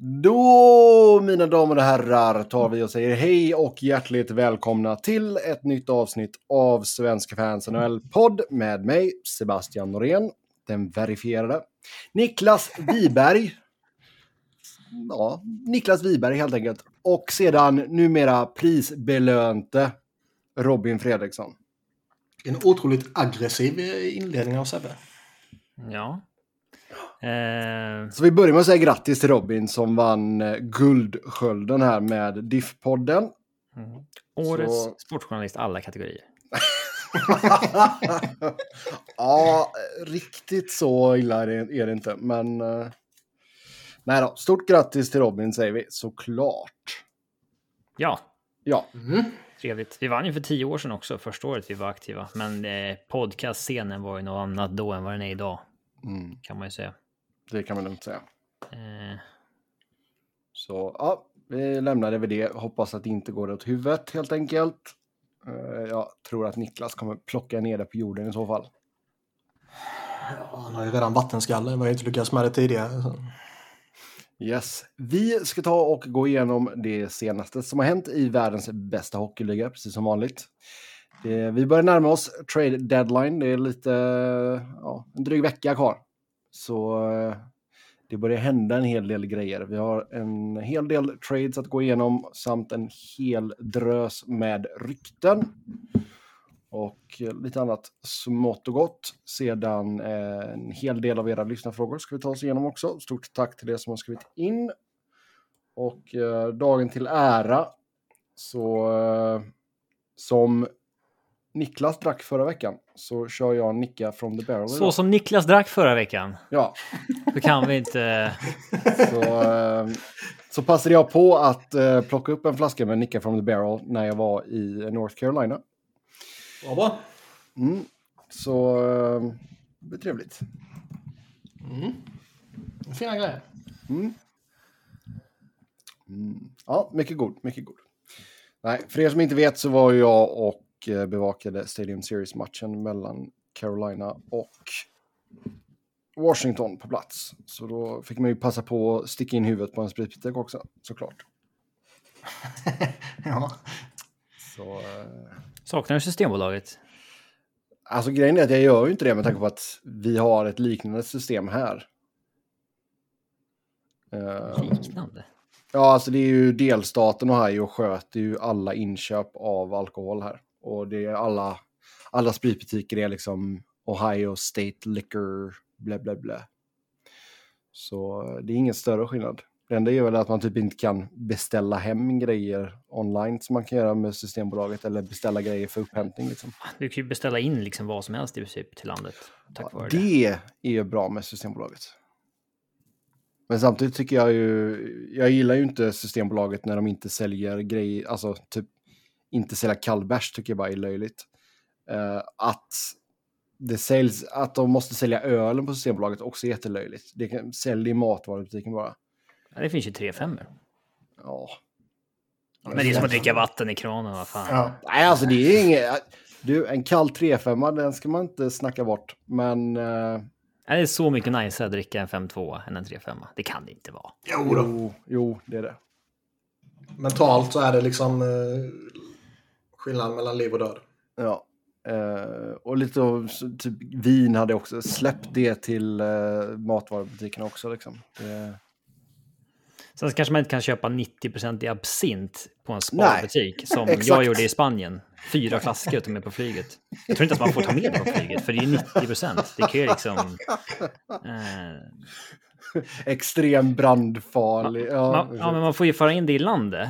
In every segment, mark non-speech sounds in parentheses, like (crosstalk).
Då, mina damer och herrar, tar vi och säger hej och hjärtligt välkomna till ett nytt avsnitt av Svenska fans NHL-podd med mig, Sebastian Norén, den verifierade, Niklas Wiberg, (laughs) ja, Niklas Wiberg helt enkelt, och sedan numera prisbelönte Robin Fredriksson. En otroligt aggressiv inledning av Sebbe. Ja. Eh... Så vi börjar med att säga grattis till Robin som vann eh, Guldskölden här med DIF-podden. Mm. Årets så... sportjournalist alla kategorier. (laughs) ja, riktigt så illa är det inte, men... Uh... Nej då, stort grattis till Robin säger vi såklart. Ja. Ja. Mm. Trevligt. Vi vann ju för tio år sedan också, första året vi var aktiva. Men eh, podcastscenen var ju något annat då än vad den är idag. Mm. Kan man ju säga. Det kan man lugnt säga. Eh. Så ja, vi lämnar det vid det. Hoppas att det inte går åt huvudet helt enkelt. Eh, jag tror att Niklas kommer plocka ner det på jorden i så fall. Ja, han har ju redan vattenskalle. Vi har inte lyckats med det tidigare. Så. Yes. Vi ska ta och gå igenom det senaste som har hänt i världens bästa hockeyliga, precis som vanligt. Det, vi börjar närma oss trade deadline. Det är lite, ja, en dryg vecka kvar. Så eh, det börjar hända en hel del grejer. Vi har en hel del trades att gå igenom samt en hel drös med rykten. Och eh, lite annat smått och gott. Sedan eh, en hel del av era lyssnarfrågor ska vi ta oss igenom också. Stort tack till er som har skrivit in. Och eh, dagen till ära så eh, som Niklas drack förra veckan så kör jag Nicka from the barrel. Så idag. som Niklas drack förra veckan? Ja. (laughs) Då kan vi inte... (laughs) så, eh, så passade jag på att eh, plocka upp en flaska med Nicka from the barrel när jag var i North Carolina. Vad bra. Mm. Så eh, det blir trevligt. Mm. Fina grejer. Mm. Mm. Ja, mycket god, mycket god. Nej, för er som inte vet så var jag och Eh, bevakade Stadium Series-matchen mellan Carolina och Washington på plats. Så då fick man ju passa på att sticka in huvudet på en spritbutik också, såklart. (laughs) ja. Så, eh... Saknar du Systembolaget? Alltså grejen är att jag gör ju inte det med tanke på att vi har ett liknande system här. Eh, liknande? Ja, alltså det är ju delstaten Ohio sköter ju alla inköp av alkohol här. Och det är alla, alla spritbutiker är liksom Ohio State Liquor, bla bla bla. Så det är ingen större skillnad. Det enda är väl att man typ inte kan beställa hem grejer online som man kan göra med Systembolaget eller beställa grejer för upphämtning. Liksom. Du kan ju beställa in liksom vad som helst i princip till landet. Tack ja, det. det är ju bra med Systembolaget. Men samtidigt tycker jag ju, jag gillar ju inte Systembolaget när de inte säljer grejer, alltså typ inte sälja kallbärs tycker jag bara är löjligt. Uh, att det säljs, att de måste sälja ölen på Systembolaget också är jättelöjligt. Det kan, sälj i matvarubutiken bara. Ja, det finns ju tre femmor. Ja. Men det är som att dricka vatten i kranen, vad fan. Ja. Nej, alltså det är inget... Du, en kall 3-5 den ska man inte snacka bort, men... Uh... Är det så mycket nice att dricka en 5-2 än en 3-5? Det kan det inte vara. Jo, jo, jo, det är det. Mentalt så är det liksom eh, skillnad mellan liv och död. Ja. Uh, och lite av typ vin hade också släppt det till uh, matvarubutikerna också. Liksom. Det... Sen kanske man inte kan köpa 90% i absint på en sparbutik (laughs) som jag gjorde i Spanien. Fyra flaskor tog med på flyget. Jag tror inte att man får ta med det på flyget för det är 90 Det kan ju liksom... Uh... Extrem brandfarlig. Ja, man, ja, men man får ju föra in det i landet.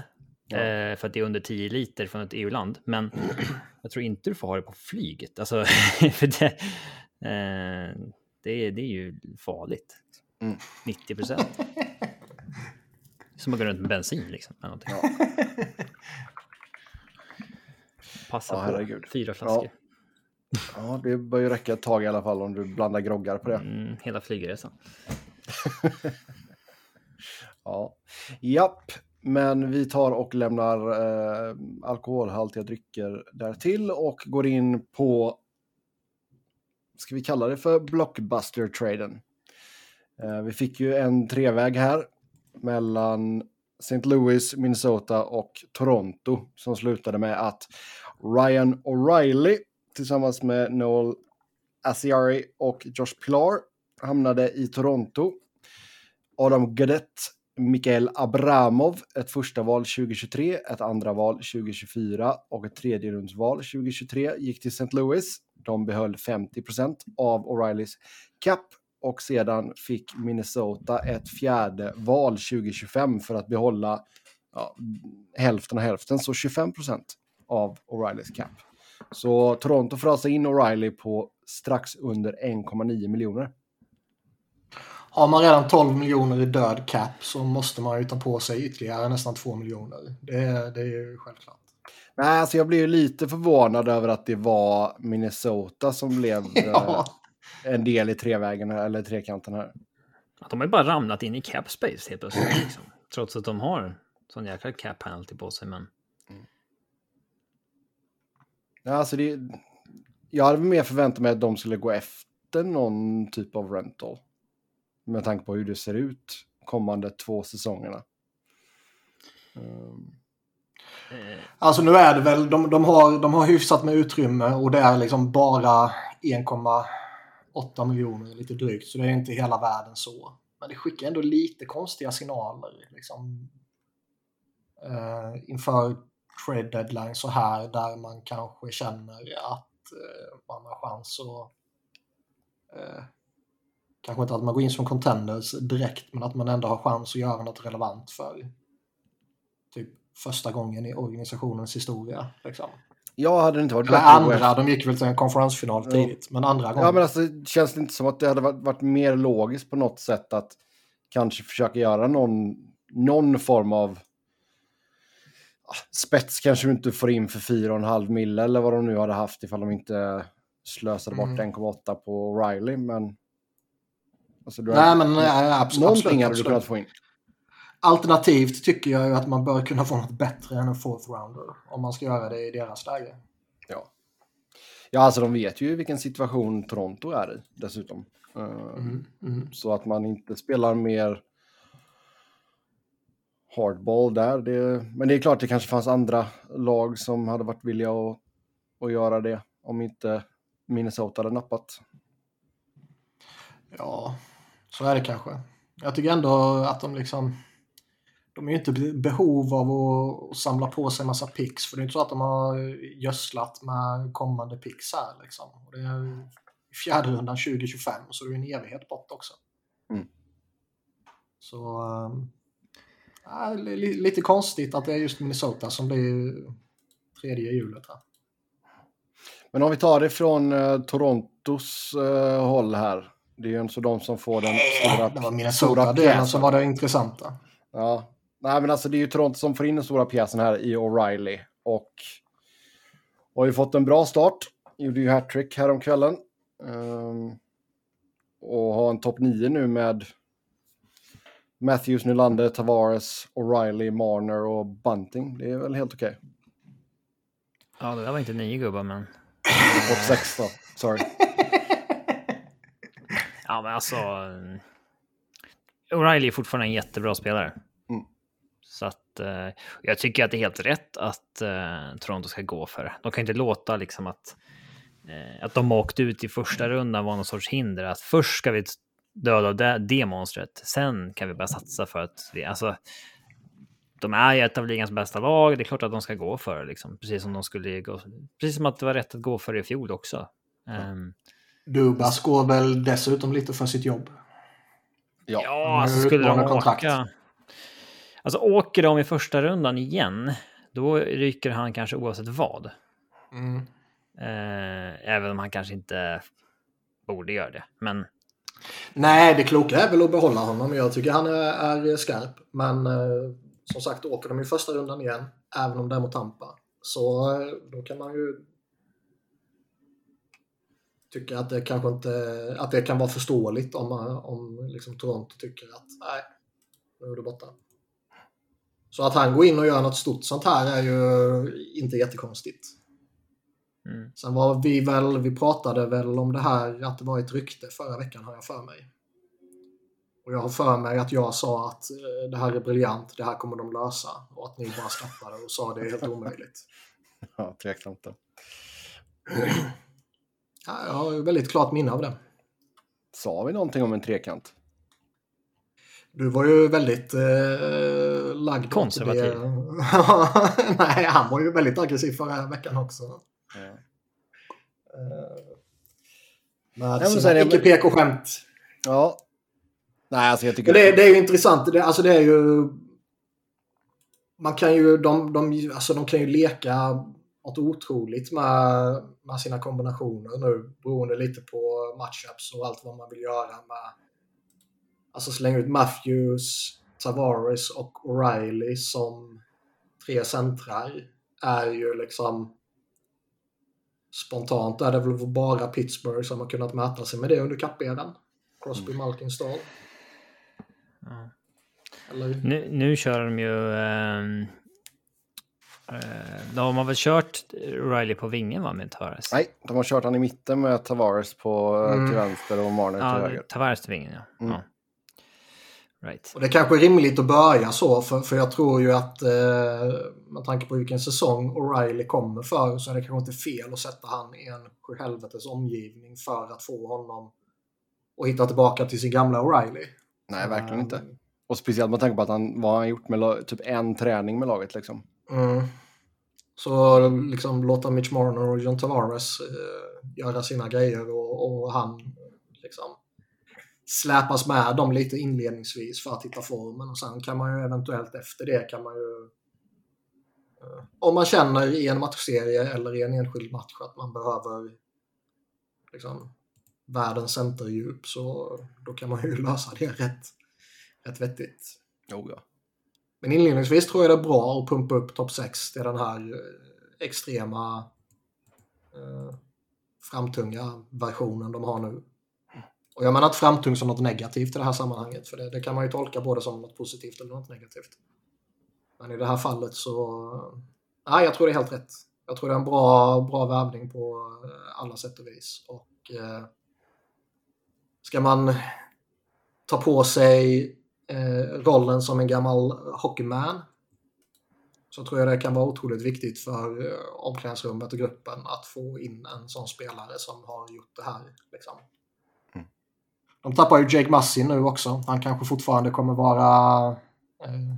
Ja. Eh, för att det är under 10 liter från ett EU-land. Men (clears throat) jag tror inte du får ha det på flyget. Alltså, (laughs) för det, eh, det, är, det är ju farligt. Mm. 90 procent. Som att gå runt med bensin liksom. Ja. (laughs) Passa ja, på. Herregud. Fyra flaskor. Ja. ja, det bör ju räcka ett tag i alla fall om du blandar groggar på det. Mm, hela flygresan. (laughs) ja. Japp, men vi tar och lämnar eh, alkoholhaltiga drycker därtill och går in på, ska vi kalla det för blockbuster-traden. Eh, vi fick ju en treväg här mellan St. Louis, Minnesota och Toronto som slutade med att Ryan O'Reilly tillsammans med Noel Asiari och Josh Pilar hamnade i Toronto. Adam Gadet, Mikael Abramov, ett första val 2023, ett andra val 2024 och ett tredje rundsval 2023 gick till St. Louis. De behöll 50% av O'Reillys cap och sedan fick Minnesota ett fjärde val 2025 för att behålla ja, hälften av hälften, så 25% av O'Reillys cap. Så Toronto får alltså in O'Reilly på strax under 1,9 miljoner. Har man redan 12 miljoner i död cap så måste man ju ta på sig ytterligare nästan 2 miljoner. Det, det är ju självklart. Nej, alltså jag blev lite förvånad över att det var Minnesota som blev (laughs) ja. Eh, en del i trevägen eller trekanten här. De har ju bara ramlat in i cap space helt plötsligt. Liksom. Trots att de har sån jäkla cap penalty på sig. Men... Mm. Ja, alltså det, jag hade mer förväntat mig att de skulle gå efter någon typ av rental. Med tanke på hur det ser ut kommande två säsongerna. Um. Alltså nu är det väl, de, de, har, de har hyfsat med utrymme och det är liksom bara 1,8 miljoner lite drygt. Så det är inte hela världen så. Men det skickar ändå lite konstiga signaler. Liksom, uh, inför trade deadline så här där man kanske känner att uh, man har chans att uh, kanske inte att man går in som contenders direkt men att man ändå har chans att göra något relevant för typ första gången i organisationens historia. Liksom. Jag hade inte varit Eller andra, de gick väl till en konferensfinal tidigt, ja. men andra gången. Ja, men alltså känns det inte som att det hade varit, mer logiskt på något sätt att kanske försöka göra någon, någon form av spets kanske du inte får in för 4,5 mille eller vad de nu hade haft ifall de inte slösade bort mm. 1,8 på Riley, men Alltså, nej, men nej, absolut. Någonting hade du kunnat få in. Alternativt tycker jag ju att man bör kunna få något bättre än en fourth rounder. Om man ska göra det i deras läge. Ja. Ja, alltså de vet ju vilken situation Toronto är i dessutom. Eh, mm, mm. Så att man inte spelar mer hardball där. Det, men det är klart det kanske fanns andra lag som hade varit villiga att, att göra det om inte Minnesota hade nappat. Ja, så är det kanske. Jag tycker ändå att de liksom... De är ju inte i behov av att samla på sig en massa pix. För det är inte så att de har gödslat med kommande pix här. Liksom. Och det är fjärde rundan 2025 så det är en evighet bort också. Mm. Så... Äh, lite konstigt att det är just Minnesota som blir tredje hjulet här. Men om vi tar det från uh, Torontos uh, håll här. Det är ju inte de som får den stora Det var Minnesota delen som var det intressanta. Ja, nej men alltså det är ju Toronto som får in den stora pjäsen här i O'Reilly. Och har ju fått en bra start. Gjorde ju hattrick häromkvällen. Um, och har en topp 9 nu med Matthews, Nylander, Tavares, O'Reilly, Marner och Bunting. Det är väl helt okej. Okay. Ja, det där var inte nio gubbar, men... Topp 6 då, sorry. (laughs) Ja, men alltså. O'Reilly är fortfarande en jättebra spelare. Mm. Så att eh, jag tycker att det är helt rätt att eh, Toronto ska gå för det. De kan inte låta liksom att eh, att de åkt ut i första rundan var någon sorts hinder. Att först ska vi döda det, det monstret, sen kan vi börja satsa för att vi, alltså. De är ju ett av ligans bästa lag. Det är klart att de ska gå för det, liksom. precis som de skulle gå. Precis som att det var rätt att gå för det i fjol också. Mm. Um, Dubas går väl dessutom lite för sitt jobb. Ja, ja alltså skulle de kontrakt. åka... Alltså åker de i första rundan igen, då ryker han kanske oavsett vad. Mm. Eh, även om han kanske inte borde göra det. Men... Nej, det kloka är väl att behålla honom. Jag tycker han är, är skarp. Men eh, som sagt, åker de i första rundan igen, även om det är mot Tampa, så eh, då kan man ju tycker att det kanske inte att det kan vara förståeligt om, om liksom Toronto tycker att nej, nu är du borta. Så att han går in och gör något stort sånt här är ju inte jättekonstigt. Mm. Sen var vi väl, vi pratade väl om det här att det var ett rykte förra veckan har jag för mig. Och jag har för mig att jag sa att eh, det här är briljant, det här kommer de lösa. Och att ni bara skrattade och sa det är helt omöjligt. (laughs) Ja, tveksamt. (clears throat) Ja, jag har väldigt klart minne av det. Sa vi någonting om en trekant? Du var ju väldigt eh, lagd Konservativ. det. (laughs) Nej, han var ju väldigt aggressiv förra veckan också. Ja. Eh, med men sina icke-PK-skämt. ja. Nej, alltså jag tycker... Det, det är ju intressant. Det, alltså det är ju... Man kan ju... De, de, alltså de kan ju leka något otroligt med, med sina kombinationer nu. Beroende lite på matchups och allt vad man vill göra med... Alltså slänga ut Matthews, Tavares och O'Reilly som tre centrar är ju liksom... Spontant är det väl bara Pittsburgh som har kunnat mäta sig med det under kapperan. Crosby, Malkin, Stahl. Eller? Nu, nu kör de ju... eh, de har väl kört Riley på vingen va, med Tavares? Nej, de har kört han i mitten med Tavares på, Mm. till vänster och Marner till Ja, höger. Tavares till vingen ja. Mm. ja. Right. Och det kanske är rimligt att börja så, för, för jag tror ju att eh, med tanke på vilken säsong O'Reilly kommer för så är det kanske inte fel att sätta han i en sjuhelvetes omgivning för att få honom att hitta tillbaka till sin gamla O'Reilly. Nej, verkligen inte. Eh, Och speciellt med tanke på att han, vad han har gjort med typ en träning med laget liksom. Mm. Så liksom låta Mitch Marner och John Tavares eh, göra sina grejer och, och han liksom släpas med dem lite inledningsvis för att hitta formen och sen kan man ju eventuellt efter det kan man ju eh, om man känner i en matchserie eller i en enskild match att man behöver liksom världens centerdjup så då kan man ju (laughs) lösa det rätt, rätt vettigt. Jo, ja. Men inledningsvis tror jag det är bra att pumpa upp topp 6 till den här eh, extrema eh, framtunga versionen de har nu. Och jag menar inte framtung som något negativt i det här sammanhanget för det, det kan man ju tolka både som något positivt eller något negativt. Men i det här fallet så... Eh, Nej, jag tror det är helt rätt. Jag tror det är en bra, bra värvning på eh, alla sätt och vis. Och eh, ska man ta på sig rollen som en gammal hockeyman så tror jag det kan vara otroligt viktigt för eh, omklädningsrummet och gruppen att få in en sån spelare som har gjort det här. Liksom. Mm. De tappar ju Jake Massi nu också. Han kanske fortfarande kommer vara eh,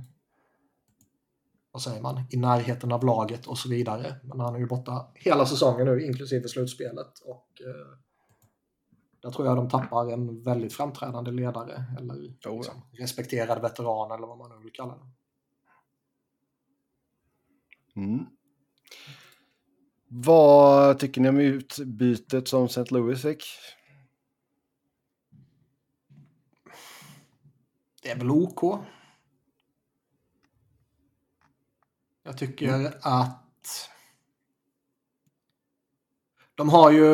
vad säger man, i närheten av laget och så vidare. Men han är ju borta hela säsongen nu, inklusive slutspelet. Och eh, där tror jag de tappar en väldigt framträdande ledare eller ja. liksom, respekterad veteran eller vad man nu vill kalla det. Mm. Vad tycker ni om utbytet som St. Louis fick? Det är väl OK. Jag tycker att de har ju,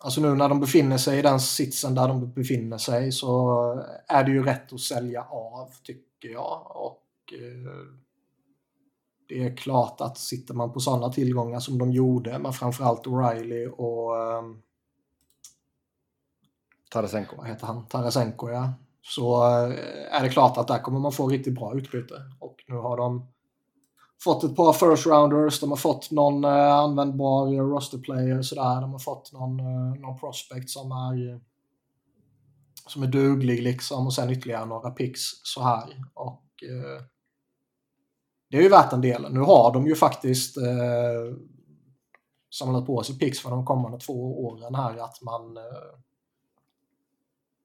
alltså nu när de befinner sig i den sitsen där de befinner sig så är det ju rätt att sälja av tycker jag. Och eh, det är klart att sitter man på sådana tillgångar som de gjorde med framförallt O'Reilly och eh, Tarasenko. vad heter han, Tarasenko ja. Så eh, är det klart att där kommer man få riktigt bra utbyte. Och nu har de fått ett par first rounders, de har fått någon eh, användbar eh, roster player sådär. De har fått någon, eh, någon prospect som är eh, som är duglig liksom och sen ytterligare några picks så här. Och eh, det är ju värt en del. Nu har de ju faktiskt eh, samlat på sig picks för de kommande två åren här att man eh,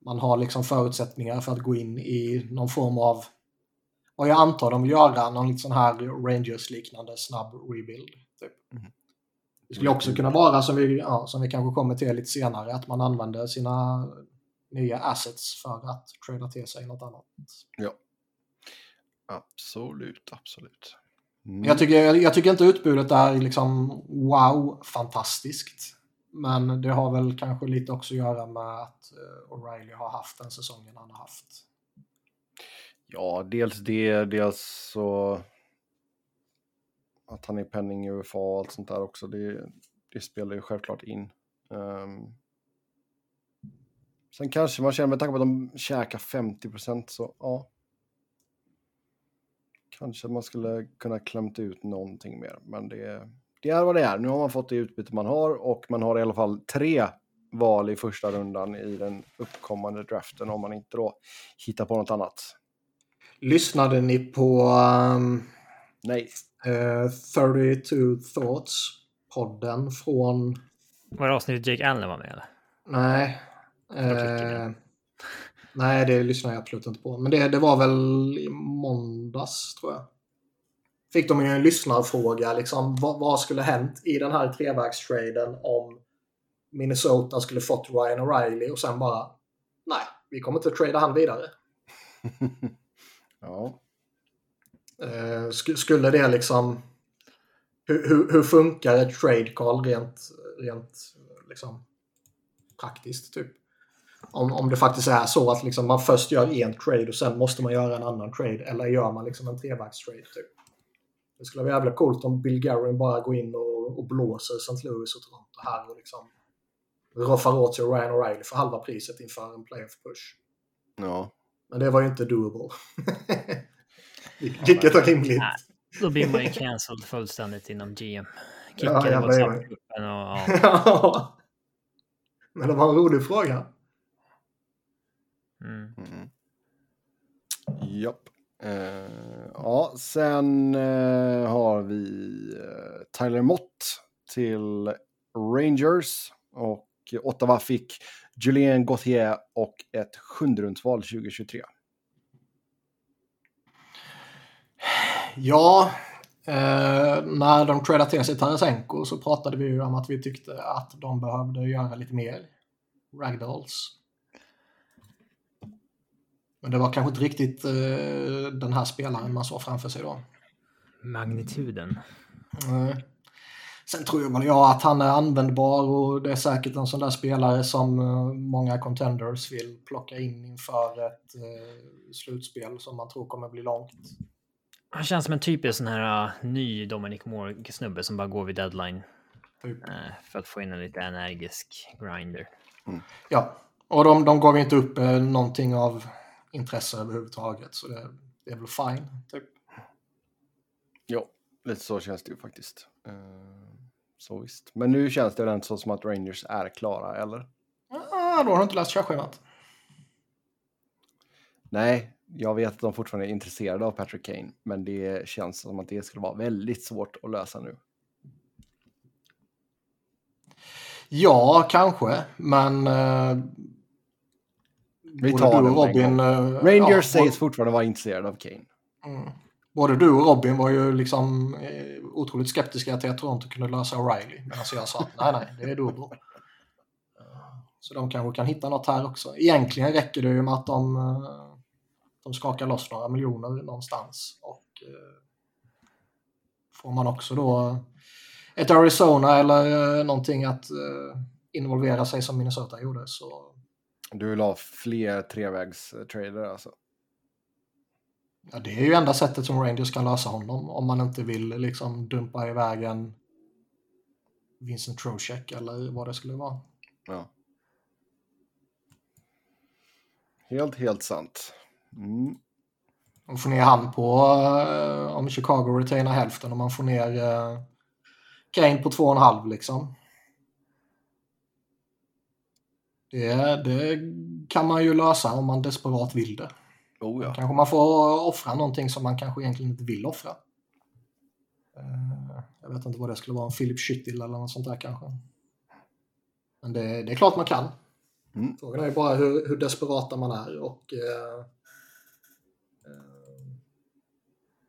man har liksom förutsättningar för att gå in i någon form av vad jag antar de vill göra, någon lite sån här Rangers-liknande snabb rebuild. Typ. Mhm. Det skulle också kunna vara, som vi, ja, som vi kanske kommer till lite senare, att man använder sina nya assets för att trada till sig något annat. Absolut, absolut. Mm. Jag, tycker, jag, jag tycker inte utbudet är liksom wow, fantastiskt. Men det har väl kanske lite också att göra med att eh, O'Reilly har haft den säsongen han har haft. Ja, dels det, dels så att han är penning i UFA och allt sånt där också. Det, det spelar ju självklart in. Um, Sen kanske man känner med tanke på att de käkar 50 procent så ja. Kanske man skulle kunna klämt ut någonting mer, men det, det är vad det är. Nu har man fått det utbyte man har och man har i alla fall tre val i första rundan i den uppkommande draften om man inte då hittar på något annat. Lyssnade ni på um, Nej. Uh, 32 Thoughts podden från... Var det avsnittet Jake Allen var med eller? Nej. Uh, nej, det lyssnar jag absolut inte på. Men det, det var väl i måndags tror jag. Fick de ju en lyssnarfråga liksom. Vad, vad skulle hänt i den här trevägstraden om Minnesota skulle fått Ryan O'Reilly och sen bara nej, vi kommer inte att trada han vidare. (laughs) ja. Sk skulle det liksom... Hur, hur, hur, funkar ett trade call rent, rent liksom, praktiskt? Typ? Om, om det faktiskt är så att liksom, man först gör en trade och sen måste man göra en annan trade. Eller gör man liksom en trevagstrade? Typ. Det skulle vara jävla coolt om Bill Garrin bara går in och, och blåser St. Louis och Toronto här och liksom roffar åt sig Ryan O'Reilly för halva priset inför en playoff push. Ja. Men det var ju inte doable. (laughs) Vilket är rimligt. Nej, då blir man ju cancelled fullständigt inom GM. Kickade ja, WhatsApp-gruppen och... (laughs) Ja. Men det var en rolig fråga. Mm. Mm. Japp. Uh, ja, sen uh, har vi uh, Tyler Mott till Rangers. Och Ottawa fick Julien Gauthier och ett sjunderumsval 2023. Ja, eh, när de tradade till sig Tarasenko så pratade vi ju om att vi tyckte att de behövde göra lite mer. Ragdolls. Men det var kanske inte riktigt eh, den här spelaren man såg framför sig då. Magnituden. Mm. Sen tror jag jag att han är användbar och det är säkert en sån där spelare som eh, många contenders vill plocka in inför ett eh, slutspel som man tror kommer bli långt. Han känns som en typisk sån här uh, ny Dominic Moore-snubbe som bara går vid deadline. Typ. Uh, för att få in en lite energisk grinder. Mm. Ja, och de, de gav inte upp uh, någonting av intresse överhuvudtaget. Så det, det är väl fine, typ. Ja, lite så känns det ju faktiskt. Uh, så visst. Men nu känns det inte så som att Rangers är klara, eller? Ah, då har du inte läst körschemat. Nej, jag vet att de fortfarande är intresserade av Patrick Kane, men det känns som att det skulle vara väldigt svårt att lösa nu. Ja, kanske, men... Uh, Vi tar och Robin... Uh, Rangers ja, sägs fortfarande vara intresserade av Kane. Mm. Både du och Robin var ju liksom eh, otroligt skeptiska till att Toronto kunde lösa O'Reilly. Medan jag sa att nej, nej, det är dubbel. (laughs) Så de kanske kan hitta något här också. Egentligen räcker det ju med att de de skakar loss några miljoner någonstans. Och eh, får man också då ett Arizona eller eh, någonting att eh, involvera sig som Minnesota gjorde så... Du vill ha fler trevägstrader alltså? Ja, det är ju enda sättet som Rangers kan lösa honom om man inte vill liksom dumpa iväg en Vincent Trocheck eller vad det skulle vara. Ja. Helt, helt sant. Mm. Och får ner han på, uh, om Chicago retainar hälften och man får ner uh, Kane på 2,5 liksom. Det, det kan man ju lösa om man desperat vill det. Oh ja. Kanske man får offra någonting som man kanske egentligen inte vill offra. Uh, jag vet inte vad det skulle vara, en Philip Schittil eller något sånt där kanske. Men det, det är klart man kan. Mm. Frågan är bara hur, hur desperata man är och uh,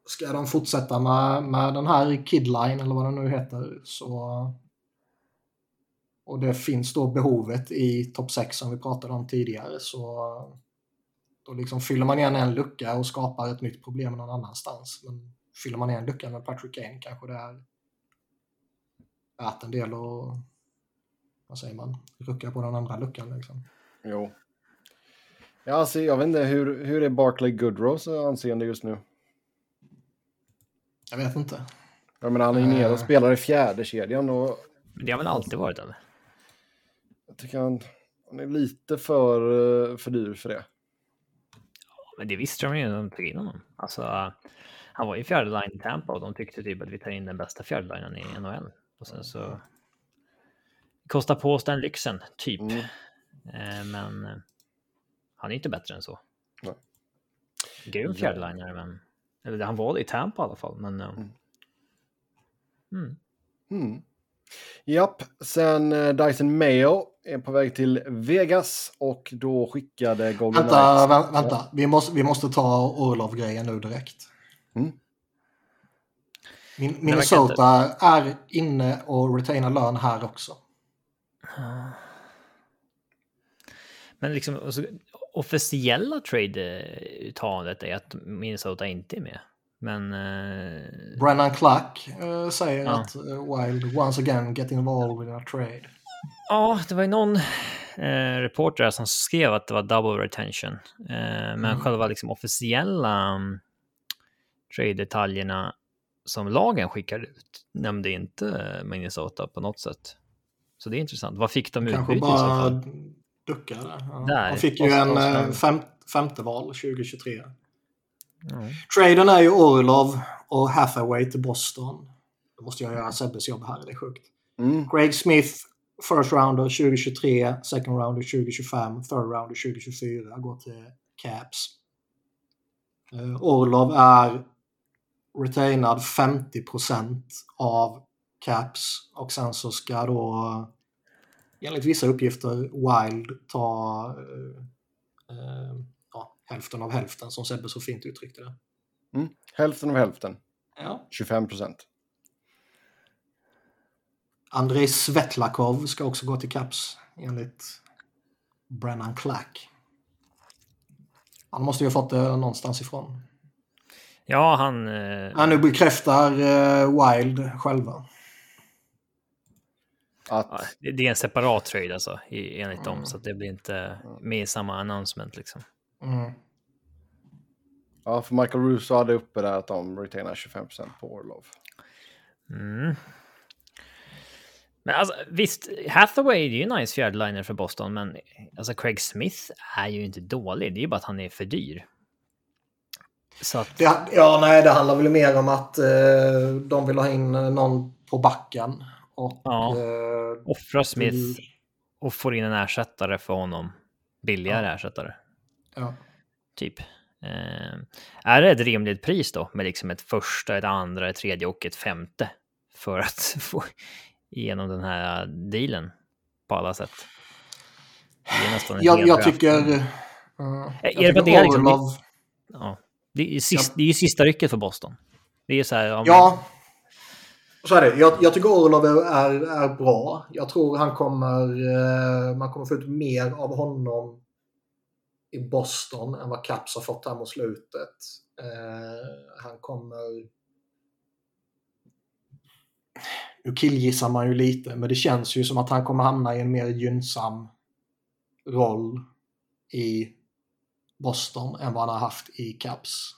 ska de fortsätta med, med den här Kidline eller vad den nu heter så och det finns då behovet i topp 6 som vi pratade om tidigare så då liksom fyller man igen en lucka och skapar ett nytt problem någon annanstans. Men fyller man igen luckan med Patrick Kane kanske det är värt en del och vad säger man, rucka på den andra luckan liksom. Jo. Ja, alltså, jag vet inte, hur, hur är Barclay Goodrows anseende just nu? Jag vet inte. Jag menar, han är ju nere och spelar i fjärde kedjan och... Det har väl alltid varit eller? Jag tycker han... Han är lite för, eh, för dyr för det. Men det visste de ju när de tog in honom. Alltså, han var ju fjärde line i Tampa och de tyckte typ att vi tar in den bästa fjärde i NHL. Och sen så kostar på oss den lyxen, typ. Mm. Eh, men eh, han är inte bättre än så. Nej. Grym fjärdelinare, men... Eller han var det i Tampa i alla fall, men... Eh, mm. Mm. Japp, sen Dyson Mayo är på väg till Vegas och då skickade Golden Vänta, vä vänta. Vi, måste, vi måste ta Orlov-grejen nu direkt. Mm. Min, Minnesota är inne och retainar lön här också. Men liksom, alltså, officiella trade-uttalandet är att Minnesota inte är med. Men... Uh... Brennan Clark uh, säger ja. att uh, Wild once again get involved in a trade. Ja, det var ju någon eh, reporter som skrev att det var double retention. Eh, men mm. själva liksom officiella um, trade-detaljerna som lagen skickar ut nämnde inte Minnesota på något sätt. Så det är intressant. Vad fick de Kanske utbyte bara i så fall? duckade. Ja. Där, de fick ju en eh, fem, femte val 2023. Mm. Traden är ju Orlov och Hathaway till Boston. Då måste jag göra Sebbes jobb här, det är sjukt. Mm. Craig Smith, first rounder 2023, second rounder 2025, third rounder 2024 går till Caps. Uh, Orlov är retainad 50% av Caps och sen så ska då enligt vissa uppgifter Wild ta uh, uh, hälften av hälften som Sebbe så fint uttryckte det. Mm, hälften av hälften. Ja. 25 procent. Andrei Svetlakov ska också gå till Caps enligt Brennan Clack. Han måste ju ha fått det någonstans ifrån. Ja, han... Eh... Han nu bekräftar eh, Wild själva. Att... Ja, det är en separat trade alltså, enligt mm. dem, så det blir inte med i samma announcement liksom. Mm. Ja, för Michael Russo hade uppe där att de retainar 25% på Orlov. Mm. Men alltså, visst, Hathaway är ju en nice fjärdeliner för Boston, men alltså Craig Smith är ju inte dålig. Det är ju bara att han är för dyr. Så att... det, ja, nej, det handlar väl mer om att eh, de vill ha in någon på backen. Och, ja. eh, Offra Smith vill... och får in en ersättare för honom. Billigare ja. ersättare. Ja. Typ. Eh, är det ett rimligt pris då med liksom ett första, ett andra, ett tredje och ett femte för att (laughs) få igenom den här dealen på alla sätt? jag, jag tycker... Uh, jag är det det liksom, ja, det är, sist, det är ju sista rycket för Boston. Det är så här... Ja, så är det. Jag, jag tycker Orlov är, är bra. Jag tror han kommer... Eh, man kommer få ut mer av honom i Boston än vad Caps har fått här mot slutet. Eh, han kommer... Nu killgissar man ju lite, men det känns ju som att han kommer hamna i en mer gynnsam roll i Boston än vad han har haft i Caps.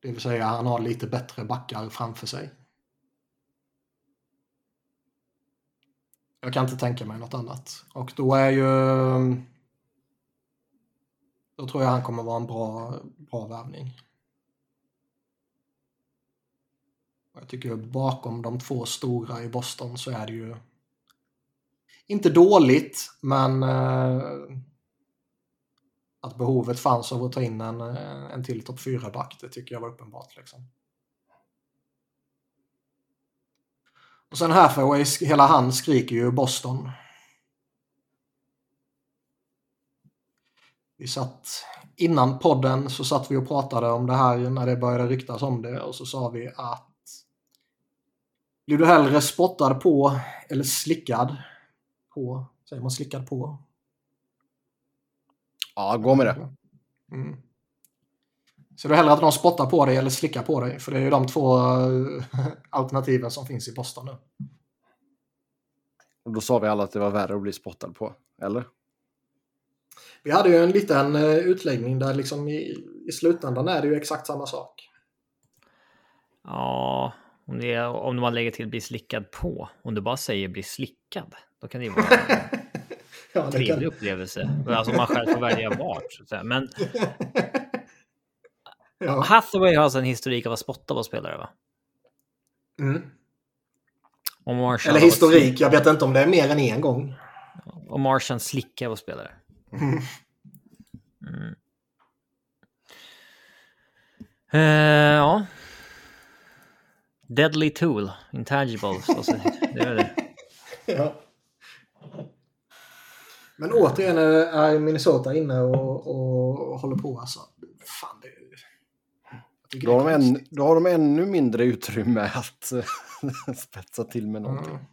Det vill säga han har lite bättre backar framför sig. Jag kan inte tänka mig något annat. Och då är ju... Då tror jag han kommer vara en bra, bra värvning. Jag tycker bakom de två stora i Boston så är det ju inte dåligt, men eh, att behovet fanns av att ta in en, eh, en till topp 4-back, det tycker jag var uppenbart. Liksom. Och sen Hathaway, hela han skriker ju Boston. Vi satt innan podden så satt vi och pratade om det här när det började ryktas om det och så sa vi att blir du hellre spottad på eller slickad på? Säger man slickad på? Ja, gå med det. Mm. Så du hellre att någon spottar på dig eller slickar på dig? För det är ju de två eh, (laughs) alternativen som finns i Boston nu. Och då sa vi alla att det var värre att bli spottad på, eller? Vi hade ju en liten eh, utläggning där liksom i, i slutändan är det ju exakt samma sak. Ja, om, det är, om man lägger till bli slickad på. Om du bara säger bli slickad, Då kan det ju vara (laughs) Ja, en det trevlig kan... upplevelse. Alltså man själv får välja vart. Men (laughs) ja. Hathaway har alltså en historik av att spotta på spelare va? mm. Eller historik, jag vet inte om det är mer än en gång. Och Martian slickar på spelare. Mm. Mm. Eh, ja. Deadly Tool, Intangibles. Alltså, det är det. (laughs) Ja. Men återigen är är Minnesota inne och, och håller på alltså. Fan, det tycker Då har, än, då har de ännu mindre utrymme att eh, (laughs) spetsa till med någonting. Mm.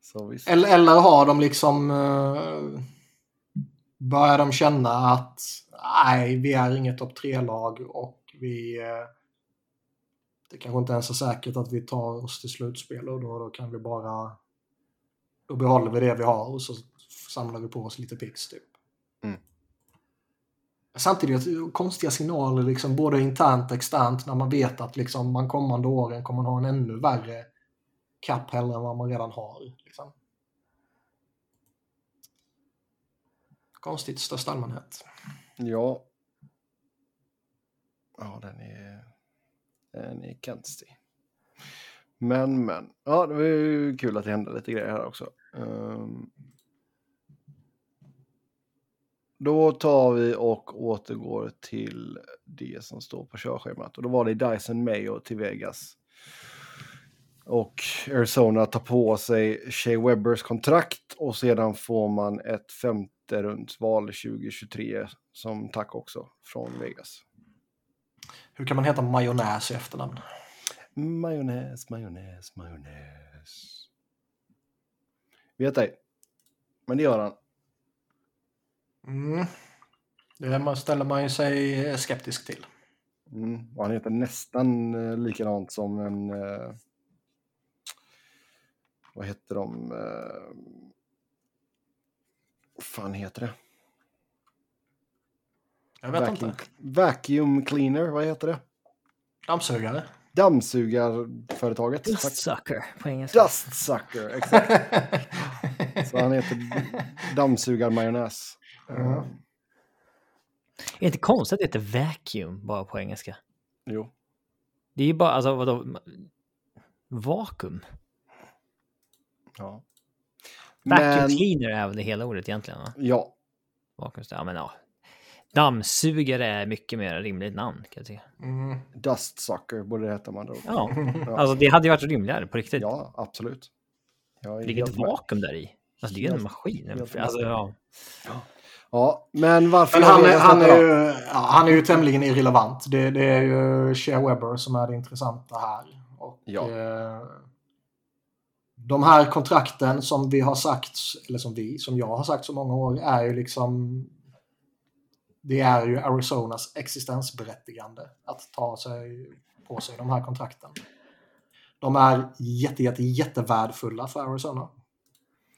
Så. Eller, eller har de liksom... Uh, börjar de känna att nej, vi är inget topp tre-lag och vi... eh, det kanske inte ens är säkert att vi tar oss till slutspel och då, då kan vi bara... Då behåller vi det vi har och så samlar vi på oss lite pix typ. Samtidigt konstiga signaler liksom både internt och externt när man vet att liksom man kommande åren kommer man ha en ännu värre kapp hellre än vad man redan har. Liksom. Konstigt i största allmänhet. Ja. Ja, den är... Den är konstig. Men, men. Ja, det var ju kul att det hände lite grejer här också. Um... Då tar vi och återgår till det som står på körschemat. Och då var det Dyson Mayo till Vegas. Och Arizona tar på sig Shea Webbers kontrakt och sedan får man ett femte rundsval 2023 som tack också från Vegas. Hur kan man heta majonnäs i efternamn? Majonnäs, majonnäs, majonnäs. Vet ej. Men det gör han. Mm. Det man- ställer man ju sig skeptisk till. Mm. Och han heter nästan eh, likadant som en... Eh, vad heter de? Eh, vad fan heter det? Jag vet vacuum, inte. vacuum cleaner, vad heter det? Dammsugare. Dammsugarföretaget. Tack. Dust sucker på engelska. Dust sucker, exakt. (laughs) Så han heter dammsugarmajonnäs. Eh, Är det inte konstigt att det heter vacuum bara på engelska? jo. Det är ju bara, alltså vadå? Vakuum? Ja. Vacuum Men, cleaner är väl det hela ordet egentligen? Va? ja. Vakuum, ja men ja. Dammsugare är mycket mer rimligt namn kan jag tycka. Mm. Dust sucker borde det heta man då. Ja, (laughs) Ja. alltså det hade ju varit rimligare på riktigt. Ja, absolut. Det är ligger ett med. vakuum där i. Alltså det är ju en maskin. Alltså, ja. Ja, men varför Men han är, han, är ju, ja, han är ju tämligen irrelevant. Det, det är ju Shea Webber som är det intressanta här. Och, Ja. eh, de här kontrakten som vi har sagt, eller som vi, som jag har sagt så många år, är ju liksom... Det är ju Arizonas existensberättigande att ta sig på sig de här kontrakten. De är jätte, jätte, jättevärdefulla för Arizona.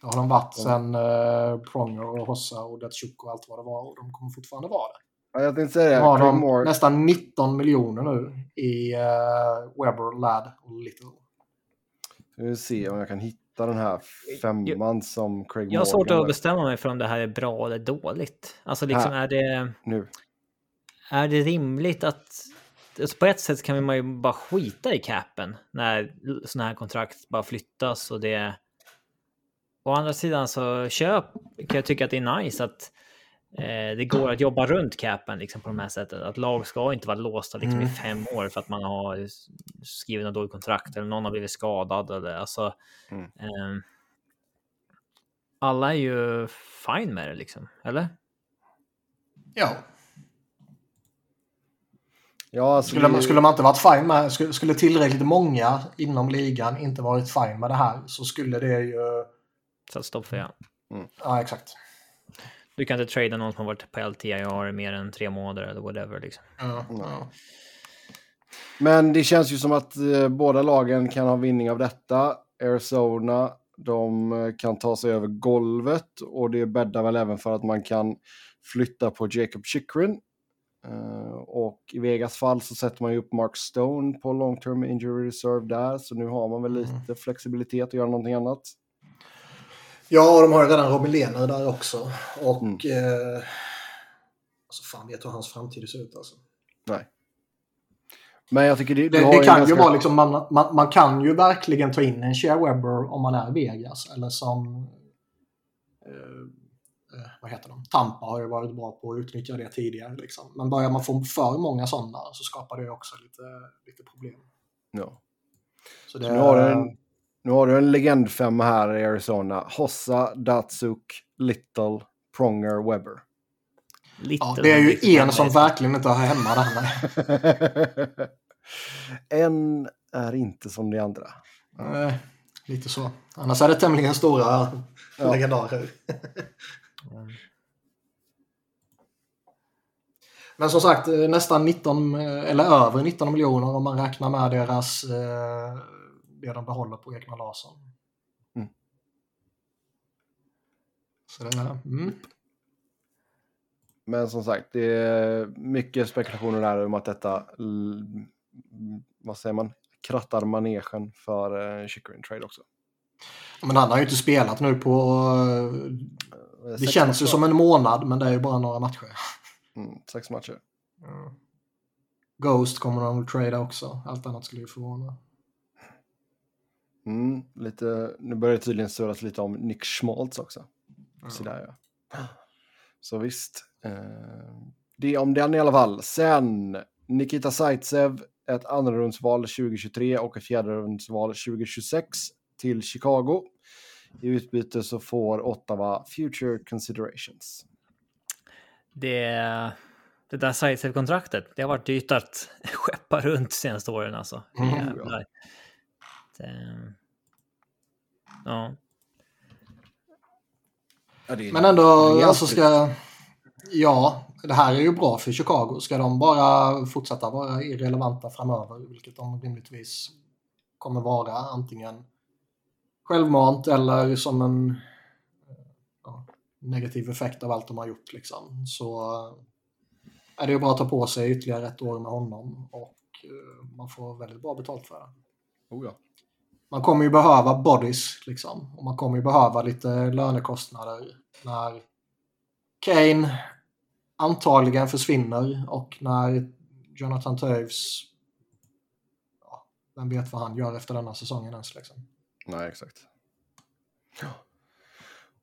Det har de varit sen eh, Pronger och Hossa och Datsjuk och allt vad det var och de kommer fortfarande vara det. Ja, jag tänkte säga Nu det. har de Moore. nästan 19 miljoner nu i uh, Webber, Ladd och Little. Vi vill se om jag kan hitta den här femman som Craig Jag har svårt Morgan- att bestämma mig för om det här är bra eller dåligt. Alltså liksom är det, Nu. är det rimligt att... Alltså på ett sätt kan man ju bara skita i capen när sådana här kontrakt bara flyttas och det... Å andra sidan så köp kan jag tycka att det är nice att eh, det går att jobba runt capen liksom på de här sättet. Att lag ska inte vara låsta liksom, i Mm. fem år för att man har skrivit en dålig kontrakt eller någon har blivit skadad eller alltså. Mm. ehm, alla är ju fine med det liksom, eller? Ja. Ja, alltså, Skulle, man, skulle man inte varit fine med, skulle, skulle tillräckligt många inom ligan inte varit fine med det här så skulle det ju... Så stopp för ja. Ja, exakt. Du kan inte trada någon som har varit på LTIR i mer än tre månader eller whatever liksom. Ja, ja. Men det känns ju som att eh, båda lagen kan ha vinning av detta. Arizona, de eh, kan ta sig över golvet och det bäddar väl även för att man kan flytta på Jacob Chikrin. Eh, och i Vegas fall så sätter man ju upp Mark Stone på long term injury reserve där, så nu har man väl Mm. lite flexibilitet att göra någonting annat. Ja, de har ju redan Robin Lehner där också. Och... Mm. Eh, alltså fan vet hur hans framtid ser ut alltså. Nej. Men jag tycker det, det, det kan ganska... ju vara liksom, man, man, man, kan ju verkligen ta in en Shea Webber om man är Vegas. Eller som, eh, eh, vad heter de? Tampa har ju varit bra på att utnyttja det tidigare. Liksom. Men börjar man få för många sådana så skapar det också lite, lite problem. Ja. Så det, så nu, har du en, nu har du en legendfemma här i Arizona. Hossa, Datsuk, Little, Pronger, Webber. Little ja, det är ju en som verkligen inte hör hemma där. (laughs) en är inte som de andra. Nej, lite så. Annars är det tämligen stora ja. legendarer. Men som sagt, nästan 19, eller över 19 miljoner om man räknar med deras, eh, det de behåller på Ekman Larsson. Mm. Så det är, mm. Men som sagt, det är mycket spekulationer där om att detta, vad säger man, krattar manegen för eh, Chickering Trade också. Men han har ju inte spelat nu på... Eh, det känns ju som en månad, men det är ju bara några matcher. Mm, sex matcher. Mm. Ghost kommer de att trada också. Allt annat skulle ju förvåna. Mm, lite, nu börjar det tydligen surras lite om Nick Schmaltz också. Mm. Sådär ja. Så visst. Eh, det om den i alla fall. Sen Nikita Zaitsev, ett andrarumsval 2023 och ett fjärderumsval 2026 till Chicago. I utbyte så får Ottawa Future Considerations. Det, det där Zaitsev-kontraktet, det har varit dyrt att (laughs) skeppa runt senaste åren alltså. Mm, ja. Det, ja. Men ändå, alltså ska... Ja, det här är ju bra för Chicago. Ska de bara fortsätta vara irrelevanta framöver, vilket de rimligtvis kommer vara, antingen självmant eller som en ja, negativ effekt av allt de har gjort, liksom. så är det ju bara att ta på sig ytterligare ett år med honom och uh, man får väldigt bra betalt för det. Oh ja. Man kommer ju behöva bodies, liksom. Och man kommer ju behöva lite lönekostnader när Kane antagligen försvinner och när Jonathan Toews ja, vem vet vad han gör efter denna säsongen ens liksom. Nej, exakt.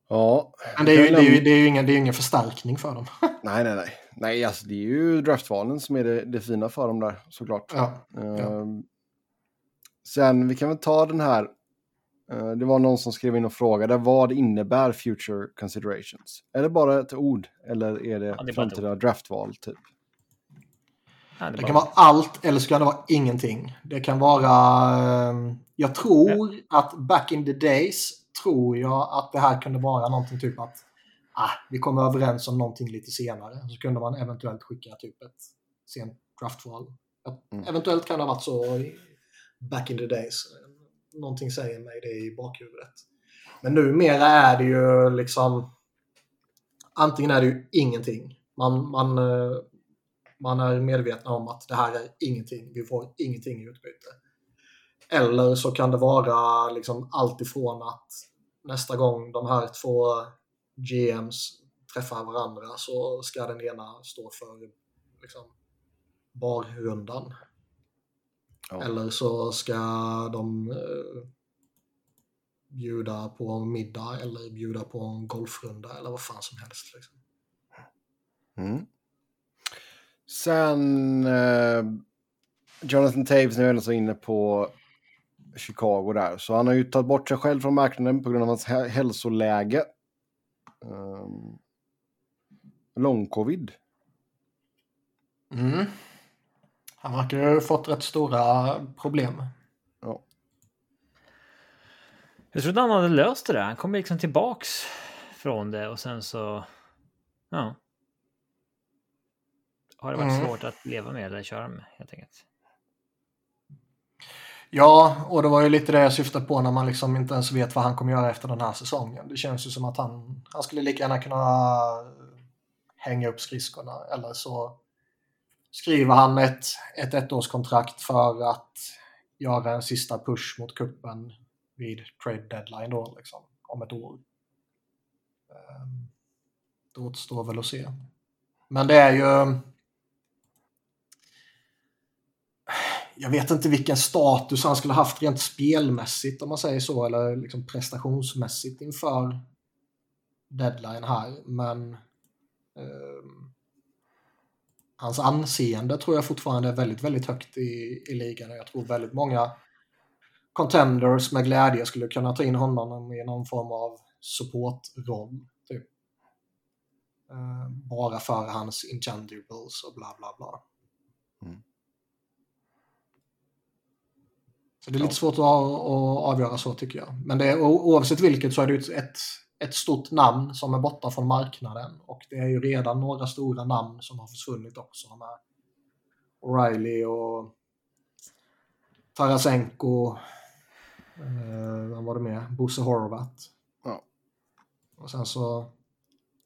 Ja. Men det är ju, det är ju, det är ju ingen, det är ingen förstärkning för dem. (laughs) nej, nej, nej. Nej, alltså det är ju draftvalen som är det, det fina för dem där såklart. Ja, uh, ja. Sen, vi kan väl ta den här Eh, det var någon som skrev in och frågade vad innebär future considerations? Är det bara ett ord eller är det, ja, det framtida draftval typ? Ja, det, det kan vara allt eller så kan det vara ingenting. Det kan vara... Ehm, jag tror ja. att back in the days tror jag att det här kunde vara någonting typ att ah, vi kommer överens om någonting lite senare. Så kunde man eventuellt skicka typ ett sent draftval. Mm. Eventuellt kan det ha varit så back in the days någonting säger mig det i bakhuvudet. Men numera är det ju liksom antingen är det ju ingenting. Man, man, eh, man är medveten om att det här är ingenting. Vi får ingenting i utbyte. Eller så kan det vara liksom allt ifrån att nästa gång de här två GMs träffar varandra så ska den ena stå för liksom, barrundan. Ja. Eller så ska de eh, bjuda på en middag eller bjuda på en golfrunda eller vad fan som helst. Liksom. Mm. Sen eh, Jonathan Taves nu är så inne på Chicago där. Så han har ju tagit bort sig själv från marknaden på grund av hans hälsoläge. Um, Lång-covid. Mm. Han verkar ha fått rätt stora problem. Ja. Jag trodde han hade löst det där. Han kom liksom tillbaks från det och sen så... Ja. Har det varit mm. svårt att leva med eller köra med helt enkelt. Ja, och det var ju lite det jag syftade på när man liksom inte ens vet vad han kommer göra efter den här säsongen. Det känns ju som att han, han skulle lika gärna kunna hänga upp skridskorna eller så skriver han ett, ett ettårskontrakt för att göra en sista push mot kuppen vid trade deadline då, liksom, om ett år. Ehm, det återstår väl att se. Men det är ju... Jag vet inte vilken status han skulle haft rent spelmässigt om man säger så, eller liksom prestationsmässigt inför deadline här. Men Um hans anseende tror jag fortfarande är väldigt, väldigt högt i, i ligan. Jag tror väldigt många contenders med glädje skulle kunna ta in honom i någon form av supportroll. Typ. Uh, bara för hans intangibles och bla bla bla. Mm. Så det är lite svårt att, att, avgöra så tycker jag. Men det är, oavsett vilket så är det ett, ett stort namn som är borta från marknaden. Och det är ju redan några stora namn som har försvunnit också. Med O'Reilly och Tarasenko. Eh, vem var det med? Bosse Horvath. Ja. Och sen så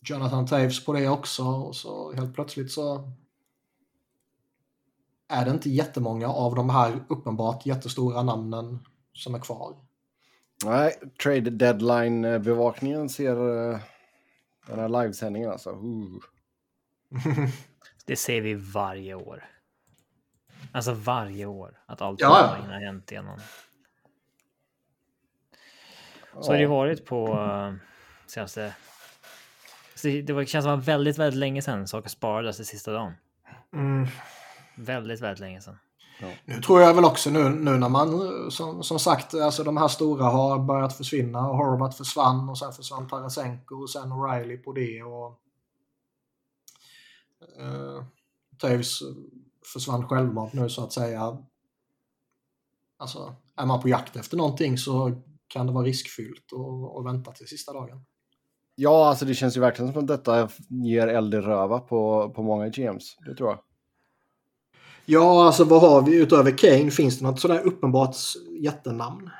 Jonathan Taves på det också. Och så helt plötsligt så är det inte jättemånga av de här uppenbart jättestora namnen som är kvar. Nej, trade deadline-bevakningen ser uh, den här livesändningen alltså. Uh. (laughs) det ser vi varje år. Alltså varje år. Att allt ja, ja. har hänt igenom. Så har det varit på uh, senaste... Det var, känns som väldigt, väldigt länge sedan saker sparades den sista dagen. Mm. Väldigt, väldigt länge sedan. Ja. Nu tror jag väl också nu, nu när man som, som sagt, alltså de här stora har börjat försvinna. Horvat försvann och sen försvann Tarasenko och sen O'Reilly på det. Och, uh, Taves försvann självmant nu så att säga. Alltså, är man på jakt efter någonting så kan det vara riskfyllt att vänta till sista dagen. Ja, alltså det känns ju verkligen som att detta ger eld i röva på, på många GMs. Det tror jag. Ja, alltså vad har vi utöver Kane? Finns det något sådär uppenbart jättenamn?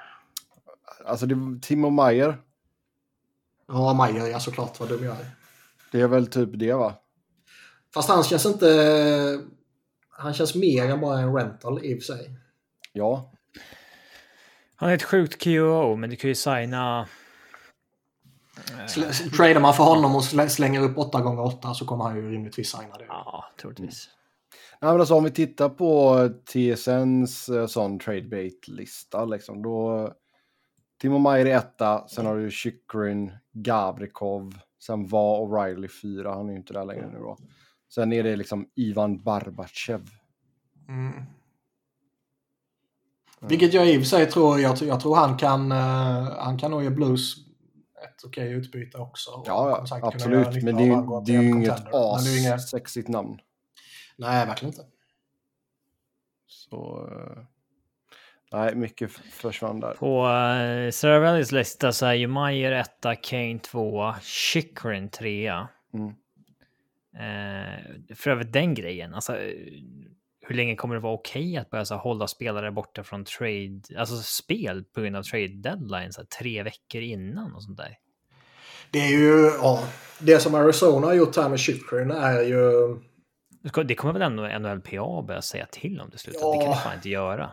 Alltså det är Timo Meyer. Ja, Meyer, ja såklart. Vad dum jag är. Det är väl typ det va? Fast han känns inte... Han känns mer än bara en rental i och för sig. Ja. Han är ett sjukt QO, men du kan ju signa... Tradar man för honom och slänger upp 8 gånger 8 så kommer han ju rimligtvis signa det. Ja, troligtvis. Nej, men alltså, om vi tittar på TSNs eh, sån tradebait-lista, liksom, då... Timo Meyer är etta, sen har du Chikrin, Gavrikov, sen var O'Reilly fyra, han är ju inte där längre nu då. Sen är det liksom Ivan Barbachev. Mm. Vilket jag i och för sig tror, jag, jag tror han kan, uh, han kan nog ge Blues ett okej utbyte också. Ja, absolut, men det, är, det är ju inget as-sexigt namn. Nej, verkligen inte. Så... Uh, nej, mycket försvann där. På uh, Sarah Valleys lista så är ju Mayer etta, Kane tvåa, Chikrin trea. Mm. Uh, för övrigt den grejen, alltså hur länge kommer det vara okej okay att börja så, hålla spelare borta från trade, alltså spel på grund av trade deadline, så, tre veckor innan och sånt där? Det är ju, ja, det som Arizona har gjort här med Chikrin är ju det kommer väl ändå NHLPA börja säga till om det slutar? Ja. Det kan de fan inte göra.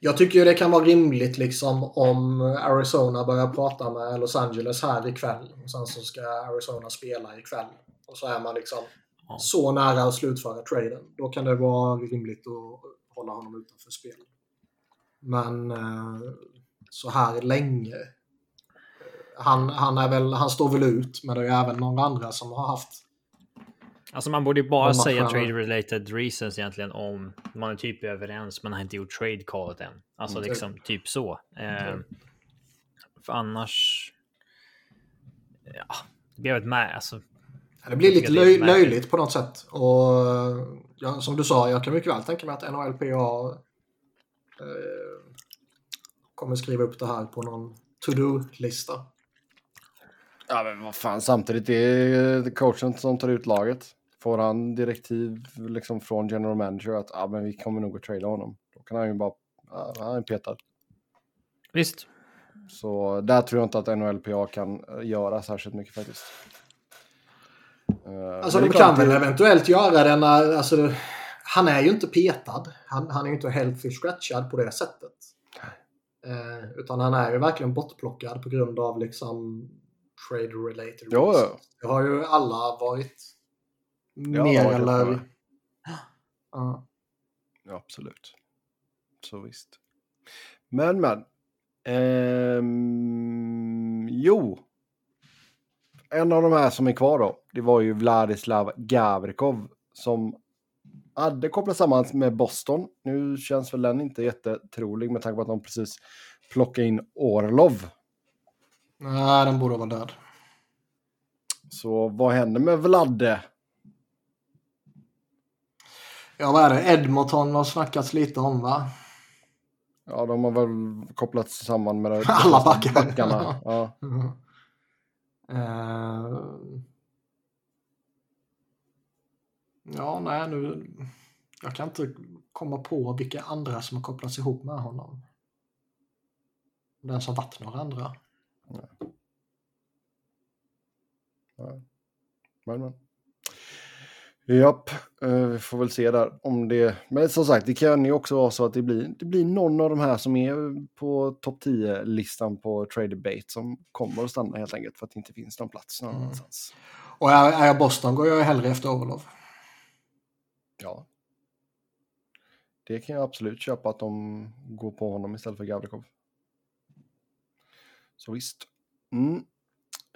Jag tycker det kan vara rimligt liksom om Arizona börjar prata med Los Angeles här ikväll. Och sen så ska Arizona spela ikväll. Och så är man liksom ja. så nära att slutföra traden. Då kan det vara rimligt att hålla honom utanför spel. Men eh, så här länge. Han, han, är väl, han står väl ut, men det är även några andra som har haft Alltså man borde ju bara säga trade related reasons egentligen om man är typ överens men har inte gjort trade callet än. Alltså mm. liksom typ så. Eh, för annars. Ja, det blir ett med. Alltså, det blir lite löj löjligt på något sätt. Och ja, som du sa, jag kan mycket väl tänka mig att NHLPA eh, kommer skriva upp det här på någon to-do-lista. Ja, men vad fan, samtidigt det är coachen som tar ut laget. Får han direktiv liksom från general manager att ah, men vi kommer nog att trada honom, då kan han ju bara, ah, han är petad. Visst. Så där tror jag inte att NHLPA kan eh, göra särskilt mycket faktiskt. Uh, alltså de kan väl eventuellt göra det när, alltså, han är ju inte petad. Han, han är ju inte healthy scratchad på det sättet. Uh, utan han är ju verkligen bortplockad på grund av liksom trade related. Jo, reasons. Det har ju alla varit mer varit eller... Ja. Ja, absolut. Så visst. Men, men. Ehm, jo. En av de här som är kvar då, det var ju Vladislav Gavrikov som hade kopplat samman med Boston. Nu känns väl den inte jättetrolig med tanke på att de precis plockade in Orlov. Nej, den borde vara död. Så vad händer med Vladde? Ja, vad är det? Edmonton har snackats lite om, va? Ja, de har väl kopplats samman med (laughs) Alla backar. backarna. (laughs) Ja. Eh, Ja, nej, nu... Jag kan inte komma på vilka andra som har kopplats ihop med honom. Den som varit några andra. Men, men. Japp, eh, vi får väl se där om det... Men som sagt, det kan ju också vara så att det blir, det blir någon av de här som är på topp 10-listan på Trader Bait som kommer att stanna helt enkelt för att det inte finns någon plats någon Mm. annanstans. Och är, är jag Boston går jag hellre efter Orlov. Ja. Det kan jag absolut köpa att de går på honom istället för Gavrikov. Så visst. Mm.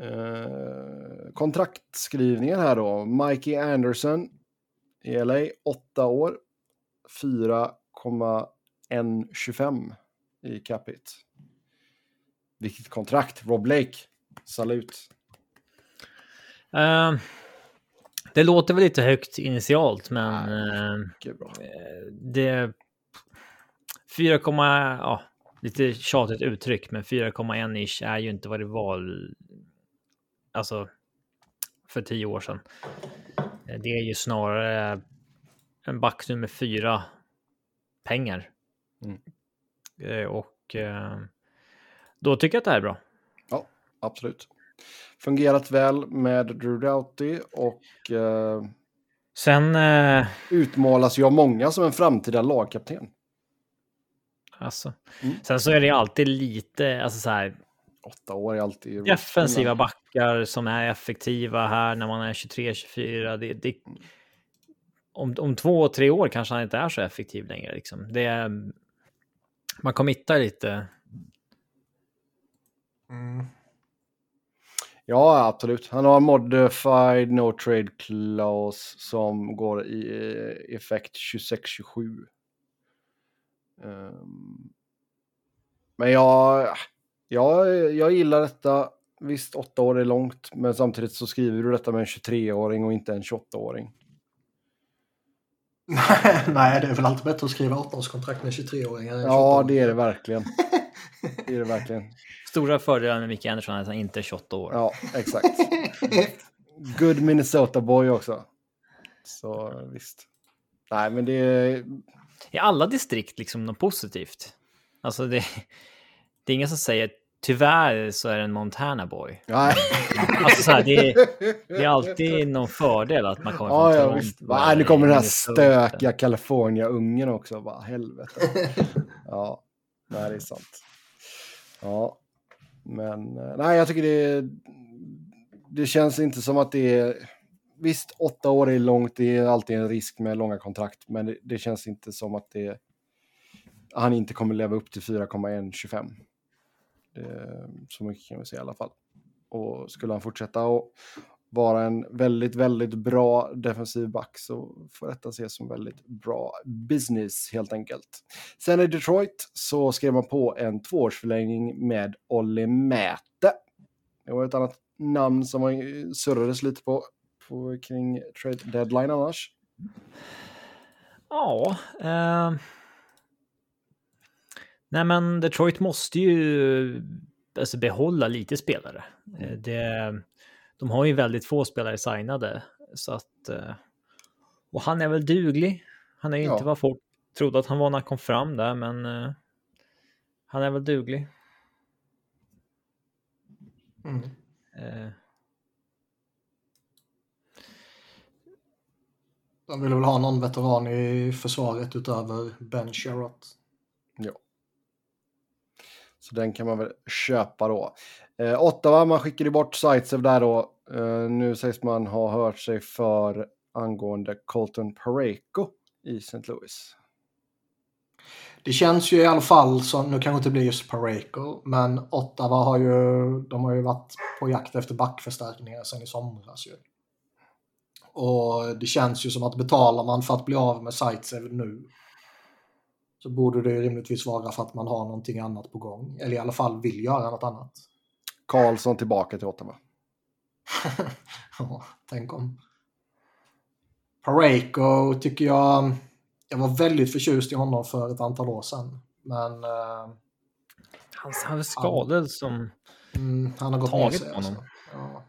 Eh, kontraktskrivningen här då. Mikey Anderson i LA, 8 år. 4,125 i capita. Vilket kontrakt. Rob Blake. Salut. Eh, det låter väl lite högt initialt, men eh, bra. det... 4, ja, lite tjatigt uttryck, men 4,1 ish är ju inte vad det var. Alltså för tio år sedan. Eh, Det är ju snarare en back nummer fyra pengar. Mm. Eh, Och eh, då tycker jag att det här är bra. Ja, absolut. Fungerat väl med Drew Doughty och eh, Sen, eh, utmålas ju av många som en framtida lagkapten. alltså, Mm. sen så är det alltid lite, alltså så här, Åtta år är alltid... defensiva backar som är effektiva här när man är 23-24. Det, det, om, om två, tre år kanske han inte är så effektiv längre. Liksom. Det är, man committar lite. Mm. Ja, absolut. Han har modified no trade clause som går i eh, effekt 26-27. Ehm, men jag, jag, jag gillar detta. Visst, åtta år är långt, men samtidigt så skriver du detta med en 23-åring och inte en 28-åring. (laughs) Nej, det är väl alltid bättre att skriva 18-årskontrakt med 23-åringar än Ja, 28-åringar. det är det verkligen. (laughs) Det är det verkligen. Stora fördelar med Micke Andersson är att han inte är 28 år. Ja, exakt. Good Minnesota boy också. Så visst. Nej, men det är... I alla distrikt liksom något positivt. Alltså det, det är ingen som säger tyvärr så är det en Montana boy. Nej. Alltså så här, det, är, det är alltid någon fördel att man kommer från Ja, ja, Toronto visst. Va, nu kommer den här stökiga California-ungen också. Bara helvete. Ja, nej, det är sant. Ja, men eh, nej, jag tycker det, det känns inte som att det är... Visst, åtta år är långt, det är alltid en risk med långa kontrakt, men det, det känns inte som att det, han inte kommer leva upp till 4,125. Det- Så mycket kan vi säga i alla fall. Och skulle han fortsätta att vara en väldigt, väldigt bra defensiv back så får detta ses som väldigt bra business helt enkelt. Sen i Detroit så skrev man på en tvåårsförlängning med Olli Mäte. Det var ett annat namn som man surrades lite på, på kring trade deadline annars. Ja. Eh, nej, men Detroit måste ju alltså, behålla lite spelare. Eh, Det, de har ju väldigt få spelare signade. Så att, eh, och han är väl duglig. Han är ju Ja. inte vad folk trodde att han var när han kom fram där, men eh, han är väl duglig. Mm. Eh, De vill väl ha någon veteran i försvaret utöver Ben Sherratt. Så den kan man väl köpa då. Eh, Ottawa, man skickade bort Zaitsev där då. Eh, nu sägs man ha hört sig för angående Colton Pareko i St. Louis. Det känns ju i alla fall som, nu kanske inte blir just Pareko, men Ottawa har ju, de har ju varit på jakt efter backförstärkningar sedan i somras ju. Och det känns ju som att betalar man för att bli av med Zaitsev nu så borde det rimligtvis vara för att man har någonting annat på gång. Eller i alla fall vill göra något annat. Karlsson tillbaka till Ottawa. (laughs) ja, tänk om. Pareko tycker jag... Jag var väldigt förtjust i honom för ett antal år sedan. Men... Uh, han, han är skadad som... Mm, han har gått ner sig. Honom. Alltså. Ja.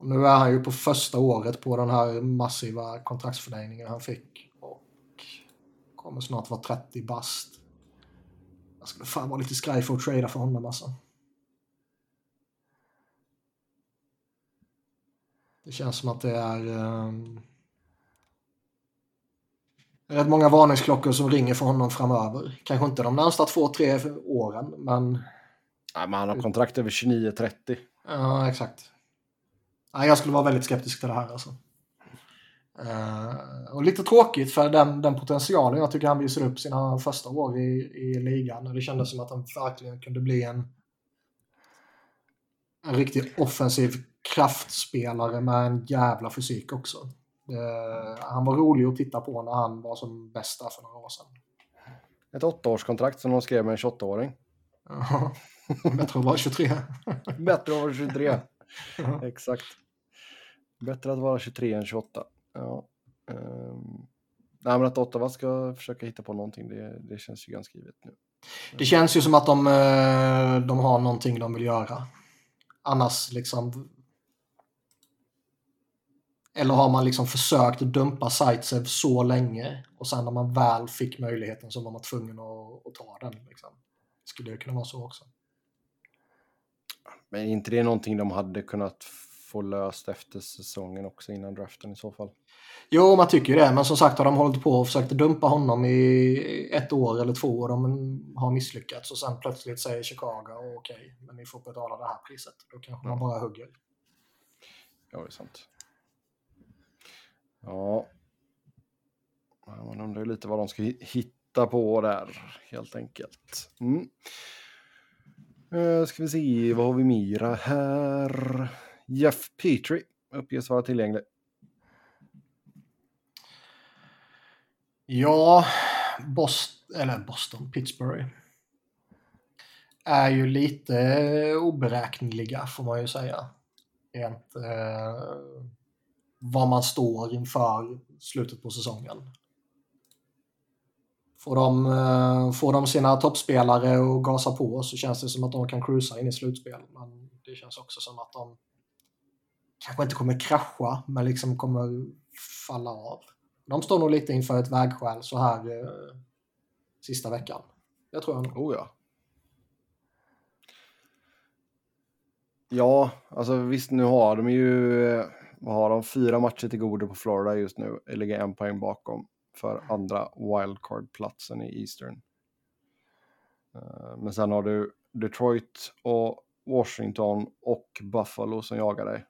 Nu är han ju på första året på den här massiva kontraktsförlängningen han fick. Kommer snart vara 30 bast. Jag skulle fan vara lite skraj för att trada för honom alltså. Det känns som att det är um, rätt många varningsklockor som ringer för honom framöver. Kanske inte de närmsta två, tre åren, men... Ja, men han har kontrakt över 29-30. Ja, exakt. Ja, jag skulle vara väldigt skeptisk till det här alltså. Uh, och lite tråkigt för den, den potentialen jag tycker han visade upp sina första år i, i ligan. Det kändes som att han verkligen kunde bli en, en riktigt offensiv kraftspelare med en jävla fysik också. Uh, han var rolig att titta på när han var som bästa för några år sedan. Ett åttaårskontrakt som de skrev med en 28-åring. Ja, bättre att vara 23. (laughs) bättre att vara 23. Exakt. Bättre att vara 23 än 28. Ja. Um, nej, men att Ottawa ska försöka hitta på någonting, det, det känns ju ganska givet nu. Det känns ju som att de, eh, de har någonting de vill göra. Annars liksom... Eller har man liksom försökt dumpa Zaitsev så länge och sen när man väl fick möjligheten så var man tvungen att, att ta den. Liksom. Skulle det kunna vara så också? Men är inte det någonting de hade kunnat få löst efter säsongen också innan draften i så fall. Jo, man tycker ju det, men som sagt har de hållit på och försökt dumpa honom i ett år eller två och de har misslyckats och sen plötsligt säger Chicago okej, okay, men ni får betala det här priset. Då kanske man bara hugger. Ja, det är sant. Ja. Man undrar lite vad de ska hitta på där, helt enkelt. Mm. Uh, ska vi se, vad har vi mera här? Jeff Petrie uppges vara tillgänglig. Ja, Boston, eller Boston, Pittsburgh är ju lite oberäkneliga får man ju säga. Rent eh, vad man står inför slutet på säsongen. Får de, eh, får de sina toppspelare och gasa på så känns det som att de kan cruisa in i slutspel. Men det känns också som att de kanske inte kommer krascha, men liksom kommer falla av. De står nog lite inför ett vägskäl så här eh, sista veckan. Jag tror jag nog. Oh ja. Ja, alltså visst nu har de ju, eh, vad har de, fyra matcher till godo på Florida just nu. Ligger en poäng bakom för andra wildcard-platsen i Eastern. Eh, men sen har du Detroit och Washington och Buffalo som jagar dig.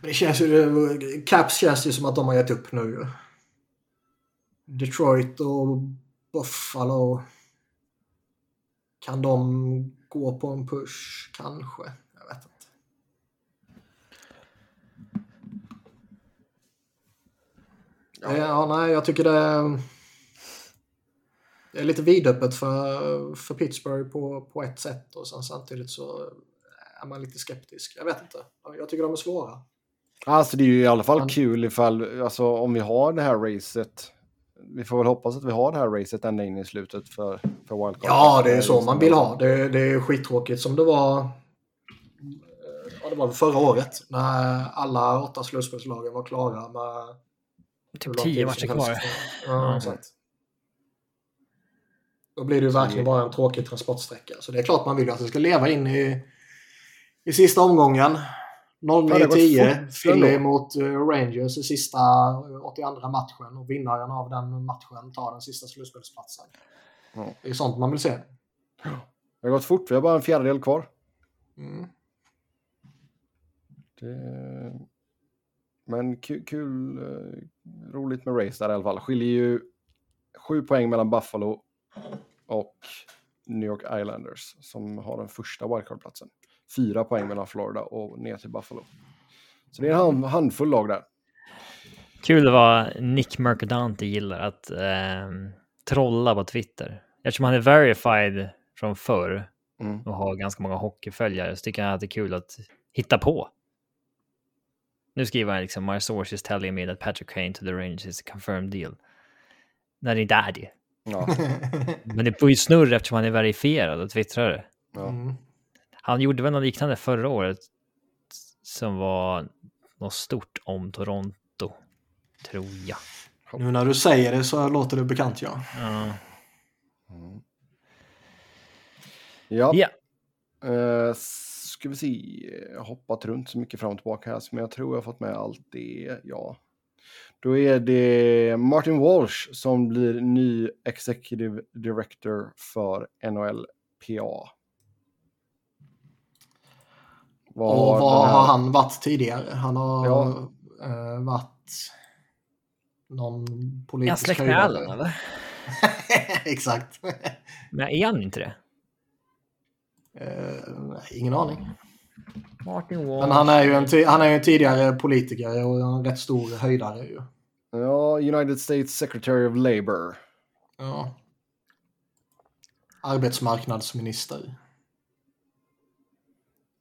Men det känns ju... Caps känns ju som att de har gett upp nu Detroit och Buffalo. Kan de gå på en push? Kanske. Jag vet inte. Ja, ja nej, jag tycker det är, det är lite vidöppet för, för Pittsburgh på, på ett sätt och sen samtidigt så är man lite skeptisk. Jag vet inte. Jag tycker de är svåra. Alltså det är ju i alla fall kul ifall, alltså om vi har det här racet. Vi får väl hoppas att vi har det här racet ända in i slutet för, för wildcard. Ja, det är så man vill ha. Det, det är skittråkigt som det var eh, ja, det var förra året när alla åtta slutspelslagen var klara med typ tio matcher kvar. Ja, mm. Då blir det ju verkligen bara en tråkig transportsträcka. Så det är klart man vill att det ska leva in i, i sista omgången. 09-10, Philly mot uh, Rangers i sista 82 eh, matchen och vinnaren av den matchen tar den sista slutspelsplatsen. Ja. Det är sånt man vill se. Det har gått fort, vi har bara en fjärdedel kvar. Mm. Det... Men kul, kul eh, roligt med race där i alla fall. Skiljer ju sju poäng mellan Buffalo och New York Islanders som har den första wildcard-platsen. Fyra poäng mellan Florida och ner till Buffalo. Så det är en hand, handfull lag där. Kul vad Nick Mercadante gillar att eh, trolla på Twitter. Eftersom han är verified från förr Mm. och har ganska många hockeyföljare så tycker han att det är kul att hitta på. Nu skriver han liksom My source is telling me that Patrick Kane to the Rangers is a confirmed deal. När det inte är det. Ja, Men det får ju snurr eftersom han är verifierad och twittrare. ja. Mm. Han gjorde väl något liknande förra året som var något stort om Toronto, tror jag. Nu när du säger det så låter det bekant ja. Ja. Mm. ja. Ja. Eh, ska vi se, jag har hoppat runt så mycket fram och tillbaka här, men jag tror jag har fått med allt det, ja. Då är det Martin Walsh som blir ny Executive Director för NHLPA. Vad Och vad har han varit tidigare? Han har Ja. eh, varit någon politisk släkt med höjdare. Allen (laughs) eller? Exakt. Men är han inte det? Nej, ingen aning. Martin Wall. Men han är ju en, han är ju en tidigare politiker och en rätt stor höjdare ju. Ja, United States Secretary of Labour. Ja. Arbetsmarknadsminister.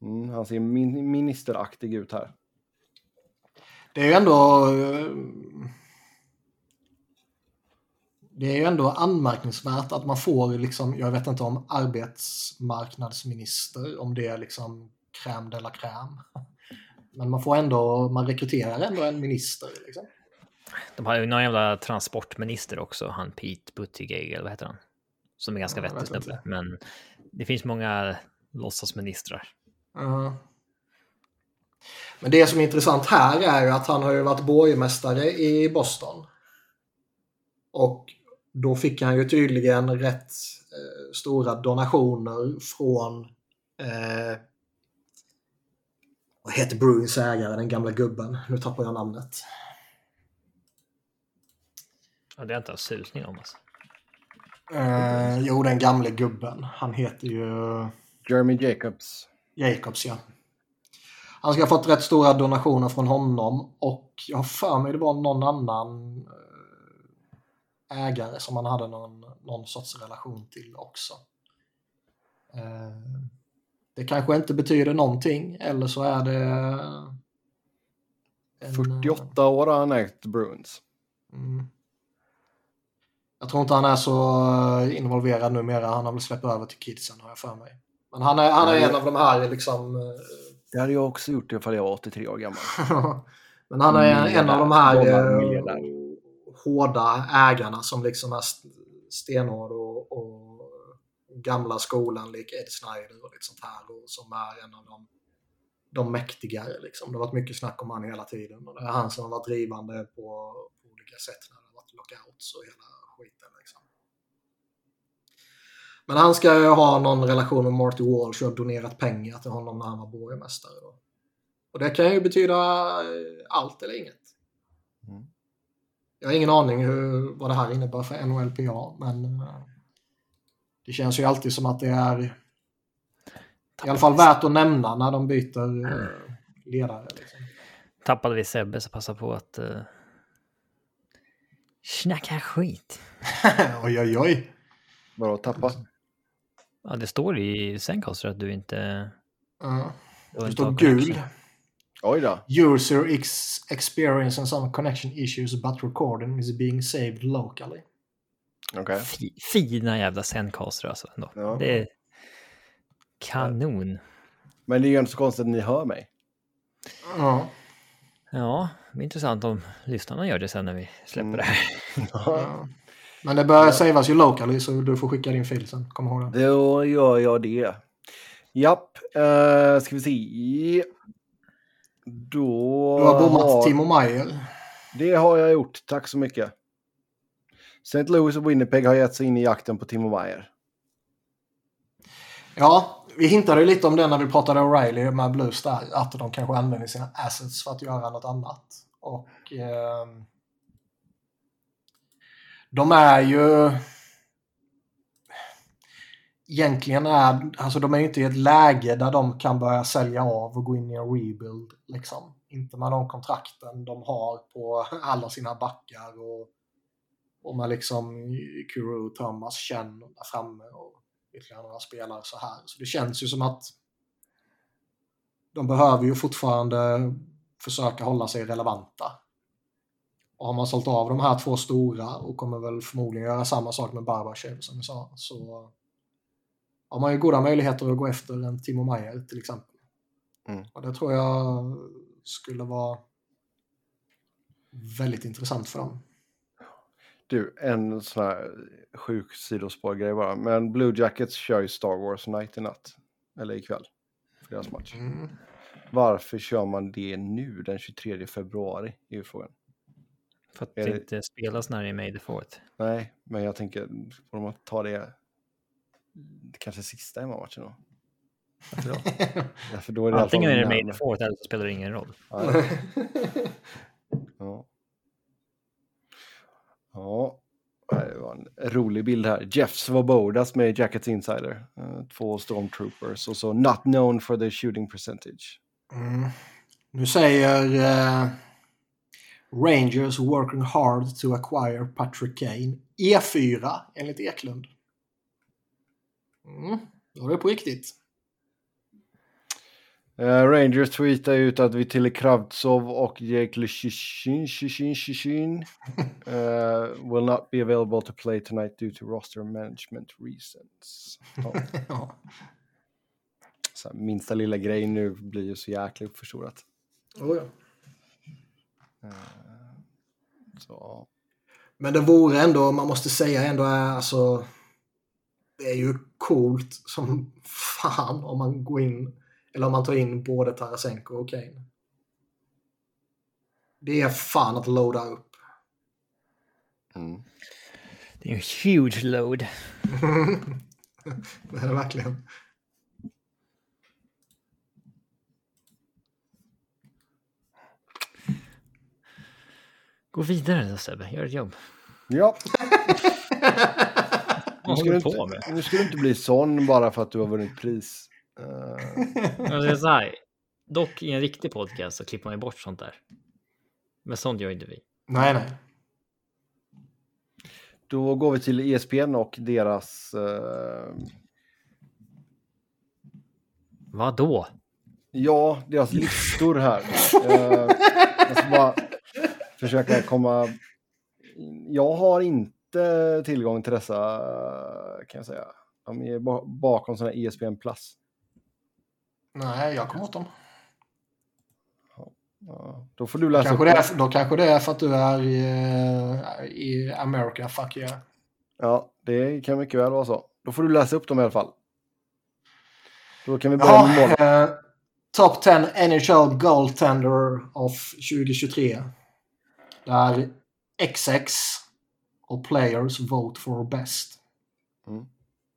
Mm, han ser min ministeraktig ut här. Det är ju ändå... eh, Det är ju ändå anmärkningsvärt att man får liksom, jag vet inte om arbetsmarknadsminister, om det är liksom crème de la crème. Men man får ändå, man rekryterar ändå en minister. Liksom. De har ju någon jävla transportminister också, han Pete Buttigieg, eller vad heter han? Som är ganska Ja, vettig vet snubbe. Men det finns många låtsasministrar. Men det som är intressant här är ju att han har ju varit borgmästare i Boston. Och då fick han ju tydligen rätt eh, stora donationer från eh, vad heter Bruins ägare, den gamla gubben? Nu tappar jag namnet. Ja, det är inte en susning om alltså. Eh, jo, den gamle gubben. Han heter ju... Jeremy Jacobs. Jacobs, ja. Han ska ha fått rätt stora donationer från honom och jag har för mig det var någon annan eh, ägare som han hade någon, någon sorts relation till också. Eh, Det kanske inte betyder någonting eller så är det... en, 48 år har han ägt Bruins. Mm. Jag tror inte han är så eh, involverad numera. Han har väl släppt över till kidsen har jag för mig. Men han är, han är en av de här liksom... eh, Det hade jag också gjort ifall jag var 83 år gammal. (laughs) Men han är en av de här eh, hårda ägarna som liksom är st- stenhård och, och gamla skolan lik Ed Snyder och lite sånt här och som är en av de, de mäktigare. Liksom. Det har varit mycket snack om han hela tiden och det är han som har varit drivande på, på olika sätt när det har varit lockouts och hela skiten. Liksom. Men han ska ju ha någon relation med Marty Walsh och har donerat pengar till honom när han var borgmästare. Och det kan ju betyda eh, allt eller inget. Mm. Jag har ingen aning hur, vad det här innebär för NHLPA, men eh, det känns ju alltid som att det är i alla fall värt att nämna när de byter eh, ledare. Liksom. Tappade vi Sebbe så passa på att uh, snacka skit. (laughs) oj, oj, oj. Vadå tappa? Ja, det står i Zencaster att du inte... Ja. du har det står gul. Oj då. User ex experiencing some connection issues but recording is being saved locally. Fi- Fina jävla Zencaster alltså. Ändå. Ja. Det är kanon. Men det är ju inte så konstigt att ni hör mig. Ja. Ja, det är intressant om lyssnarna gör det sen när vi släpper Mm. det här. Ja. (laughs) Men det bör savas ju locally så du får skicka din fil sen. Kom ihåg det. Då gör jag det. Japp, uh, ska vi se. Då... Du har bommat har- Timo Meyer. Det har jag gjort, tack så mycket. St. Louis och Winnipeg har gett sig in i jakten på Timo Meyer. Ja, vi hintade lite om det när vi pratade O'Reilly med Blues där. Att de kanske använder sina assets för att göra något annat. Och... Eh, de är ju... Egentligen är alltså de är inte i ett läge där de kan börja sälja av och gå in i en rebuild. Liksom. Inte med de kontrakten de har på alla sina backar och, och med liksom Kuro, Thomas, Chen där framme och ytterligare några spelare så här. Så det känns ju som att de behöver ju fortfarande försöka hålla sig relevanta. Har man sålt av de här två stora och kommer väl förmodligen göra samma sak med Barbachev som jag sa, så har man ju goda möjligheter att gå efter en Timo Meyer till exempel. Mm. Och det tror jag skulle vara väldigt intressant för dem. Du, en sån här sjuk sidospårgrej bara. Men Blue Jackets kör ju Star Wars Night i natt. Eller ikväll. För deras match. Mm. Varför kör man det nu den 23 februari? Är ju frågan. För att det, det inte spelas när det är May the 4th. Nej, men jag tänker, får de ta det kanske sista hemmamatchen då? Därför (laughs) då är det Antingen är det May the 4th eller så spelar det ingen roll. Ja. ja. ja. Det var en rolig bild här. Jeff Svobodas med Jackets Insider. Eh, två stormtroopers och så not known for their shooting percentage. Mm. Nu säger uh, Rangers working hard to acquire Patrick Kane. E4 enligt Eklund. Mm. Då är det på riktigt. Uh, Rangers tweetar ut att Vitili Kravtsov och Jake Shishin, uh, (laughs) will not be available to play tonight due to roster management reasons. Oh. (laughs) så minsta lilla grej nu blir ju så jäkla uppförstorat. Oh, ja. Uh, så. Men det vore ändå, man måste säga ändå, alltså det är ju coolt som fan om man går in eller om man tar in både Tarasenko och Kane. Det är fan att loada upp. Mm. Det är en huge load. (laughs) det är det verkligen. Gå vidare då Sebbe, gör ett jobb. Ja. nu, ska du inte, nu ska du inte bli sån bara för att du har vunnit pris. Uh... så här, dock i en riktig podcast så klipper man ju bort sånt där. Men sånt gör inte vi. Nej, nej. Då går vi till ESPN och deras... Uh... Vad då? Ja, deras listor här. uh, jag ska bara försöka komma... Jag har inte tillgång till dessa, kan jag säga. De är bakom sådana ESPN Plus. Nej, jag kom åt dem. Ja, då får du läsa kanske upp det. Är, då kanske det är för att du är i, eh, i America, fuck yeah. Ja, det kan mycket väl vara så. Då får du läsa upp dem i alla fall. Då kan vi börja ja, med mål. Eh, Top 10 NHL Goaltender of 2023. Där XX och Players vote for best. Mm.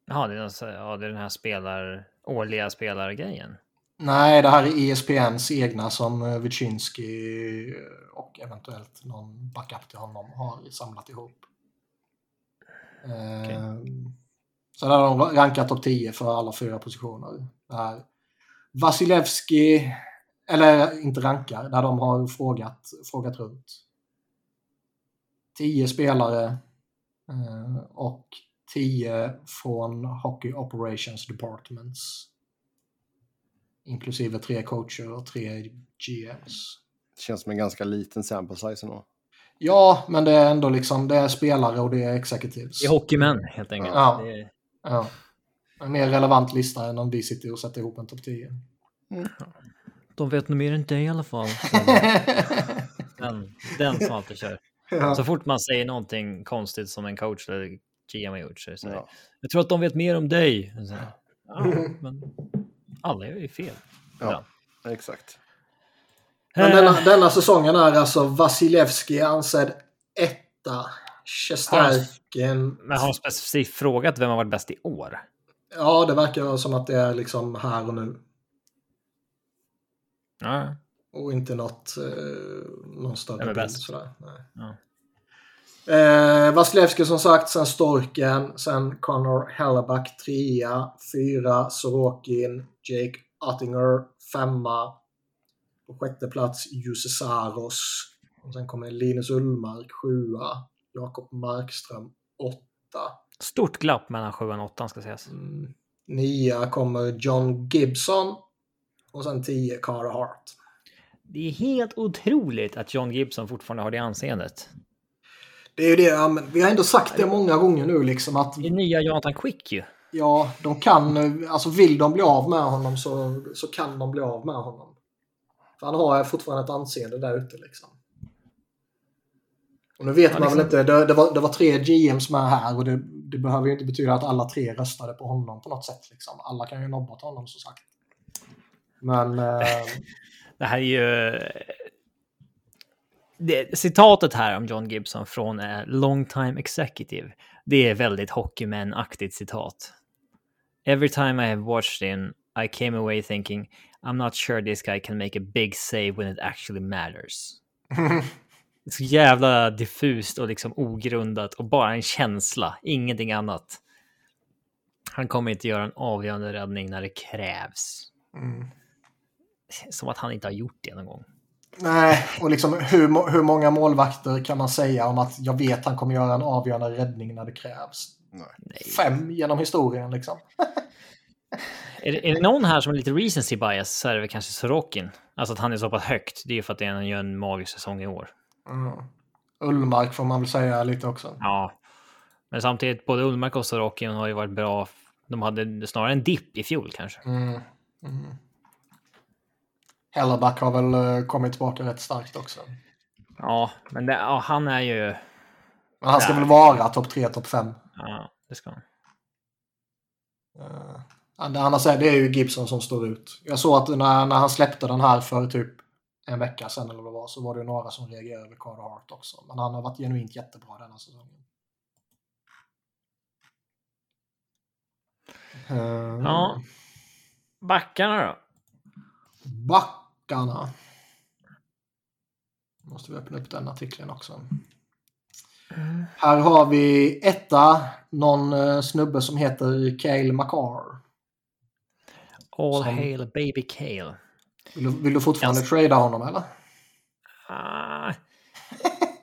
Jaha, det är, alltså, ja, det är den här spelar, årliga spelargrejen. Nej, det här är ESPNs egna som eh, Wyszynski eh, och eventuellt någon backup till honom har samlat ihop. Okay. Ehm, så där har de rankat topp 10 för alla fyra positioner. Där Vasilevski, eller inte rankar, där de har frågat, frågat runt. 10 spelare eh, och 10 från Hockey Operations Departments inklusive tre coacher och tre GMs. Det känns som en ganska liten sample size ändå. Ja, men det är ändå liksom, det är spelare och det är executives. Det är hockeymän helt enkelt. Ja. Är... ja. En mer relevant lista än om vi sitter och sätter ihop en topp 10. Mm. De vet nog mer än dig i alla fall. (laughs) den, den som alltid kör. Ja. Så fort man säger någonting konstigt som en coach eller GM har gjort så, så ja. jag tror att de vet mer om dig. Så, ja, men alla gör ju fel. Ja, ja. exakt. Men denna, denna säsongen är alltså Vasilevski ansedd etta. Shesterkin... Men har de specifikt frågat vem har varit bäst i år? Ja, det verkar som att det är liksom här och nu. Ja. Och inte något, eh, någon större bild bäst? sådär. Nej. Ja. Eh, Vasilevski som sagt, sen Storken, sen Connor Helleback trea, fyra Sorokin, Jake Ottinger femma. På sjätte plats Jussi Saros. Och sen kommer Linus Ullmark sjua, Jakob Markström åtta. Stort glapp mellan 7 och 8 ska sägas. Mm. Nia kommer John Gibson. Och sen 10 Carter Hart. Det är helt otroligt att John Gibson fortfarande har det anseendet. Det är ju det, ja, vi har ändå sagt det många gånger nu liksom att Det är nya Jonathan Quick ju. ja, de kan, alltså vill de bli av med honom så, så kan de bli av med honom. För han har fortfarande ett anseende där ute liksom. Och nu vet Ja, man väl liksom- inte, det, det, var, det var tre GMs med här och det, det behöver ju inte betyda att alla tre röstade på honom på något sätt. Liksom. Alla kan ju nobba honom som sagt. Men eh, (laughs) Det här är ju... Det, citatet här om John Gibson från eh, Long Time Executive. Det är väldigt hockeymän-aktigt citat. Every time I have watched him I came away thinking I'm not sure this guy can make a big save when it actually matters. (laughs) Det är så jävla diffust och liksom ogrundat och bara en känsla, ingenting annat. Han kommer inte göra en avgörande räddning när det krävs. mm. Som att han inte har gjort det någon gång. Nej, och liksom hur, hur många målvakter kan man säga om att jag vet han kommer göra en avgörande räddning när det krävs? Nej. Fem genom historien liksom. (laughs) Är, det, är det någon här som är lite recency bias så är det väl kanske Sorokin. Alltså att han är så pass högt. Det är ju för att han gör en magisk säsong i år. Mm. Ullmark får man väl säga lite också. Ja, men samtidigt både Ullmark och Sorokin har ju varit bra. De hade snarare en dipp i fjol kanske. Mm. Mm. Hellerback har väl eh, kommit tillbaka rätt starkt också. Ja, men det, ja, han är ju. Men han ska Ja. väl vara topp 3, topp 5. Ja, det ska han. Uh, annars är det är ju Gibson som står ut. Jag såg att när, när han släppte den här för typ en vecka sedan eller vad det var så var det ju några som reagerade över Carter Hart också. Men han har varit genuint jättebra denna säsongen. Eh, Ja. Backarna då? Backarna. Måste vi öppna upp den artikeln också. Här har vi etta, någon eh, snubbe som heter Cale Makar. All Som- hail baby Kale. Vill du, vill du fortfarande Yes. trada honom eller? Ah.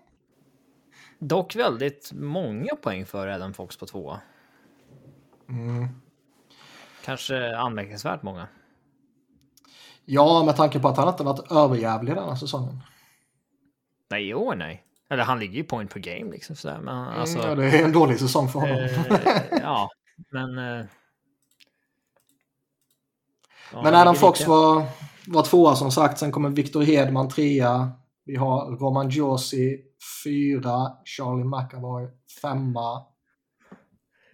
(laughs) Dock väldigt många poäng för Adam Fox på tvåa. Mm. Kanske anmärkningsvärt många. Ja, med tanke på att han inte varit överjävlig denna säsongen. Nej, i år nej. Eller han ligger ju point per game liksom sådär. Men alltså. Mm, ja, det är en dålig säsong för honom. eh, (laughs) ja, men. Eh, ja, Men Adam Fox lite- var, var tvåa som sagt. Sen kommer Victor Hedman trea. Vi har Roman Josi fyra. Charlie McAvoy femma.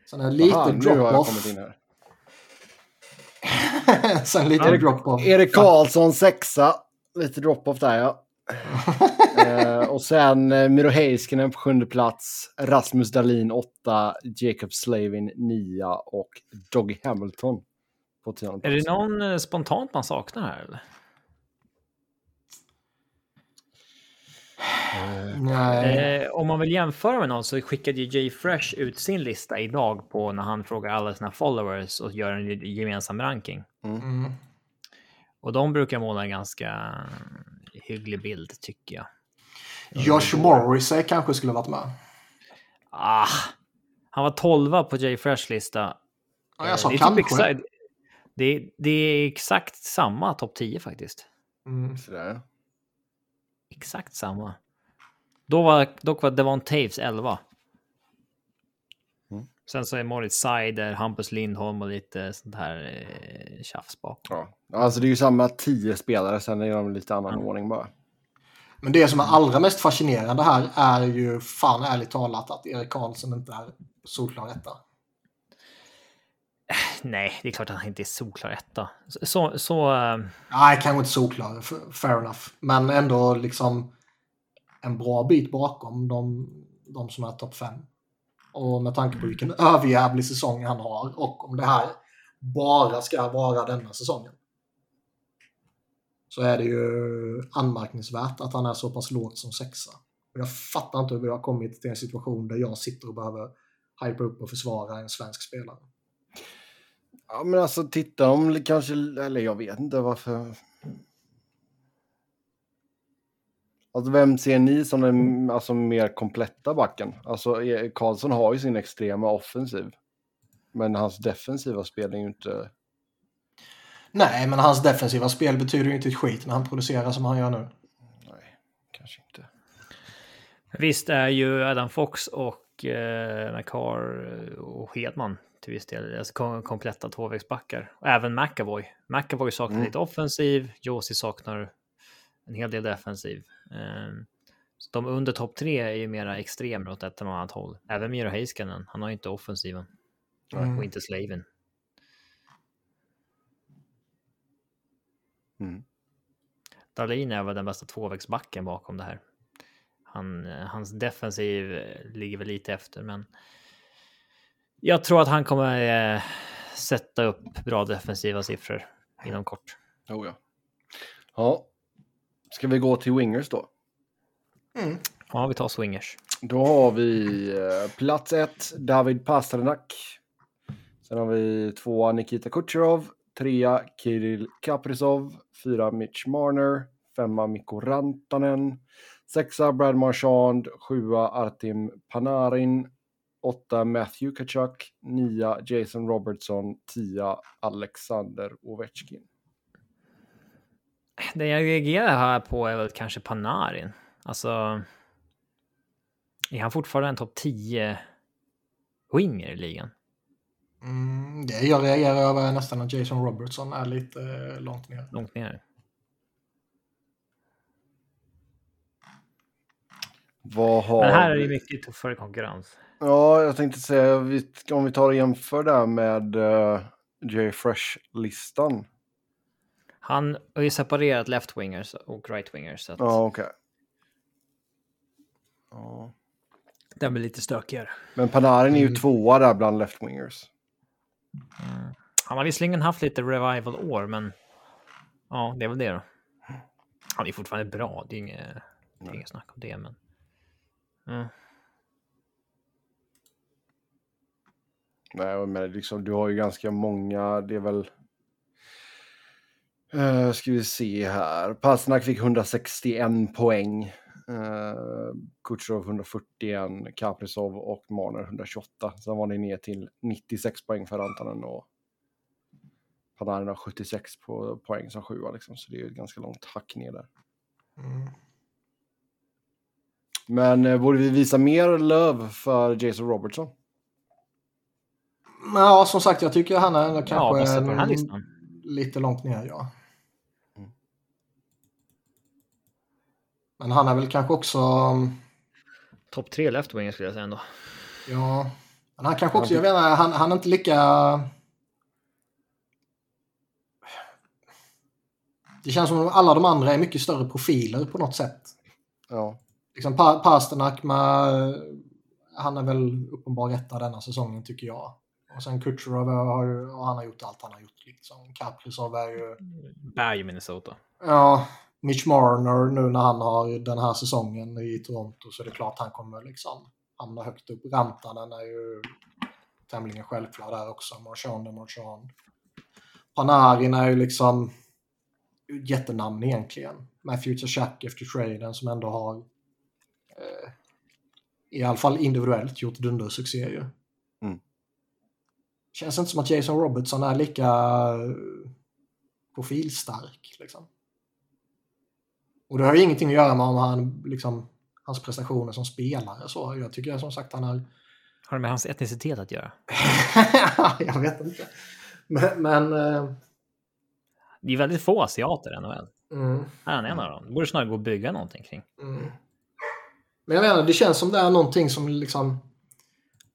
Sen är det lite drop-off. (laughs) Sen lite Ja. drop-off. Erik Karlsson sexa. Lite drop-off där ja. (laughs) eh, och sen eh, Miro Heiskanen på sjunde plats. Rasmus Dahlin åtta. Jacob Slavin nia. Och Doggy Hamilton på tionde Är plats. det någon eh, spontant man saknar här eller? Eh, om man vill jämföra med någon så skickade ju Jay Fresh ut sin lista idag på när han frågar alla sina followers och gör en gemensam ranking. Mm. Och de brukar måla en ganska hygglig bild tycker jag. Josh Morrissey kanske skulle varit med. Ah, han var 12 på Jay Fresh lista. Ja, jag sa det, är kanske. typ exakt, det, det är exakt samma topp 10 faktiskt. Mm. Sådär. Exakt samma. Då var, dock var Devon Taves 11. Mm. Sen så är Moritz Seider, Hampus Lindholm och lite sånt här eh, tjafs bakom. Ja. Alltså det är ju samma tio spelare, sen är de lite annan Ja. ordning bara. Men det som är allra mest fascinerande här är ju fan ärligt talat att Erik Karlsson inte är solklar etta. (sighs) Nej, det är klart att han inte är solklar etta. Så, så, eh, Nej, kanske inte solklar, fair enough. Men ändå liksom en bra bit bakom de, de som är topp fem. Och med tanke på vilken överjävlig säsong han har och om det här bara ska vara denna säsongen. Så är det ju anmärkningsvärt att han är så pass lågt som sexa. Jag fattar inte hur vi har kommit till en situation där jag sitter och behöver hypa upp och försvara en svensk spelare. Ja, men alltså titta om kanske, eller jag vet inte varför. Alltså vem ser ni som den alltså, mer kompletta backen? Alltså e- Karlsson har ju sin extrema offensiv. Men hans defensiva spel är ju inte... Nej, men hans defensiva spel betyder ju inte ett skit när han producerar som han gör nu. Nej, kanske inte. Visst är ju Adam Fox och eh, McCar och Hedman till viss del alltså kom kompletta tvåvägsbackar. Och även McAvoy. McAvoy saknar mm. lite offensiv, Josi saknar en hel del defensiv. Um, så de under topp tre är ju mera extremer åt ett eller annat håll. Även Miro Heiskanen, han har ju inte offensiven. Mm. Och inte Slaven. Mm. Dahlin är väl den bästa tvåvägsbacken bakom det här. Han, hans defensiv ligger väl lite efter, men jag tror att han kommer eh, sätta upp bra defensiva siffror inom kort. Oh ja. Ja. Ska vi gå till wingers då? Mm. Ja, vi tar swingers. Då har vi eh, plats ett, David Pasternak. Sen har vi tvåa Nikita Kucherov, trea Kirill Kaprizov, fyra Mitch Marner, femma Mikko Rantanen, sexa Brad Marchand, sjua Artim Panarin, 8 Matthew Kachuk, 9 Jason Robertson, 10 Alexander Ovechkin. Det jag reagerar här på är väl kanske Panarin. Alltså. Är han fortfarande en topp 10 winger i ligan? Mm, det jag reagerar över är nästan att Jason Robertson är lite eh, långt ner. Långt ner. Vad har Men här är det mycket tuffare konkurrens. Ja, jag tänkte säga om vi tar och jämför det här med uh, Jay Fresh-listan. Han har ju separerat left-wingers och right-wingers. Att... Ja, okej. Okay. Ja. Den blir lite stökigare. Men Panarin är ju mm. tvåa där bland left-wingers. Mm. Han har visserligen haft lite revival-år, men ja, det är väl det då. Han är fortfarande bra, det är inget, det är inget snack om det, men... Mm. Nej, men liksom, du har ju ganska många, det är väl... Uh, ska vi se här. Pasnak fick 161 poäng. Uh, Kutjerov 141, Kaprizov och Marner 128. Sen var det ner till 96 poäng för Rantanen och Panarin har 76 på poäng som sjua. Liksom, så det är ett ganska långt hack ner där. Mm. Men uh, borde vi visa mer löv för Jason Robertson? Ja, som sagt, jag tycker han är kanske ja, här listan. lite långt ner, ja. Mm. Men han är väl kanske också... Topp tre left-winger skulle jag säga ändå. Ja, men han kanske också, jag vet inte, han, han är inte lika... Det känns som att alla de andra är mycket större profiler på något sätt. Ja. Liksom Pasternak med... Han är väl uppenbar etta denna säsongen tycker jag. Och sen Kutjerov har ju, han har gjort allt han har gjort. Liksom. Kaprizov är ju... Bär ju Minnesota. Ja, Mitch Marner nu när han har den här säsongen i Toronto så är det klart han kommer liksom hamna högt upp. Rantanen är ju tämligen självklar där också. Marchand är Marchand. Panarin är ju liksom jättenamn egentligen. Matthew Tashak efter traden som ändå har eh, i alla fall individuellt gjort dundersuccé ju. Känns inte som att Jason Robertson är lika eh, profilstark. Liksom. Och det har ju ingenting att göra med om han, liksom, hans prestationer som spelare. Så jag tycker som sagt han är... Har det med hans etnicitet att göra? (laughs) jag vet inte. Men... men uh... Det är väldigt få asiater i NHL. Mm. Han är en av dem. Det borde snarare gå att bygga någonting kring. Mm. Men jag menar, det känns som det är någonting som liksom...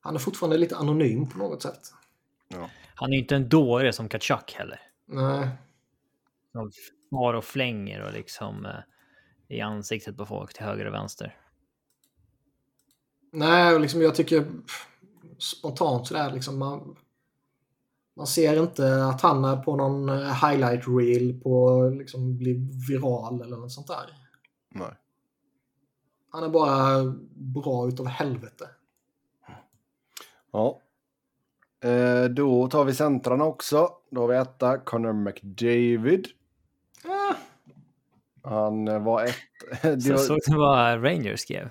Han är fortfarande lite anonym på något sätt. Ja. Han är ju inte en dåre som Kachuk heller. Nej. Som far och flänger och liksom eh, i ansiktet på folk till höger och vänster. Nej, liksom jag tycker spontant sådär liksom man... Man ser inte att han är på någon highlight reel på liksom bli viral eller något sånt där. Nej. Han är bara bra utav helvete. Ja. Eh, då tar vi centrarna också. Då har vi etta, Connor McDavid. Ah, Han eh, var ett... (laughs) det Så var- såg du vad Rangers skrev?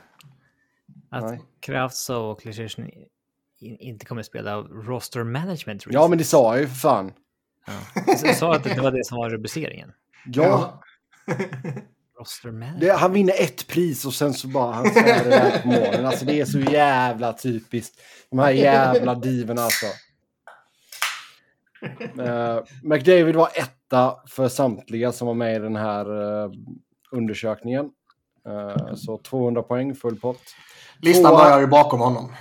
Att Nej. Kravtsov och in- inte kommer spela av roster management Ja, men det sa jag ju för fan. Ja. Jag sa att det var det som var rubriceringen. Ja, Roster management. det, han vinner ett pris och sen så bara han svär det där på målen. Alltså det är så jävla typiskt. De här jävla divorna alltså. Eh, McDavid var etta för samtliga som var med i den här eh, undersökningen. Eh, så 200 poäng, full pott. Listan Tvåa. börjar ju bakom honom.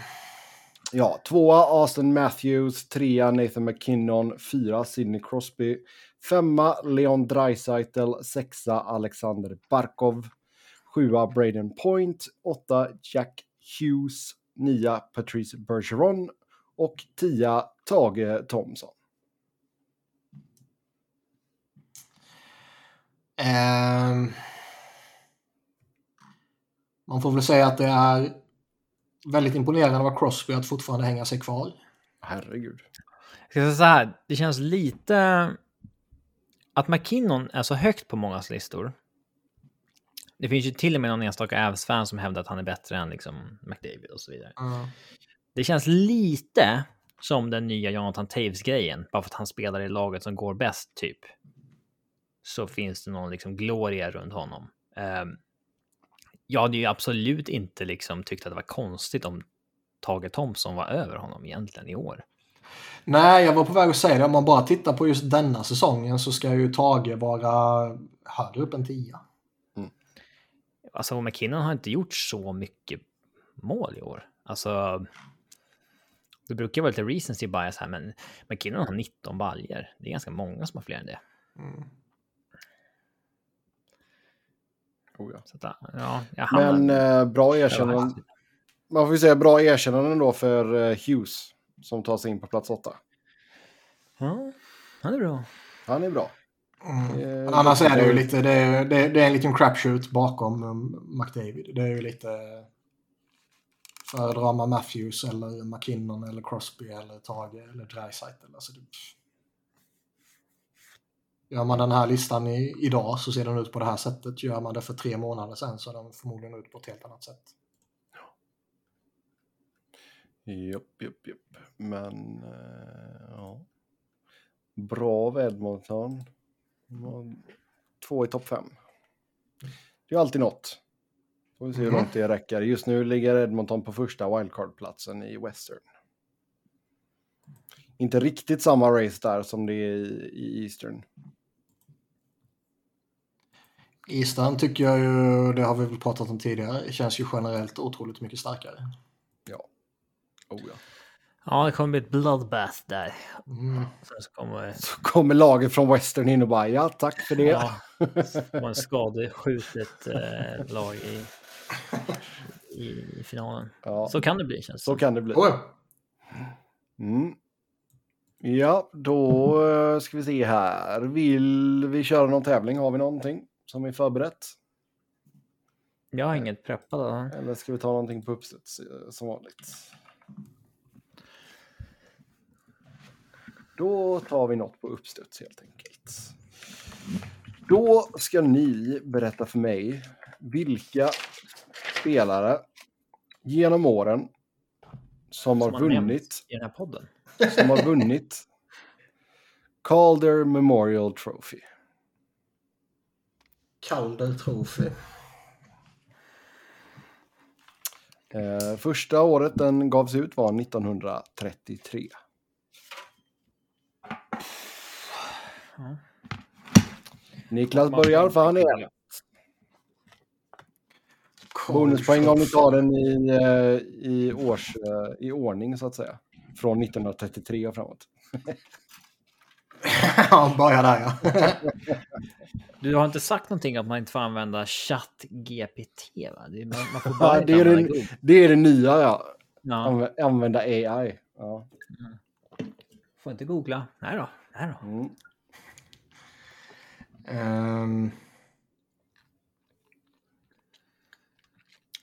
Ja, tvåa Austin Matthews, trea Nathan McKinnon, fyra Sidney Crosby, femma Leon Draisaitl, sexa Alexander Barkov, sjua Braden Point, åtta Jack Hughes, nia Patrice Bergeron och tia Tage Thomson. Ehm, man får väl säga att det är väldigt imponerande av Crosby att fortfarande hänga sig kvar. Herregud. Jag ska säga så här, det känns lite... Att McKinnon är så högt på mångas listor. Det finns ju till och med någon enstaka Avs-fan som hävdar att han är bättre än liksom McDavid och så vidare. Det känns lite som den nya Jonathan Taves-grejen. Bara för att han spelar i laget som går bäst, typ. Så finns det någon liksom gloria runt honom. Um, jag hade ju absolut inte liksom tyckt att det var konstigt om Tage Thompson var över honom egentligen i år. Nej, jag var på väg att säga det. Om man bara tittar på just denna säsongen så ska ju Tage vara högre upp än 10. Alltså McKinnon har inte gjort så mycket mål i år. Alltså. Det brukar vara lite recency bias här, men McKinnon har 19 baljer. Det är ganska många som har fler än det. Mm. Oh, ja. Så att, ja, jag. Men eh, bra erkännande. Man får ju säga bra erkännanden då för eh, Hughes som tar sig in på plats åtta. Ja, han är bra. Han är bra. Mm. Eh, Men annars är det ju lite, det är, det är, det är en liten crapshoot bakom um, McDavid. Det är ju lite föredrar man Matthews eller McKinnon eller Crosby eller Tage eller Dreisaitl. Alltså det, Gör man den här listan i, idag så ser den ut på det här sättet. Gör man det för tre månader sedan så ser den förmodligen ut på ett helt annat sätt. Japp, japp, japp. Men eh, ja. Bra av Edmonton. Mm, Två i topp fem. Det är alltid något. Får vi se hur Mhm. långt det räcker. Just nu ligger Edmonton på första wildcard-platsen i Western. Inte riktigt samma race där som det är i Eastern. Eastern tycker jag ju, det har vi väl pratat om tidigare, känns ju generellt otroligt mycket starkare. Ja. Oh, ja. Ja, det kommer bli ett bloodbath där. Mm. Sen så kommer Så kommer laget från Western in och bara ja, tack för det. ja, (laughs) man skadeskjutet eh, lag i, i finalen. Ja, Så kan det bli känns det så kan det bli. Oh, ja. Mm. Ja, då eh, ska vi se här. Vill vi köra någon tävling? Har vi någonting som är förberett? Jag har inget preppat. Eller ska vi ta någonting på uppstuds eh, som vanligt? Då tar vi något på uppstuds helt enkelt. Då ska ni berätta för mig vilka spelare genom åren som Som har vunnit i den här podden. som har vunnit Calder Memorial Trophy. Calder Trophy. Eh, första året den gavs ut var 1933. Ja. Niklas börjar för han är bonuspoäng om ni tar den i, eh, i, års, eh, i ordning så att säga. Från 1933 och framåt. (laughs) (laughs) Ja, börja där ja. (laughs) Du har inte sagt någonting om att man inte får använda ChatGPT va? Det är, man, man får Ja, bara det, är det, det är det nya ja. Ja. Anv- Använda AI. Ja. Får inte googla. Nej då. Nej då. Mm. Ehm,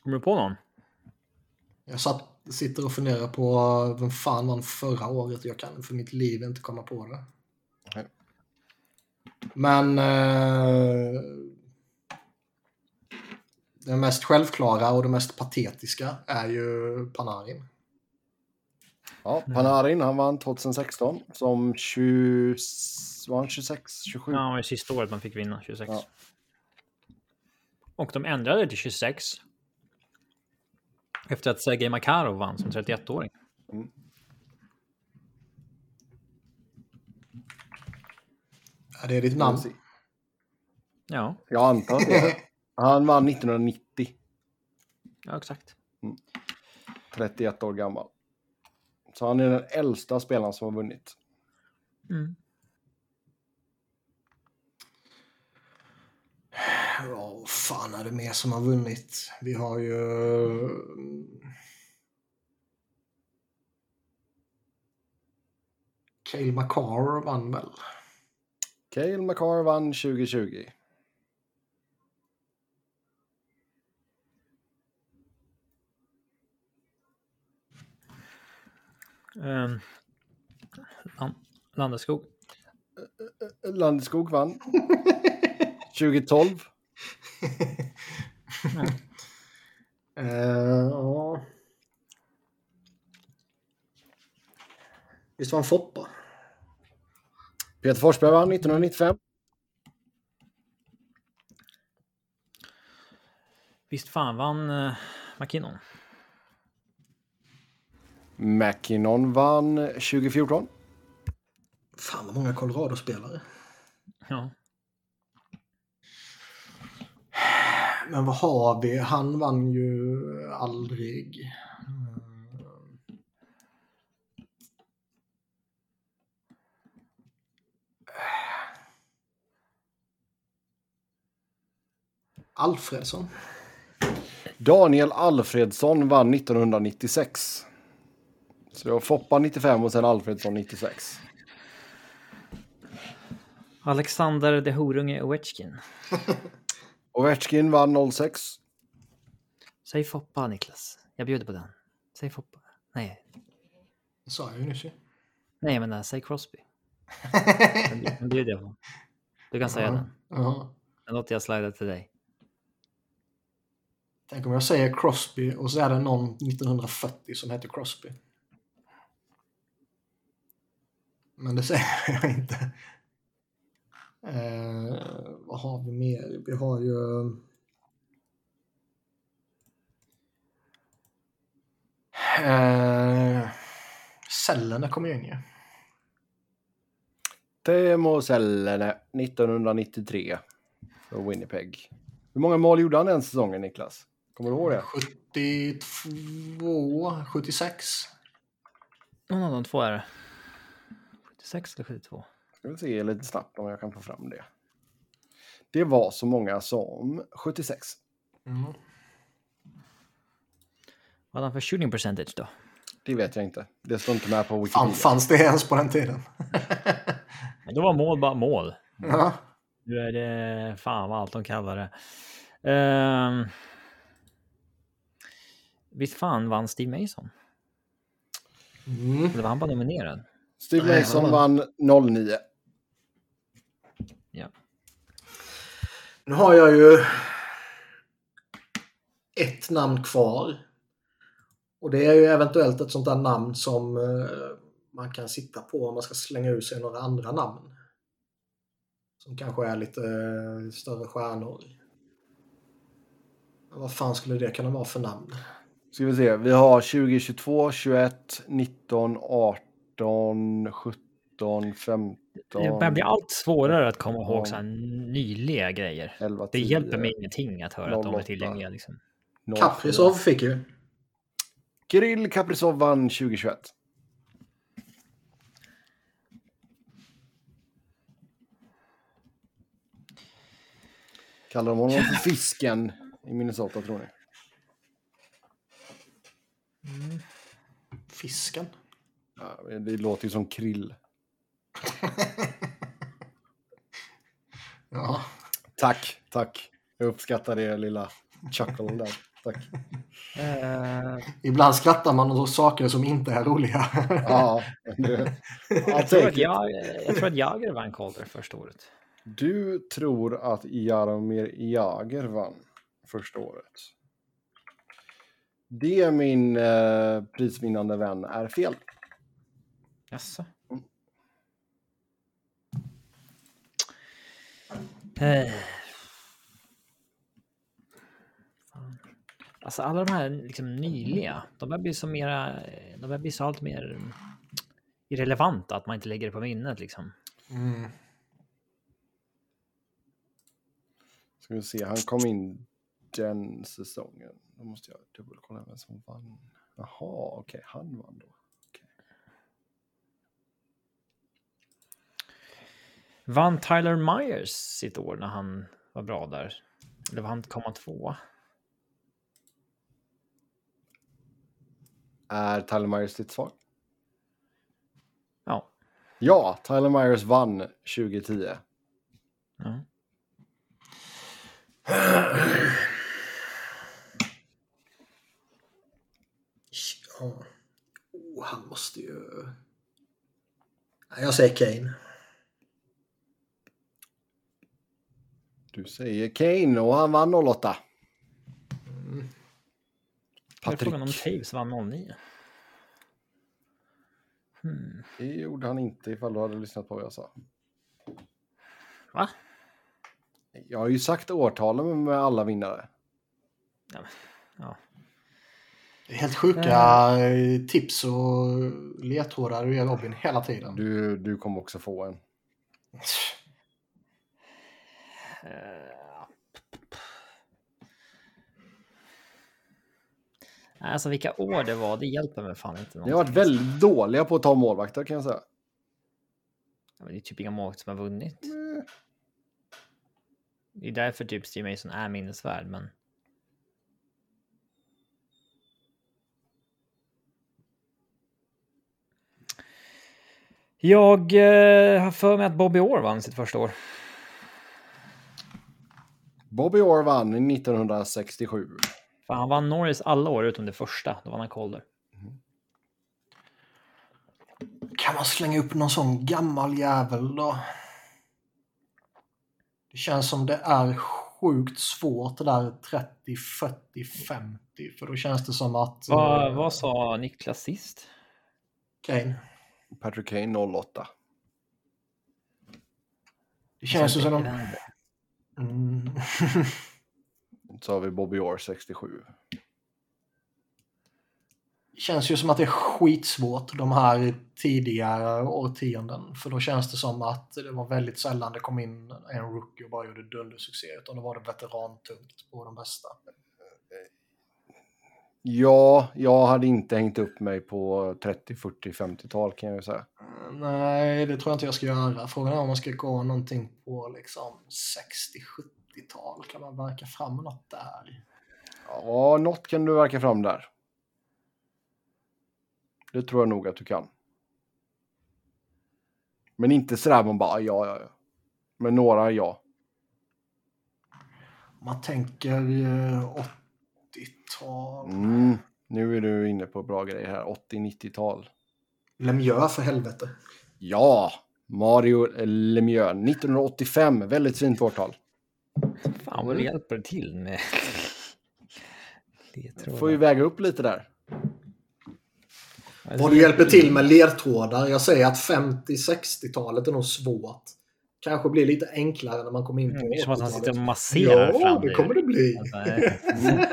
Kommer du på någon? jag satt, sitter och funderar på vem fan vann förra året. Jag kan för mitt liv inte komma på det. Men eh, det mest självklara och det mest patetiska är ju Panarin. Ja, Panarin, han vann 2016 som 20, var han 26, 27. Ja, det var ju sista året man fick vinna, 26. Ja. Och de ändrade till 26. Efter att Sergej Makarov vann som 31-åring. Är det ditt namn? Ja, Jag antar det. (laughs) Han vann 1990, ja exakt. 31 år gammal. Så han är den äldsta spelaren som har vunnit. Mm. Ja, vad fan är det mer som har vunnit? Vi har ju... Cale Makar vann väl? Cale McCarr vann 2020. Um, Landeskog. Landeskog vann (laughs) 2012. Eh, ja. Visst var han Foppa? Peter Forsberg vann 1995. Visst fan vann uh, McKinnon? McKinnon vann 2014. Fan vad många Colorado-spelare. Ja. Men vad har vi? Han vann ju aldrig. Alfredsson. Daniel Alfredsson vann 1996. Så det var Foppa 95 och sen Alfredsson 96. Alexander de Horunge Ovechkin. (laughs) Ovechkin vann 06. Säg Foppa Niklas. Jag bjuder på den. Säg Foppa. Nej, Det sa jag ju nyss nej jag menar säg Crosby. (laughs) Den, bjuder jag på. Du kan säga den. Ja. Den låter jag slida till dig. Tänk om jag säger Crosby och så är det någon 1940 som heter Crosby. Men det säger (laughs) jag inte. Eh, vad har vi mer? Vi har ju... Eh, cellerna kommer ju in ju. Teemu Sellene 1993 för Winnipeg. Hur många mål gjorde han den säsongen Niklas? Kommer du ihåg det? 72, 76. Någon av de två är det. 76 eller 72? Ska vi se lite snabbt om jag kan få fram det. Det var så många som 76. Mm. Vad hade han för shooting percentage då? Det vet jag inte. Det står inte med på Fan, Wikipedia. fanns det ens på den tiden? (laughs) Men Då var mål bara mål. ja. Nu är det fan vad allt de kallar det. Ehm, visst fan vann Steve Mason? Mm. Eller var han bara nominerad? Steve Nej, Mason vann 09. Ja. Nu har jag ju ett namn kvar. Och det är ju eventuellt ett sånt där namn som eh, man kan sitta på om man ska slänga ur sig några andra namn. Som kanske är lite eh, större stjärnor. Men vad fan skulle det kunna vara för namn? Ska vi se. Vi har 20, 22, 21, 19, 18, 17, 15. Det börjar bli allt svårare att komma ihåg så här nyliga grejer. 11, Det 10, hjälper mig ingenting att höra att de är 08. tillgängliga. Liksom. 04. Kaprizov fick ju. Kirill Kaprizov vann 2021. Kallar de honom för (laughs) fisken i Minnesota tror ni? Fisken. Ja, det låter ju som krill. (laughs) ja. Tack, tack. Jag uppskattar det lilla chuckle där. Tack. Eh, Ibland skrattar man åt saker som inte är roliga. Ja, det, (laughs) jag, tror att jag, jag tror att Jagr vann Calder första året. Du tror att Jaromir Jagr vann första året. Det, min eh, prisvinnande vän, är fel. Jaså? Eh. Fan. Alltså alla de här liksom nyliga, de börjar bli så mera, de börjar bli så allt mer irrelevanta att man inte lägger det på minnet liksom. Mm. Ska vi se, han kom in den säsongen. Då måste jag dubbelkolla vem som vann. Jaha, okej, okay, han vann då. Okay. Vann Tyler Myers sitt år när han var bra där? Eller var han komma tvåa? Är Tyler Myers ditt svar? Ja. Ja, Tyler Myers vann 2010. ja. (clears throat) Ja. Oh, han måste ju... Jag säger Kane. Du säger Kane och han vann 08. Mm. Patrik. Frågan om Taves vann 09. Hmm. Det gjorde han inte ifall du hade lyssnat på vad jag sa. Va? Jag har ju sagt årtalen med alla vinnare. Ja, men, ja. Helt sjuka eh, tips och ledtrådar du ger Robin hela tiden. Du, du kommer också få en. Eh, Alltså vilka år det var, det hjälper mig fan inte. Ni har varit väldigt dåliga på att ta målvakter kan jag säga. Ja, men det är typ inga målvakter som har vunnit. Eh, Det är därför typ Steve Mason är minnesvärd, men... Jag eh, har för mig att Bobby Orr vann sitt första år. Bobby Orr vann 1967. För han vann Norris alla år utom det första, då vann han Calder. Kan man slänga upp någon sån gammal jävel då? Det känns som det är sjukt svårt det där 30, 40, 50. För då känns det som att... Vad, eh, vad sa Niklas sist? Kane. Patrick Kane 08. Det känns ju som de... Mm. Så har vi Bobby Orr 67. Det känns ju som att det är skitsvårt de här tidigare årtionden. För då känns det som att det var väldigt sällan det kom in en rookie och bara gjorde dundersuccé. Utan då var det veterantungt på de bästa. Ja, jag hade inte hängt upp mig på 30, 40, 50-tal kan jag ju säga. Nej, det tror jag inte jag ska göra. Frågan är om man ska gå någonting på liksom 60-70-tal. Kan man verka fram något där? Ja, något kan du verka fram där. Det tror jag nog att du kan. Men inte sådär man bara ja, ja, ja. Men några ja. Om man tänker eh, 80-tal. Mm, nu är du inne på bra grejer här. 80-90-tal. Lemieux för helvete. Ja, Mario Lemieux 1985. Väldigt fint årtal. Fan vad det hjälper till med Får ju väga upp lite där. Vad du hjälper till med ledtrådar. Jag säger att 50-60-talet är nog svårt. Kanske blir lite enklare när man kommer in på Mm, som att han 80-talet. sitter och masserar Ja, fram det kommer det bli. (laughs)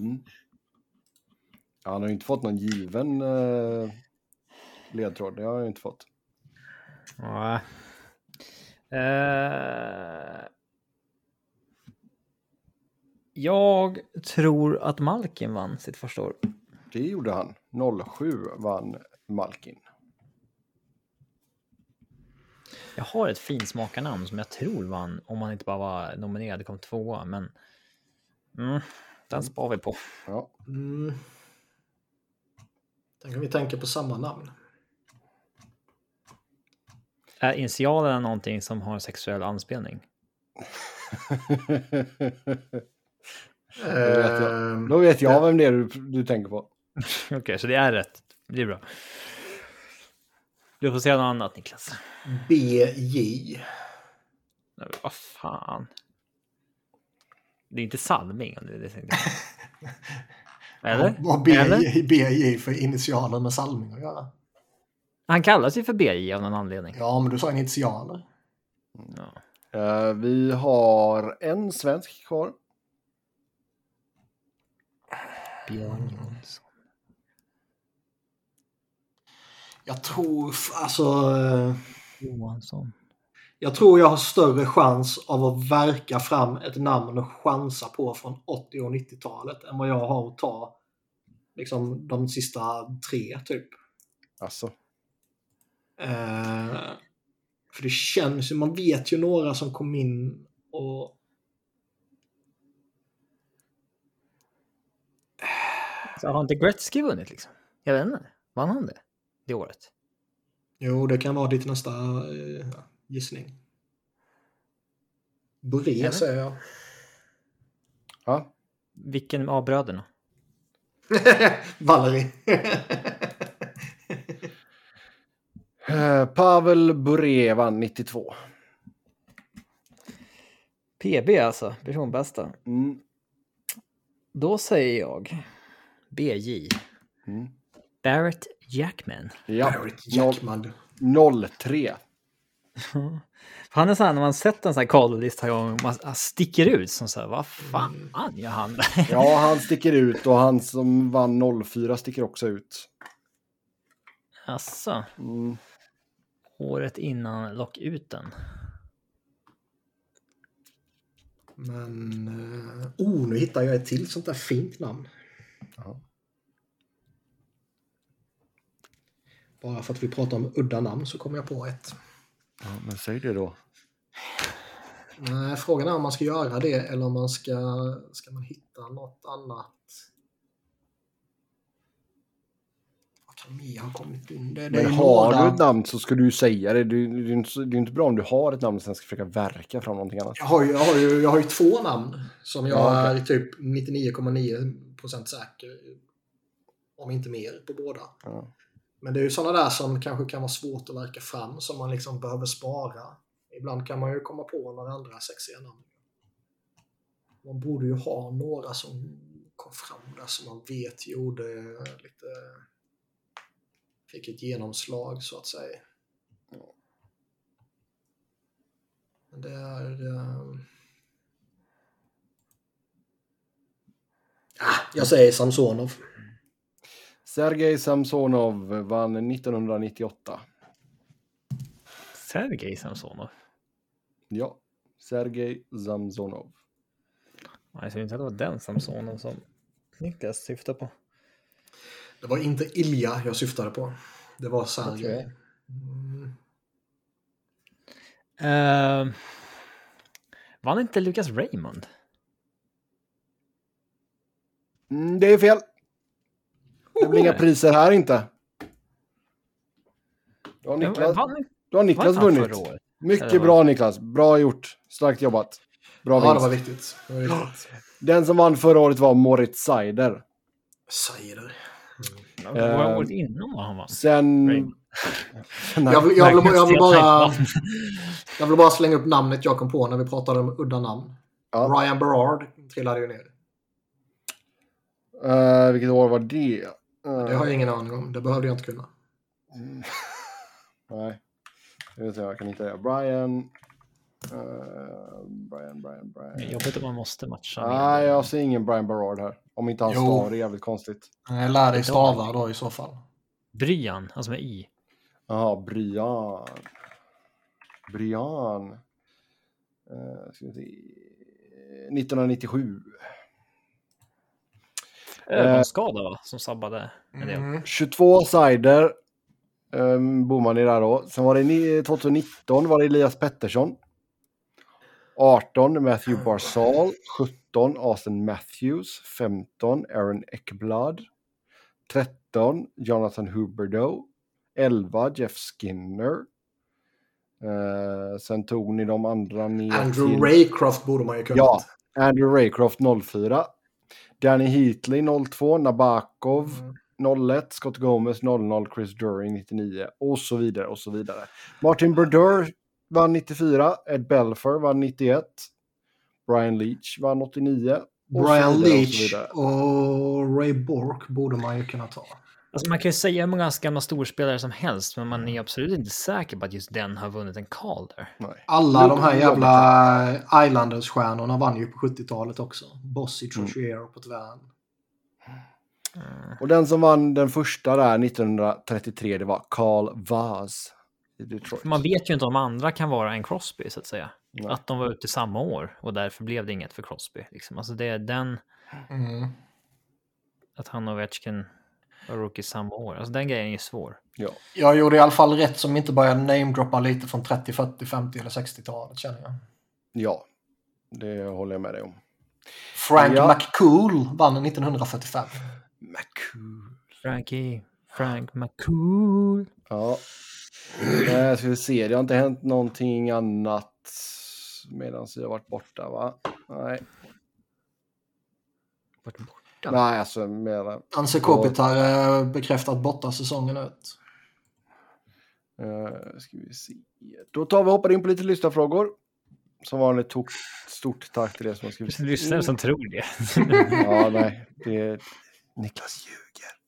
Mm. Ja, han har ju inte fått någon given eh, ledtråd. Det har han ju inte fått. ja. Eh, jag tror att Malkin vann sitt första år. Det gjorde han. 07 vann Malkin. Jag har ett finsmakarnamn som jag tror vann om han inte bara var nominerad och kom tvåa, men mm, den spar vi på. Ja. Mm. Tänk om vi tänker på samma namn. Är initialerna någonting som har en sexuell anspelning? Då vet jag, Ehm, då vet jag vem det är du, du tänker på. (laughs) Okej, så det är rätt. Det är bra. Du får säga något annat Niklas. BJ. Vad fan. Det är inte Salming. Det är. (laughs) Eller? Vad Eller? BJ, BJ för initialer med Salming att göra? Han kallas ju för BJ av någon anledning. Ja, men du sa initialer. Ja. Eh, vi har en svensk kvar. Björn Jonsson. Jag tror, alltså... eh, Johansson. Jag tror jag har större chans av att verka fram ett namn och chansa på från 80 och 90-talet än vad jag har att ta liksom de sista tre typ. Alltså. Eh, för det känns ju, man vet ju några som kom in och Så har inte Gretzky vunnit liksom? Jag vet inte. Vann han det? Det året? jo, det kan vara ditt nästa eh, gissning. Eller? säger jag. Ja. Vilken av bröderna? (laughs) Valerie. Eh, Pavel Bure vann 92. PB alltså, personbästa. Mm. Då säger jag BJ. Mm. Barrett Jackman. Ja, Barrett Jackman. 03. Han är så här, när man sett en sån här call-lista gång, man han sticker ut som så här, vad fan gör han? Ja, han sticker ut och han som vann 04 sticker också ut. Alltså, Mm. året innan lockuten. Men... eh, oh, nu hittar jag ett till sånt där fint namn. Ja. Bara för att vi pratar om udda namn så kommer jag på ett. Ja, men säg det då. Nej, frågan är om man ska göra det eller om man ska, ska man hitta något annat. Vad kan mer ha kommit in? Det, det Men har några- du ett namn så ska du ju säga det. Det är det är inte, det är inte bra om du har ett namn och sen ska försöka verka fram någonting annat. Jag har, ju, jag, har ju, jag har ju två namn som jag Ja, okej. är typ 99,9% säker om inte mer på båda. Ja. Men det är ju sådana där som kanske kan vara svårt att verka fram som man liksom behöver spara. Ibland kan man ju komma på några andra sexiga namn. Man borde ju ha några som kom fram där som man vet gjorde lite... Fick ett genomslag så att säga. Men det är... eh, Ah, jag säger Samsonov. Sergej Samsonov vann 1998. Sergej Samsonov. Ja, Sergej Samsonov. Nej, Jag ser inte att det var den Samsonov som Niklas syftar på. Det var inte Ilja jag syftade på. Det var Sergej. Mm. Uh, vann inte Lucas Raymond? Mm, det är fel. Det blir inga priser här inte. Då har Niklas, då har Niklas vunnit. Mycket bra Niklas. Bra gjort. Starkt jobbat. Bra Ja, det var viktigt. Det var viktigt. Den som vann förra året var Moritz Seider. Seider. Ja, Det var Eh, året innan han vann. Sen... (laughs) Nej. Jag vill, jag, vill, jag, vill bara, (laughs) jag vill bara slänga upp namnet jag kom på när vi pratade om udda namn. Ja. Ryan Berard trillade ju ner. Eh, vilket år var det? Eh, Det har jag ingen aning om. Det behövde jag inte kunna. Mm. (laughs) Nej. Jag vet inte, jag kan hitta det. Brian... eh, Brian, Brian, Brian. Jobbigt om man måste matcha. Nej, jag ser ingen Brian Berard här. Om inte han Jo. stavar det är jävligt konstigt. Jag lär dig stava då i så fall. Bryan, alltså med i. Jaha, Brian. Brian. Uh, ska vi se. 1997. Ögonskada va? Som sabbade en del. Mm. 22 sider. Um, bommar ni där då. Sen var det ni- 2019 var det Elias Pettersson. 18 Matthew Barzal. 17 Austin Matthews. 15 Aaron Ekblad. 13 Jonathan Huberdeau. 11 Jeff Skinner. Eh, sen tog ni de andra ner Andrew till... Raycroft borde man ju kunna. Ja, Andrew Raycroft 04. Danny Heatley 02, Nabakov Mm. 01, Scott Gomez 00, Chris During 99 och så vidare och så vidare. Martin Brodeur vann 94, Ed Belfer vann 91, Brian Leach vann 89. och så Brian Leach och Ray Bork borde man ju kunna ta. Alltså man kan ju säga hur många gamla storspelare som helst, men man är absolut inte säker på att just den har vunnit en Calder. Nej. Alla de här jävla Islanders-stjärnorna vann ju på 70-talet också. Bossy, Mm. Trottier och Potvin. Och den som vann den första där 1933, det var Carl Vaz i Detroit. För man vet ju inte om andra kan vara en Crosby, så att säga. Nej. Att de var ute samma år och därför blev det inget för Crosby. Liksom. Alltså det är den, Mm. att han och Ovechkin var rookies samma år. Alltså den grejen är ju svår. Ja. Jag gjorde i alla fall rätt som inte började namedroppa lite från 30, 40, 50 eller 60-talet känner jag. ja, det håller jag med dig om. Frank Ja. McCool vann 1945. McCool. Frankie, Frank McCool. Ja. Eh, ska vi se, det har inte hänt någonting annat medan vi har varit borta va? Nej, Vart borta. Nej alltså mera. Anse Kopitar eh, bekräftat borta säsongen ut. Eh, ska vi se. Då tar vi och hoppar in på lite lyssnarfrågor. Som vanligt, tog stort tack till er som har skrivit. Lyssnare som tror det. Ja, (laughs) nej. Det Niklas ljuger.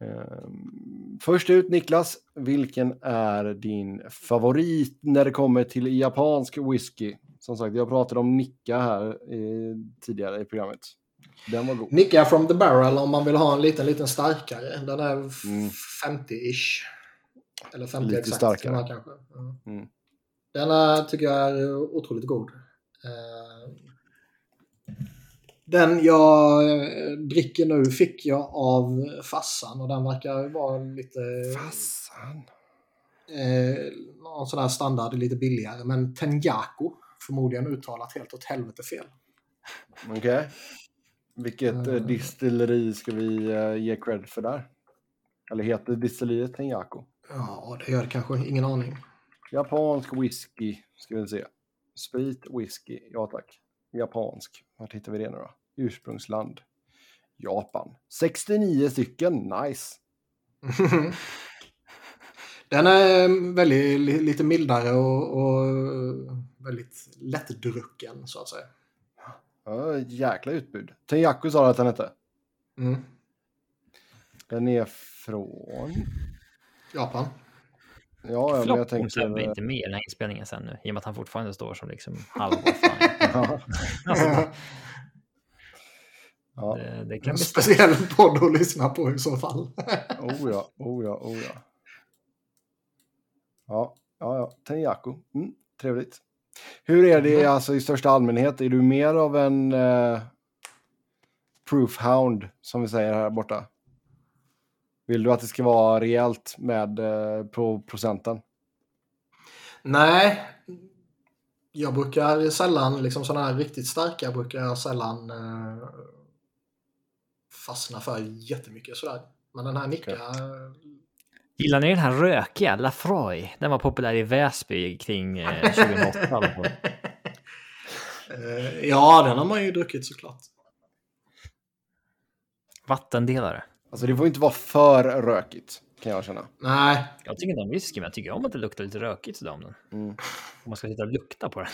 Ehm, först ut Niklas, vilken är din favorit när det kommer till japansk whisky? Som sagt, jag pratade om Nicka här eh, tidigare i programmet. Den var god. Nicka from the barrel om man vill ha en liten, liten starkare. Den är Mm. 50-ish. Eller 50 Lite exakt. starkare. Den, kanske. Ja. Mm. den är, tycker jag är otroligt god. Eh, Den jag eh, dricker nu fick jag av Fassan och den verkar vara lite... Fassan. Eh, någon sån här standard, lite billigare. Men Tenjaku, förmodligen uttalat helt åt helvete fel. Okej. Vilket Mm. distilleri ska vi eh, ge cred för där? Eller heter distilleriet Tenjaku? Ja, det gör det kanske. Ingen aning. Japansk whisky, ska vi se. Sprit, whisky, ja tack. Japansk, vart hittar vi det nu då? Ursprungsland. Japan. 69 stycken, nice. (laughs) Den är väldigt, li- lite mildare och, och väldigt lättdrucken så att säga. Ja, jäkla utbud. Tenjaku sa att den hette. Mm. Den är från... Japan. Ja, ja men jag Flopp tänker... Sebbe inte med i den här inspelningen sen nu. I och med att han fortfarande står som liksom halv. (laughs) Ja, Alltså, (laughs) ja. det, det kan En bli speciell podd att lyssna på i så fall. (laughs) Oh ja, oh ja, oh ja. Ja, ja, ja. Tenjaku. Mm, trevligt. Hur är det alltså i största allmänhet? Är du mer av en eh, proofhound, som vi säger här borta? Vill du att det ska vara rejält med eh, på procenten? Nej. Jag brukar sällan, liksom sådana här riktigt starka brukar jag sällan eh, fastna för jättemycket sådär. Men den här Nicka, eh, Gillar ni den här rökiga Lafroy? Den var populär i Väsby kring eh, 2008. eller så. eh, ja den har man ju druckit såklart. Vattendelare. Alltså det får inte vara för rökigt, kan jag känna. Nej, Jag tycker inte om whisky, men jag tycker om att det luktar lite rökigt sådär om den. Mm. Om man ska sitta och lukta på den.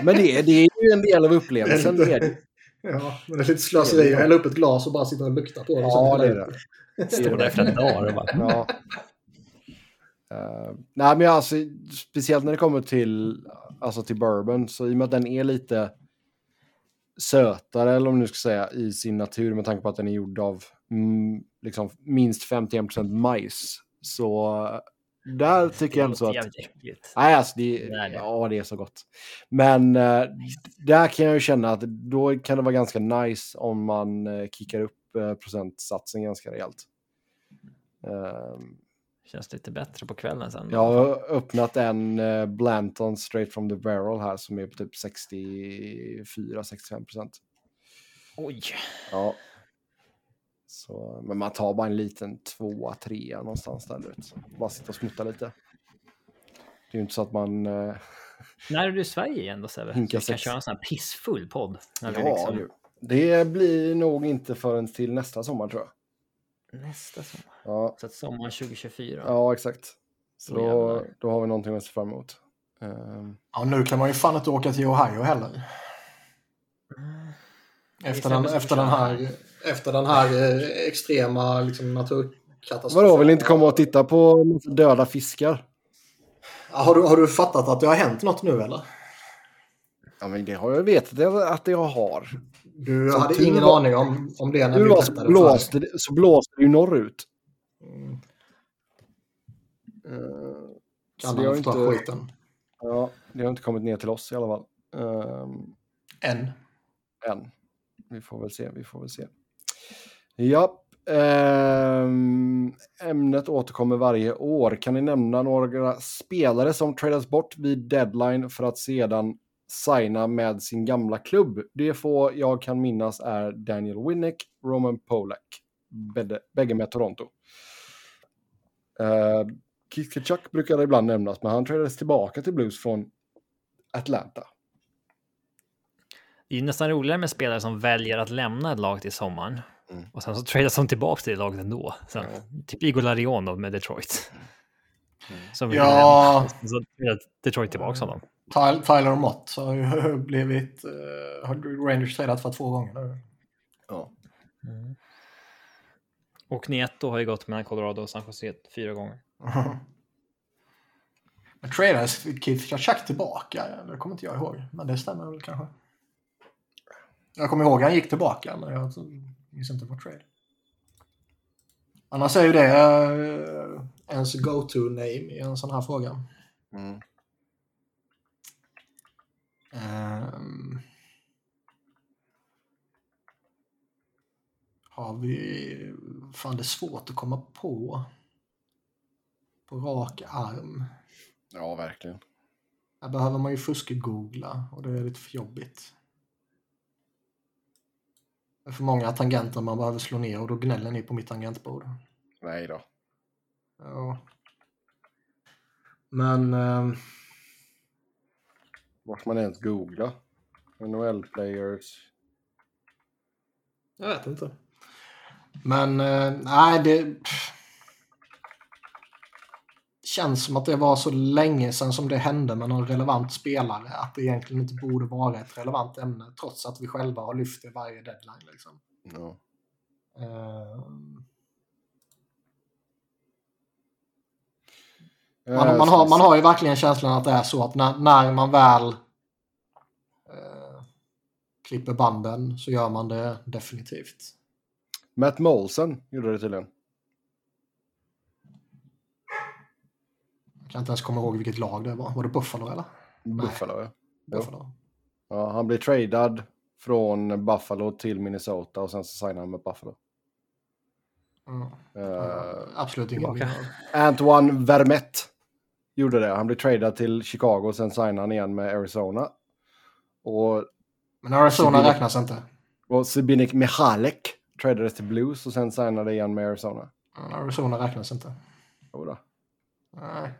(laughs) Men det, är- det är ju en del av upplevelsen. Det är det. (laughs) ja, men det är lite slöseri att hälla upp ett glas och bara sitta och lukta på det. Ja, det är det. Står där flera dagar och bara... Ja. Eh, nej, men alltså, speciellt när det kommer till, alltså till bourbon, så i och med att den är lite sötare, eller om nu ska säga, i sin natur, med tanke på att den är gjord av mm, liksom, minst 51% majs, så eh, där tycker jag så att... Nej, alltså det, Nej, det- ja, det är så gott. Men eh, där kan jag ju känna att då kan det vara ganska nice om man eh, kickar upp procentsatsen ganska rejält. Ehm, Känns lite bättre på kvällen sen. jag har öppnat en eh, Blanton straight from the barrel här som är på typ 64-65 procent. Oj. Ja. Så, men man tar bara en liten tvåa, trea någonstans där. Vet. Bara sitta och smutta lite. Det är ju inte så att man... Eh, När är du i Sverige igen då Sebbe? Vi kan köra en sån här pissfull podd. När vi ja, liksom... Det blir nog inte förrän till nästa sommar tror jag. Nästa sommar. Ja, Så att sommaren 2024. ja exakt. Så då, då har vi någonting att se fram emot. Ehm, Ja, nu kan man ju fan inte åka till Ohio heller. Efter den, efter den här, efter den här eh, extrema liksom, naturkatastrofen. vadå, vill inte komma och titta på döda fiskar? Ja, har, du, har du fattat att det har hänt något nu eller? Ja, men det har jag vetat att jag har. Du Som hade tur ingen aning om, om det när vi var så blåste, det, så blåste det ju norrut. Mm. Så Kan han inte, skiten? ja, det har inte kommit ner till oss i alla fall. Ehm, Än. än. Vi får väl se, vi får väl se. Ja, ehm, ämnet återkommer varje år. Kan ni nämna några spelare som tradas bort vid deadline för att sedan signa med sin gamla klubb? Det få jag kan minnas är Daniel Winnick, Roman Polak, bägge- med Toronto. Uh, Keith Kachuk brukar ibland nämnas, men han tradades tillbaka till Blues från Atlanta. Det är ju nästan roligare med spelare som väljer att lämna ett lag till sommaren. Mm. Och sen så tradas de tillbaka till det laget ändå. Så, Typ Igor Larionov med Detroit. Som vill Ja. lämna. Så Detroit tillbaka honom. Tyler, Tyler Mott har ju (laughs) blivit... Uh, har Rangers tradat för två gånger nu. Ja. Och Nieto har ju gått mellan Colorado och San Jose fyra gånger. (laughs) Men tradades Keith Kachuk tillbaka? Det kommer inte jag ihåg. Men det stämmer väl kanske. Jag kommer ihåg att han gick tillbaka, men jag minns inte på trade. Annars är ju det uh, ens go-to-name i en sån här fråga. Mm. Ehm. har vi... Fan, det är svårt att komma på. På rak arm. ja, verkligen. Här behöver man ju fusk-googla och det är lite för jobbigt. Det är för många tangenter man behöver slå ner och då gnäller ni på mitt tangentbord. Nej då. Ja. Men... ehm, Vart man ens googla. NHL-players. Jag vet inte. Men eh, nej, det pff. känns som att det var så länge sedan som det hände med någon relevant spelare att det egentligen inte borde vara ett relevant ämne trots att vi själva har lyft det varje deadline. Liksom. Ja. Ehm, man, man, har, man har ju verkligen känslan att det är så att när, när man väl eh, klipper banden så gör man det definitivt. Matt Molson gjorde det tydligen. Jag kan inte ens komma ihåg vilket lag det var. Var det Buffalo eller? Buffalo, ja. Jo. Buffalo. ja. Han blev tradad från Buffalo till Minnesota och sen så signade han med Buffalo. Mm. Eh, Absolut ingen. Antoine Vermette gjorde det. Han blev tradad till Chicago och sen signade han igen med Arizona. Och, Men Arizona Civil- räknas inte. och Sibinik Michalek tradades till Blues och sen signade igen med Arizona. Mm, Arizona räknas inte. Jodå. Nej.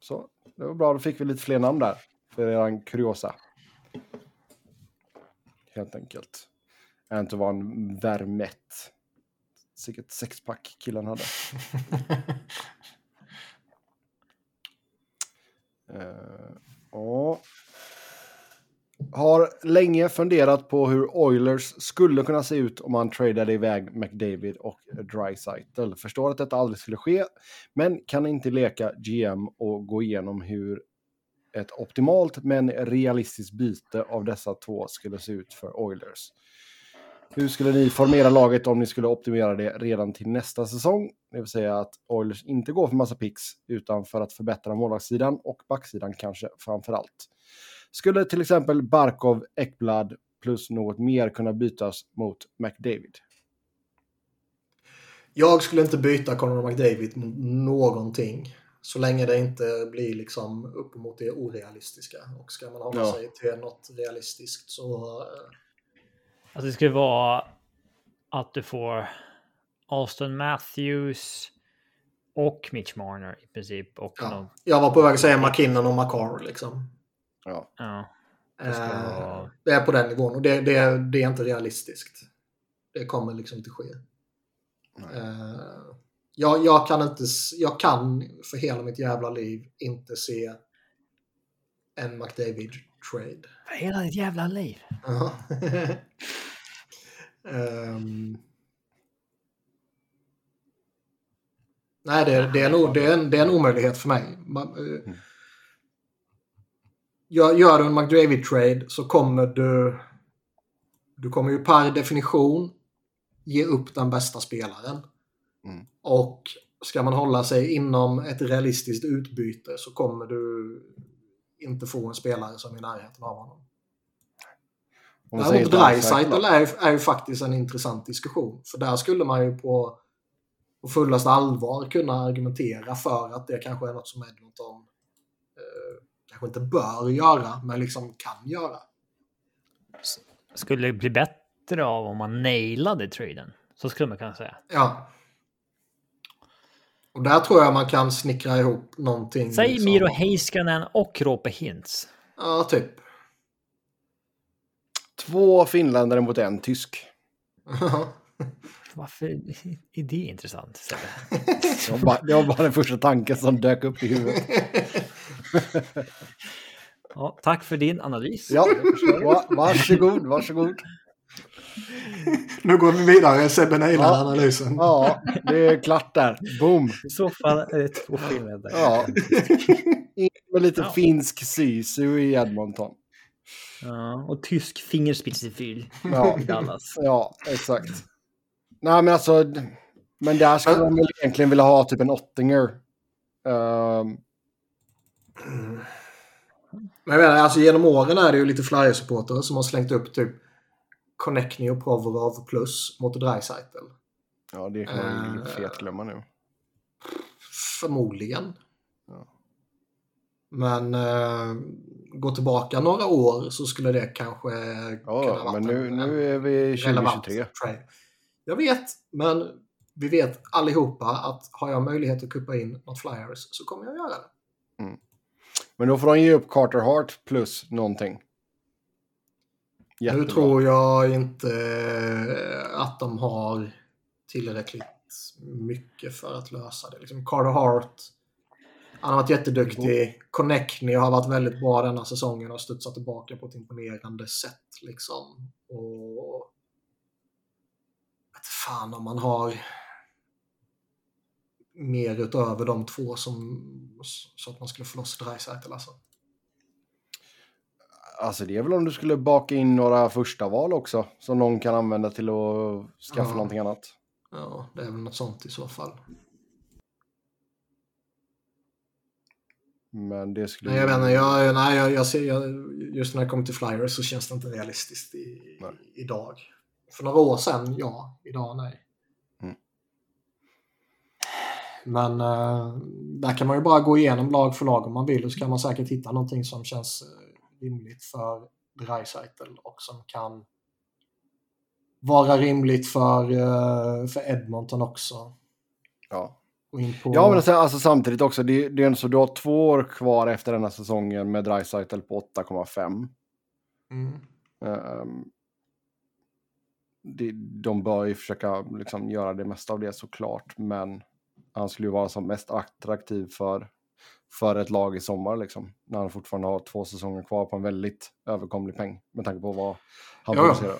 Så det var bra, då fick vi lite fler namn där. För eran kuriosa. Helt enkelt. Antoine Vermette. Sicket sexpack killen hade. (laughs) Eh, Eh, ja. Har länge funderat på hur Oilers skulle kunna se ut om man tradade iväg McDavid och Dreisaitl. Förstår att detta aldrig skulle ske, men kan inte leka GM och gå igenom hur ett optimalt men realistiskt byte av dessa två skulle se ut för Oilers. Hur skulle ni formera laget om ni skulle optimera det redan till nästa säsong? Det vill säga att Oilers inte går för massa picks utan för att förbättra målvaktssidan och backsidan kanske framför allt. Skulle till exempel Barkov, Ekblad plus något mer kunna bytas mot McDavid? Jag skulle inte byta Conor McDavid mot någonting. Så länge det inte blir liksom uppemot det orealistiska. Och ska man hålla Ja. sig till något realistiskt så... eh, Alltså det skulle vara att du får Austin Matthews och Mitch Marner i princip. Och Ja. någon, Jag var på väg att säga McKinnon och McCarr liksom. Ja. ja. Eh, ska vara- Det är på den nivån och det, det, det är inte realistiskt. Det kommer liksom inte ske. Nej. Eh, jag, jag kan inte, jag kan för hela mitt jävla liv inte se en McDavid-trade. För hela ditt jävla liv. Ja. (laughs) Ehm. nej, det, det, är nog, det, är en, det är en omöjlighet för mig. Man, eh, gör, gör du en McDavid-trade så kommer du... Du kommer ju per definition ge upp den bästa spelaren. Mm. Och ska man hålla sig inom ett realistiskt utbyte så kommer du inte få en spelare som är i närheten av honom. Däremot Dreisaitl är, ju- är ju faktiskt en intressant diskussion. För där skulle man ju på, på fullaste allvar kunna argumentera för att det kanske är något som Edmonton eh, kanske inte bör göra, men liksom kan göra. Skulle det bli bättre av om man nailade traden? Så skulle man kunna säga. Ja. Och där tror jag man kan snickra ihop någonting. Säg liksom- Miro Heiskanen och Roope Hintz. Ja, typ. Två finländare mot en tysk. Varför är det intressant? Det var, bara, det var bara den första tanken som dök upp i huvudet. Ja, tack för din analys. Ja, va, varsågod, varsågod. nu går vi vidare. Sebbe nailar Ja. analysen. Ja, det är klart där. Boom. I så fall är det två finländare. Ja. In (laughs) med lite Ja. finsk sisu i Edmonton. Ja, och tysk fingerspitzgefühl Ja. i Dallas. Ja, exakt. Nej, men alltså. Men där skulle de väl egentligen vilja ha typ en Ottinger. Ehm, Men jag menar, alltså genom åren är det ju lite Flyers-supportrar som har slängt upp typ Connectny och Provorov plus mot Dreisaitl. ja, det kan man ju fet glömma nu. Förmodligen. Ja. Men eh, gå tillbaka några år så skulle det kanske kunna Ja, varit men nu, nu är vi relevant 2023. trade. Jag vet, men vi vet allihopa att har jag möjlighet att kuppa in något Flyers så kommer jag göra det. Men då får de ge upp Carter Hart plus någonting. Jättebra. Nu tror jag inte eh, att de har tillräckligt mycket för att lösa det. Liksom Carter Hart, han har varit jätteduktig. Connectny har varit väldigt bra denna säsongen och studsat tillbaka på ett imponerande sätt. Liksom. Och... Vet fan om man har mer utöver de två som så att man skulle få loss Dreisaitl alltså. Alltså det är väl om du skulle baka in några första val också. Som någon kan använda till att skaffa Ja. någonting annat. Ja, det är väl något sånt i så fall. Men det skulle... Nej, jag vet inte, jag, nej, jag, jag ser, jag, just när det kommer till Flyers så känns det inte realistiskt i, idag. För några år sedan, ja. Idag, nej. Mm. Men eh, där kan man ju bara gå igenom lag för lag om man vill och så kan man säkert hitta någonting som känns eh, rimligt för Dreisaitl och som kan vara rimligt för, eh, för Edmonton också. Ja. Gå in på... Ja, men alltså, alltså samtidigt också. Det, det är så du har två år kvar efter denna säsongen med Dreisaitl på 8,5. Mm. Det, de bör ju försöka liksom göra det mesta av det såklart, men han skulle ju vara som mest attraktiv för, för ett lag i sommar, liksom, när han fortfarande har två säsonger kvar på en väldigt överkomlig peng, med tanke på vad han producerar.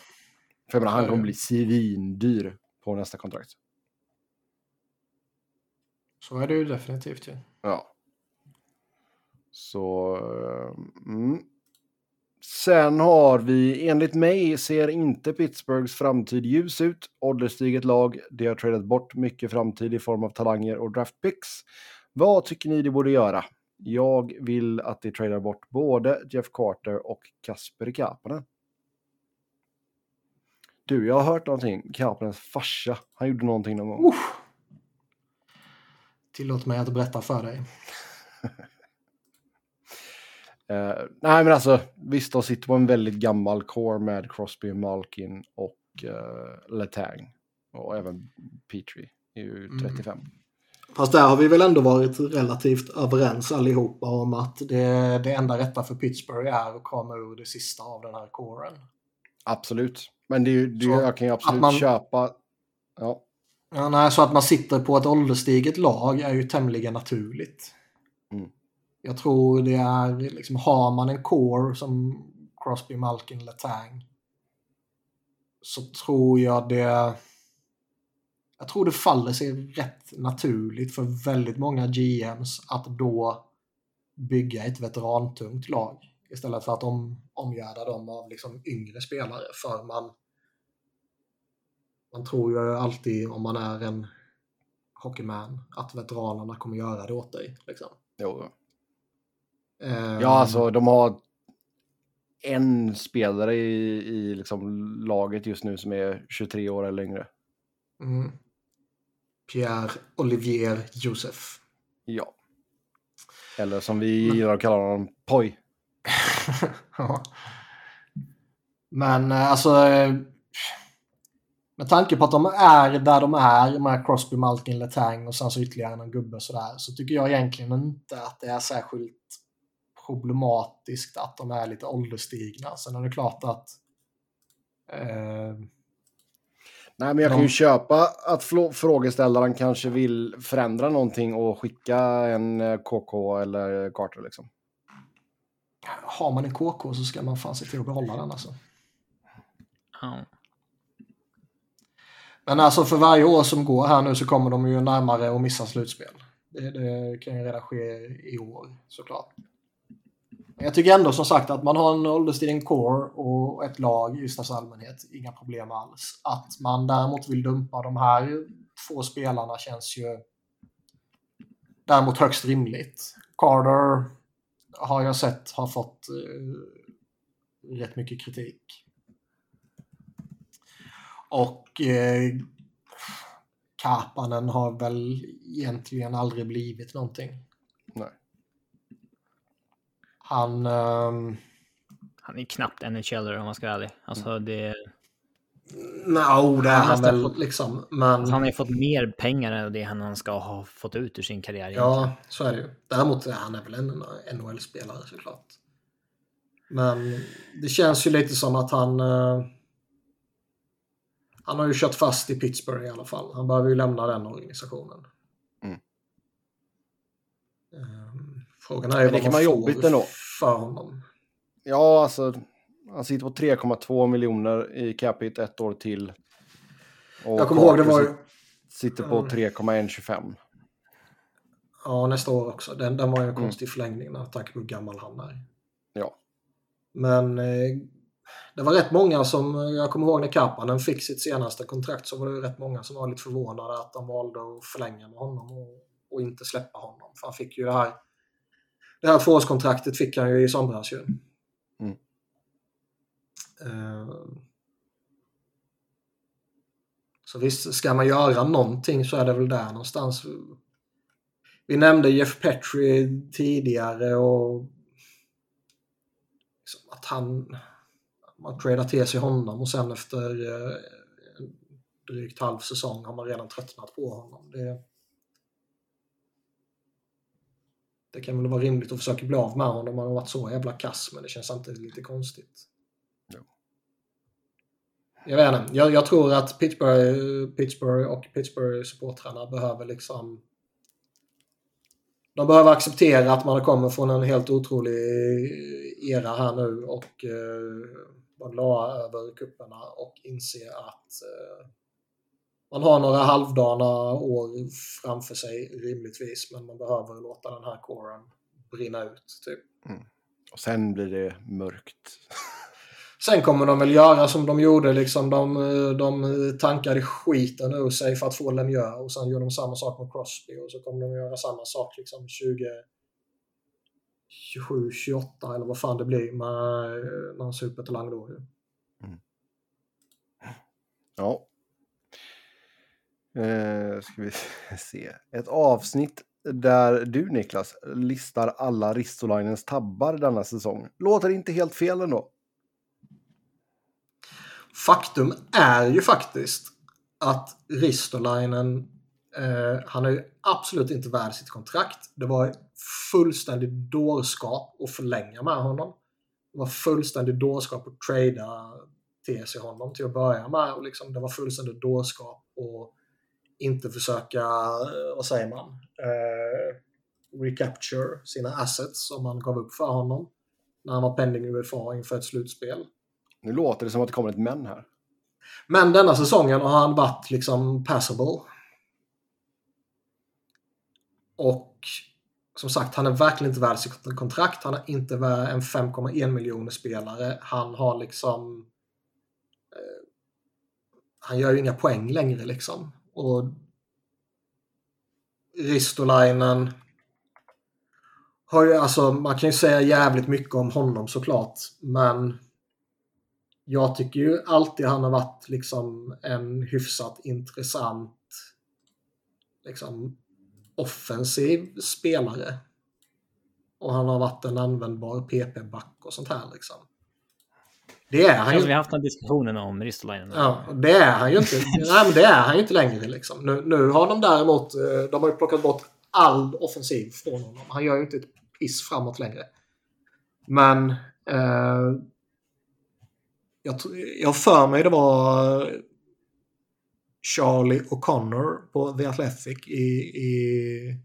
För jag menar, han kommer bli svindyr på nästa kontrakt. Så är det ju definitivt ju. Ja. Så... Mm. Sen har vi, enligt mig ser inte Pittsburghs framtid ljus ut. Ålderstiget lag, de har tradat bort mycket framtid i form av talanger och draftpicks. Vad tycker ni de borde göra? Jag vill att de tradar bort både Jeff Carter och Kasper Kapanen. Du, jag har hört någonting. Kapanens farsa, han gjorde någonting någon gång. Uff. Tillåt mig att berätta för dig. (laughs) Eh, nej, men alltså visst, de sitter på en väldigt gammal core med Crosby, Malkin och uh, Letang. Och även Petrie är ju Mm. 35. Fast där har vi väl ändå varit relativt överens allihopa om att det, det enda rätta för Pittsburgh är att komma ur det sista av den här kåren. Absolut. Men det, är det, jag kan ju absolut man- köpa... Ja. Ja, nej, så att man sitter på ett ålderstiget lag är ju tämligen naturligt. Mm. Jag tror det är, liksom, har man en core som Crosby, Malkin, Letang så tror jag det... Jag tror det faller sig rätt naturligt för väldigt många GMs att då bygga ett veterantungt lag istället för att om, omgärda dem av liksom yngre spelare. För man, man tror ju alltid om man är en hockeyman att veteranerna kommer göra det åt dig. Liksom. Jo. Ehm, Ja, alltså de har en spelare i, i liksom laget just nu som är 23 år eller yngre. Mm. Pierre Olivier Joseph. Ja. Eller som vi gillar att kalla honom, Poj. (laughs) Ja. Men eh, alltså... eh, Med tanke på att de är där de är med Crosby, Malkin, Letang och sen så ytterligare en gubbe sådär så tycker jag egentligen inte att det är särskilt problematiskt att de är lite ålderstigna. Sen är det klart att eh, Nej, men jag kan ju köpa att frågeställaren kanske vill förändra någonting och skicka en eh, KK eller Carter liksom. har man en KK så ska man fan se till att behålla den alltså. Ja. Men alltså för varje år som går här nu så kommer de ju närmare att missa slutspel. Det, det kan ju redan ske i år såklart. Jag tycker ändå som sagt att man har en ålderstigen core och ett lag i största allmänhet, inga problem alls. Att man däremot vill dumpa de här två spelarna känns ju däremot högst rimligt. Carter har jag sett har fått eh, rätt mycket kritik. Och eh, Kapanen har väl egentligen aldrig blivit någonting. Nej. Han... ehm, Han är knappt NHL om man ska vara ärlig. Alltså det, No, det är han Han väl har fått- liksom. Men alltså han har ju fått mer pengar än det han ska ha fått ut ur sin karriär. egentligen. ja, så är det ju. Däremot är han väl en NHL-spelare såklart. Men det känns ju lite som att han... han har ju kört fast i Pittsburgh i alla fall. Han behöver ju lämna den organisationen. Mm. Ehm, Frågan är ju vad man får jobbigt ändå. för honom. Ja, alltså. Han sitter på 3,2 miljoner i capita ett år till. Och Jag kommer ihåg det var Sitter på 3,125. Ja, nästa år också. Den, den var ju en Mm. konstig förlängning med tanke på hur gammal han är. Ja. Men eh, det var rätt många som, jag kommer ihåg när Kapanen fick sitt senaste kontrakt så var det rätt många som var lite förvånade att de valde att förlänga med honom och, och inte släppa honom. För han fick ju det här, det här tvåårskontraktet fick han ju i somras ju. Mm. Eh, så visst, ska man göra någonting så är det väl där någonstans. Vi nämnde Jeff Petri tidigare och liksom att han man tradar till sig honom och sen efter eh, drygt halv säsong har man redan tröttnat på honom. Det, det kan väl vara rimligt att försöka bli av med honom om han har varit så jävla kass men det känns samtidigt lite konstigt. Jag vet inte. Jag, jag tror att Pittsburgh, Pittsburgh och Pittsburgh-supportrarna behöver liksom de behöver acceptera att man kommer från en helt otrolig era här nu och eh, vara glada över kupperna och inse att eh, man har några halvdana år framför sig rimligtvis men man behöver låta den här kåren brinna ut. Typ. Och sen blir det mörkt. (laughs) Sen kommer de väl göra som de gjorde, liksom de, de tankade skiten ur sig för att få Lemieux och sen gör de samma sak med Crosby och så kommer de göra samma sak liksom 20 27, 28 eller vad fan det blir med eh, någon supertalang då. ju. Ja. Eh, ska vi (laughs) se. Ett avsnitt där du Niklas listar alla Ristolainens tabbar denna säsong. Låter inte helt fel ändå. Faktum är ju faktiskt att Ristolainen Eh, han är ju absolut inte värd sitt kontrakt. Det var fullständigt dårskap att förlänga med honom. Det var fullständigt dårskap att trada till sig honom till att börja med. Och liksom, det var fullständigt dårskap att inte försöka, eh, vad säger man, eh, recapture sina assets som man gav upp för honom när han var pending UFA inför ett slutspel. Nu låter det som att det kommer ett men här. Men denna säsongen har han varit liksom passable. Och som sagt, han är verkligen inte värd sitt kontrakt. Han är inte värd en 5,1 miljoner spelare. Han har liksom... Eh, han gör ju inga poäng längre liksom. Och Ristolainen har ju, alltså man kan ju säga jävligt mycket om honom såklart. Men jag tycker ju alltid han har varit liksom en hyfsat intressant liksom offensiv spelare. Och han har varit en användbar PP-back och sånt här liksom. Det är han ju. Vi har haft den diskussionen om Ristolainen. Ja, det är han ju inte. Nej, men det är han ju inte längre liksom. Nu, nu har de däremot, eh, de har ju plockat bort all offensiv från honom. Han gör ju inte ett piss framåt längre. Men eh, jag, jag för mig det var Charlie O'Connor på The Athletic i, i,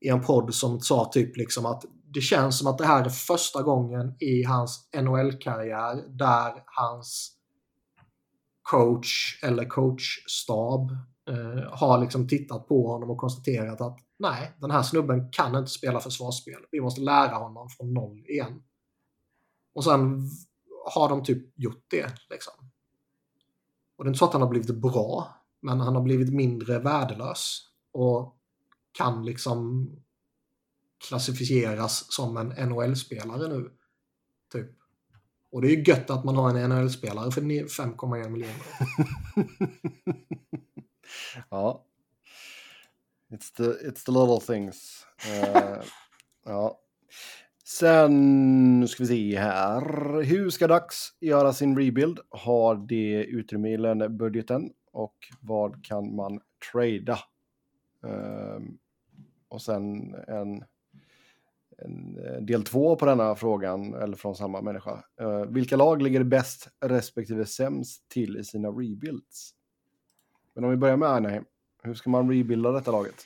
i en podd som sa typ liksom att det känns som att det här är första gången i hans NHL-karriär där hans coach eller coachstab eh, har liksom tittat på honom och konstaterat att nej, den här snubben kan inte spela försvarsspel. Vi måste lära honom från noll igen. Och sen har de typ gjort det. Liksom. Och det är inte så att han har blivit bra, men han har blivit mindre värdelös. Och kan liksom klassificeras som en NHL-spelare nu. Typ. Och det är ju gött att man har en NHL-spelare för 5,1 miljoner. (laughs) ja. It's the, it's the little things. Uh, ja. Sen nu ska vi se här. Hur ska Dax göra sin rebuild? Har det utrymme i lönebudgeten? Och vad kan man trada? Um, och sen en, en, eh, del två på denna frågan, eller från samma människa. Uh, vilka lag ligger bäst respektive sämst till i sina rebuilds? Men om vi börjar med Anaheim. Hur ska man rebuilda detta laget?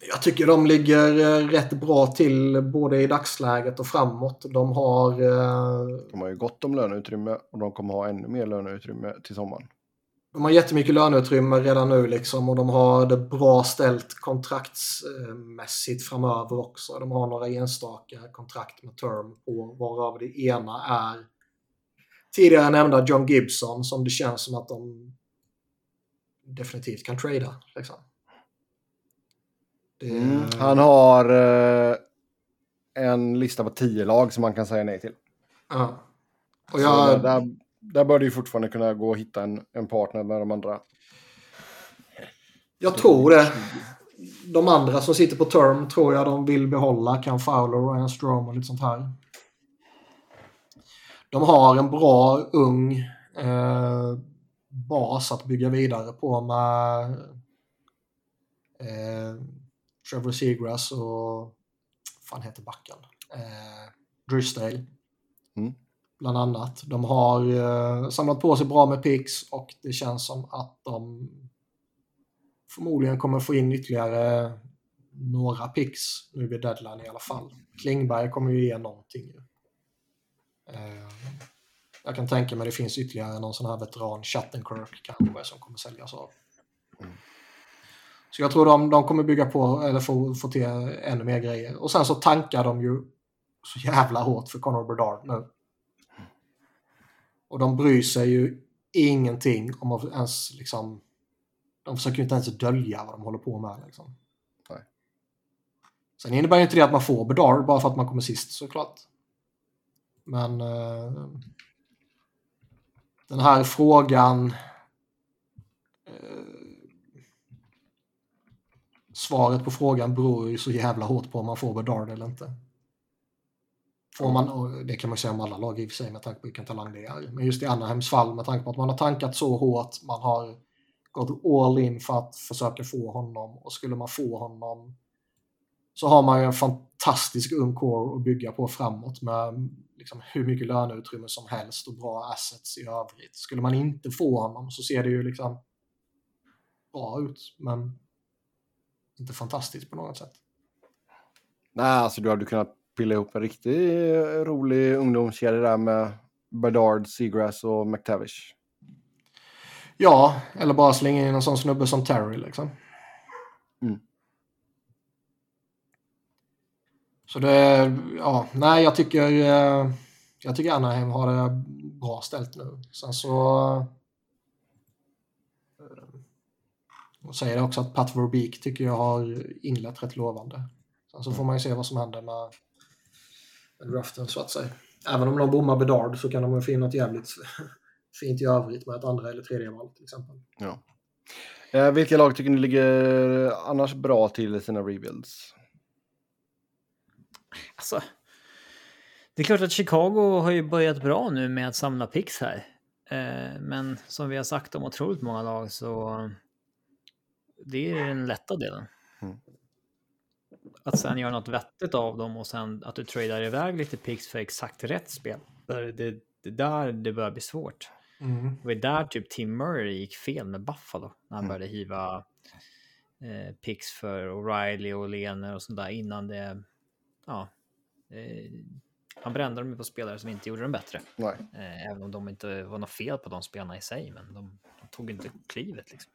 Jag tycker de ligger eh, rätt bra till både i dagsläget och framåt. De har... Eh, de har ju gott om löneutrymme och de kommer ha ännu mer löneutrymme till sommaren. De har jättemycket löneutrymme redan nu liksom och de har det bra ställt kontraktsmässigt framöver också. De har några enstaka kontrakt med term på varav det ena är tidigare nämnda John Gibson som det känns som att de definitivt kan trada. Liksom. Mm. Han har eh, en lista på tio lag som man kan säga nej till. Ja. Och jag... där, där bör det ju fortfarande kunna gå att hitta en, en partner med de andra. Jag tror det. De andra som sitter på term tror jag de vill behålla. Cam Fowler, Ryan Strom och lite sånt här. De har en bra ung eh, bas att bygga vidare på med eh, Trevor Seagrass och fan heter backen? Eh, Drysdale. Mm. Bland annat. De har eh, samlat på sig bra med picks och det känns som att de förmodligen kommer få in ytterligare några picks nu vid deadline i alla fall. Klingberg kommer ju ge någonting. Eh, jag kan tänka mig det finns ytterligare någon sån här veteran, Chattenkirk kanske, som kommer säljas av. Mm. Så jag tror de, de kommer bygga på, eller få, få till ännu mer grejer. Och sen så tankar de ju så jävla hårt för Conor Bedard nu. Och de bryr sig ju ingenting om att ens liksom... De försöker ju inte ens dölja vad de håller på med. Liksom. Nej. Sen innebär ju inte det att man får Bedard bara för att man kommer sist såklart. Men... Uh, den här frågan svaret på frågan beror ju så jävla hårt på om man får Bedard eller inte. Får man, och det kan man säga om alla lag i och för sig med tanke på vilken talang det är. Men just i Anaheims fall med tanke på att man har tankat så hårt, man har gått all in för att försöka få honom och skulle man få honom så har man ju en fantastisk ung core att bygga på framåt med liksom hur mycket löneutrymme som helst och bra assets i övrigt. Skulle man inte få honom så ser det ju liksom bra ut, men inte fantastiskt på något sätt. Nej, alltså du hade kunnat pilla ihop en riktigt rolig ungdomskedja där med Bedard, Seagrass och McTavish. Ja, eller bara slänga in en sån snubbe som Terry liksom. Mm. Så det, ja, nej jag tycker, eh, jag tycker Anaheim har det bra ställt nu. Sen så och säger det också att Pat Verbeek tycker jag har inlett rätt lovande. Sen så får man ju se vad som händer med, med draften så att säga. Även om de bommar Bedard så kan de få in något jävligt (laughs) fint i övrigt med ett andra eller tredje val till exempel. Ja. Eh, vilka lag tycker ni ligger annars bra till i sina rebuilds? Alltså, det är klart att Chicago har ju börjat bra nu med att samla pix här. Eh, men som vi har sagt om otroligt många lag så det är den lätta delen. Mm. Att sen göra något vettigt av dem och sen att du tradar iväg lite pix för exakt rätt spel. Det, det, det där det börjar bli svårt. Mm. Det var där typ Tim Murray gick fel med Buffalo när han mm. började hiva eh, picks för O'Reilly och Lener och sånt där innan det. Ja, eh, han brände dem på spelare som inte gjorde dem bättre. Eh, även om de inte var något fel på de spelarna i sig, men de, de tog inte klivet. Liksom.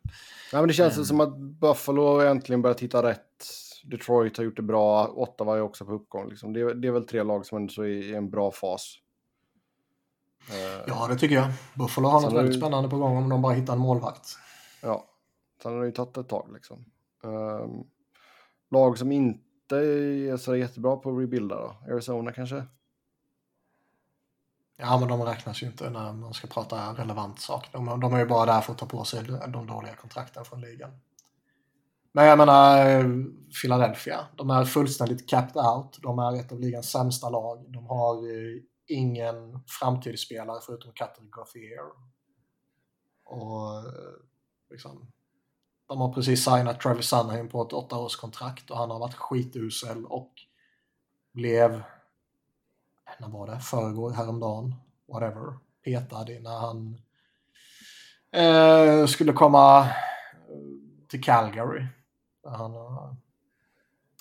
Ja, men det känns um, som att Buffalo äntligen börjar titta rätt. Detroit har gjort det bra, Ottawa är också på uppgång. Liksom. Det, det, är väl tre lag som ändå är i en bra fas. Uh, ja, det tycker jag. Buffalo har något väldigt ju... spännande på gång om de bara hittar en målvakt. Ja, sen har det ju tagit ett tag liksom. Um, lag som inte är så jättebra på att rebuilda då? Arizona kanske? Ja, men de räknas ju inte när man ska prata relevant sak. De, de är ju bara där för att ta på sig de dåliga kontrakten från ligan. Men jag menar, eh, Philadelphia, de är fullständigt capped out. De är ett av ligans sämsta lag. De har ingen framtidsspelare förutom Cutter Gauthier. Och eh, liksom, de har precis signat Travis Sunheim på ett åttaårskontrakt och han har varit skitusel och blev när var det? Förrgår, häromdagen, whatever, petad när han eh, skulle komma eh, till Calgary. Där han uh,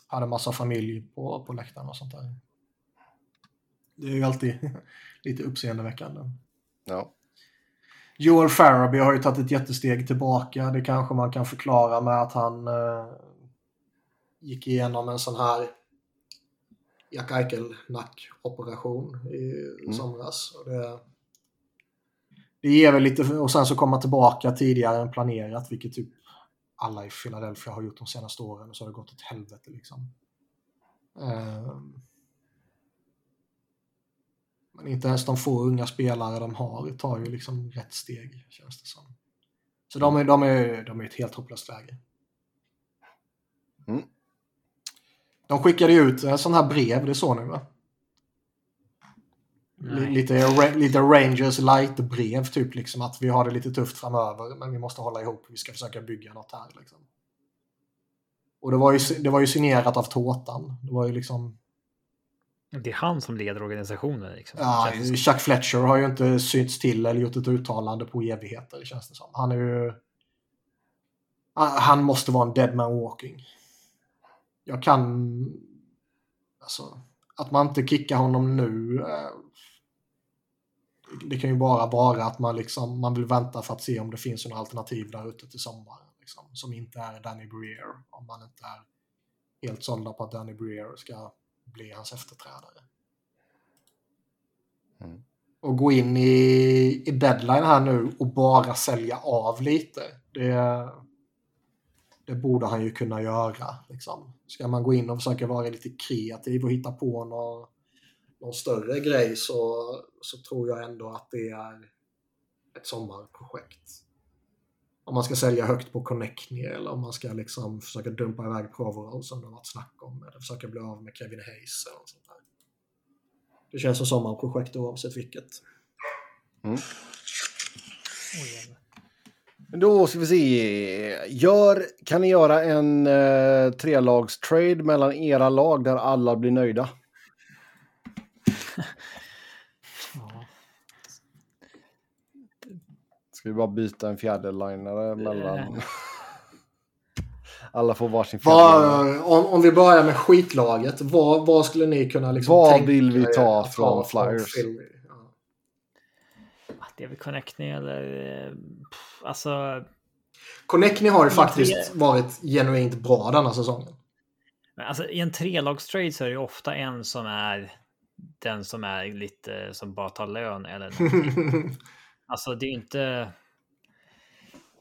hade massa familj på, på läktaren och sånt där. Det är ju alltid (laughs) lite uppseendeväckande. Ja. Joel Faraby har ju tagit ett jättesteg tillbaka. Det kanske man kan förklara med att han eh, gick igenom en sån här Jack Eichel-nackoperation i mm. somras. Det, det ger väl lite, och sen så komma tillbaka tidigare än planerat, vilket typ alla i Philadelphia har gjort de senaste åren och så har det gått åt helvete liksom. Um, men inte ens de få unga spelare de har tar ju liksom rätt steg, känns det som. Så de är, de är, de är ett helt hopplöst läge. Mm. De skickade ut en sån här brev, det såg ni va? Lite, lite Rangers light-brev, typ liksom att vi har det lite tufft framöver, men vi måste hålla ihop, vi ska försöka bygga något här. Liksom. Och det var, ju, det var ju signerat av Tårtan. Det var ju liksom... Det är han som leder organisationen. Liksom. Ja, Chuck Fletcher har ju inte synts till eller gjort ett uttalande på evigheter, känns det som. Han är ju... Han måste vara en dead man walking jag kan... Alltså, att man inte kickar honom nu. Eh, det kan ju bara vara att man, liksom, man vill vänta för att se om det finns några alternativ där ute till sommaren. Liksom, som inte är Danny Breer. Om man inte är helt sålda på att Danny Breer ska bli hans efterträdare. Mm. Och gå in i, i deadline här nu och bara sälja av lite. Det, det borde han ju kunna göra. Liksom. Ska man gå in och försöka vara lite kreativ och hitta på någon, någon större grej så, så tror jag ändå att det är ett sommarprojekt. Om man ska sälja högt på Connectney eller om man ska liksom försöka dumpa iväg Provorov som det har varit snack om. Eller försöka bli av med Kevin Hayes eller något sånt där. Det känns som sommarprojekt oavsett vilket. Mm. Då ska vi se. Gör, kan ni göra en eh, trelags-trade mellan era lag där alla blir nöjda? Ska vi bara byta en fjärdelinare mellan... (laughs) Alla får varsin fjärdelinare. Om, om vi börjar med skitlaget, vad, vad skulle ni kunna liksom Vad vill vi ta från Flyers? Det är väl Connectney eller... Eh, alltså... Connectney har ju faktiskt varit genuint bra denna säsongen. Alltså i en trelagstrade så är det ofta en som är den som är lite som bara tar lön eller (laughs) Alltså det är inte...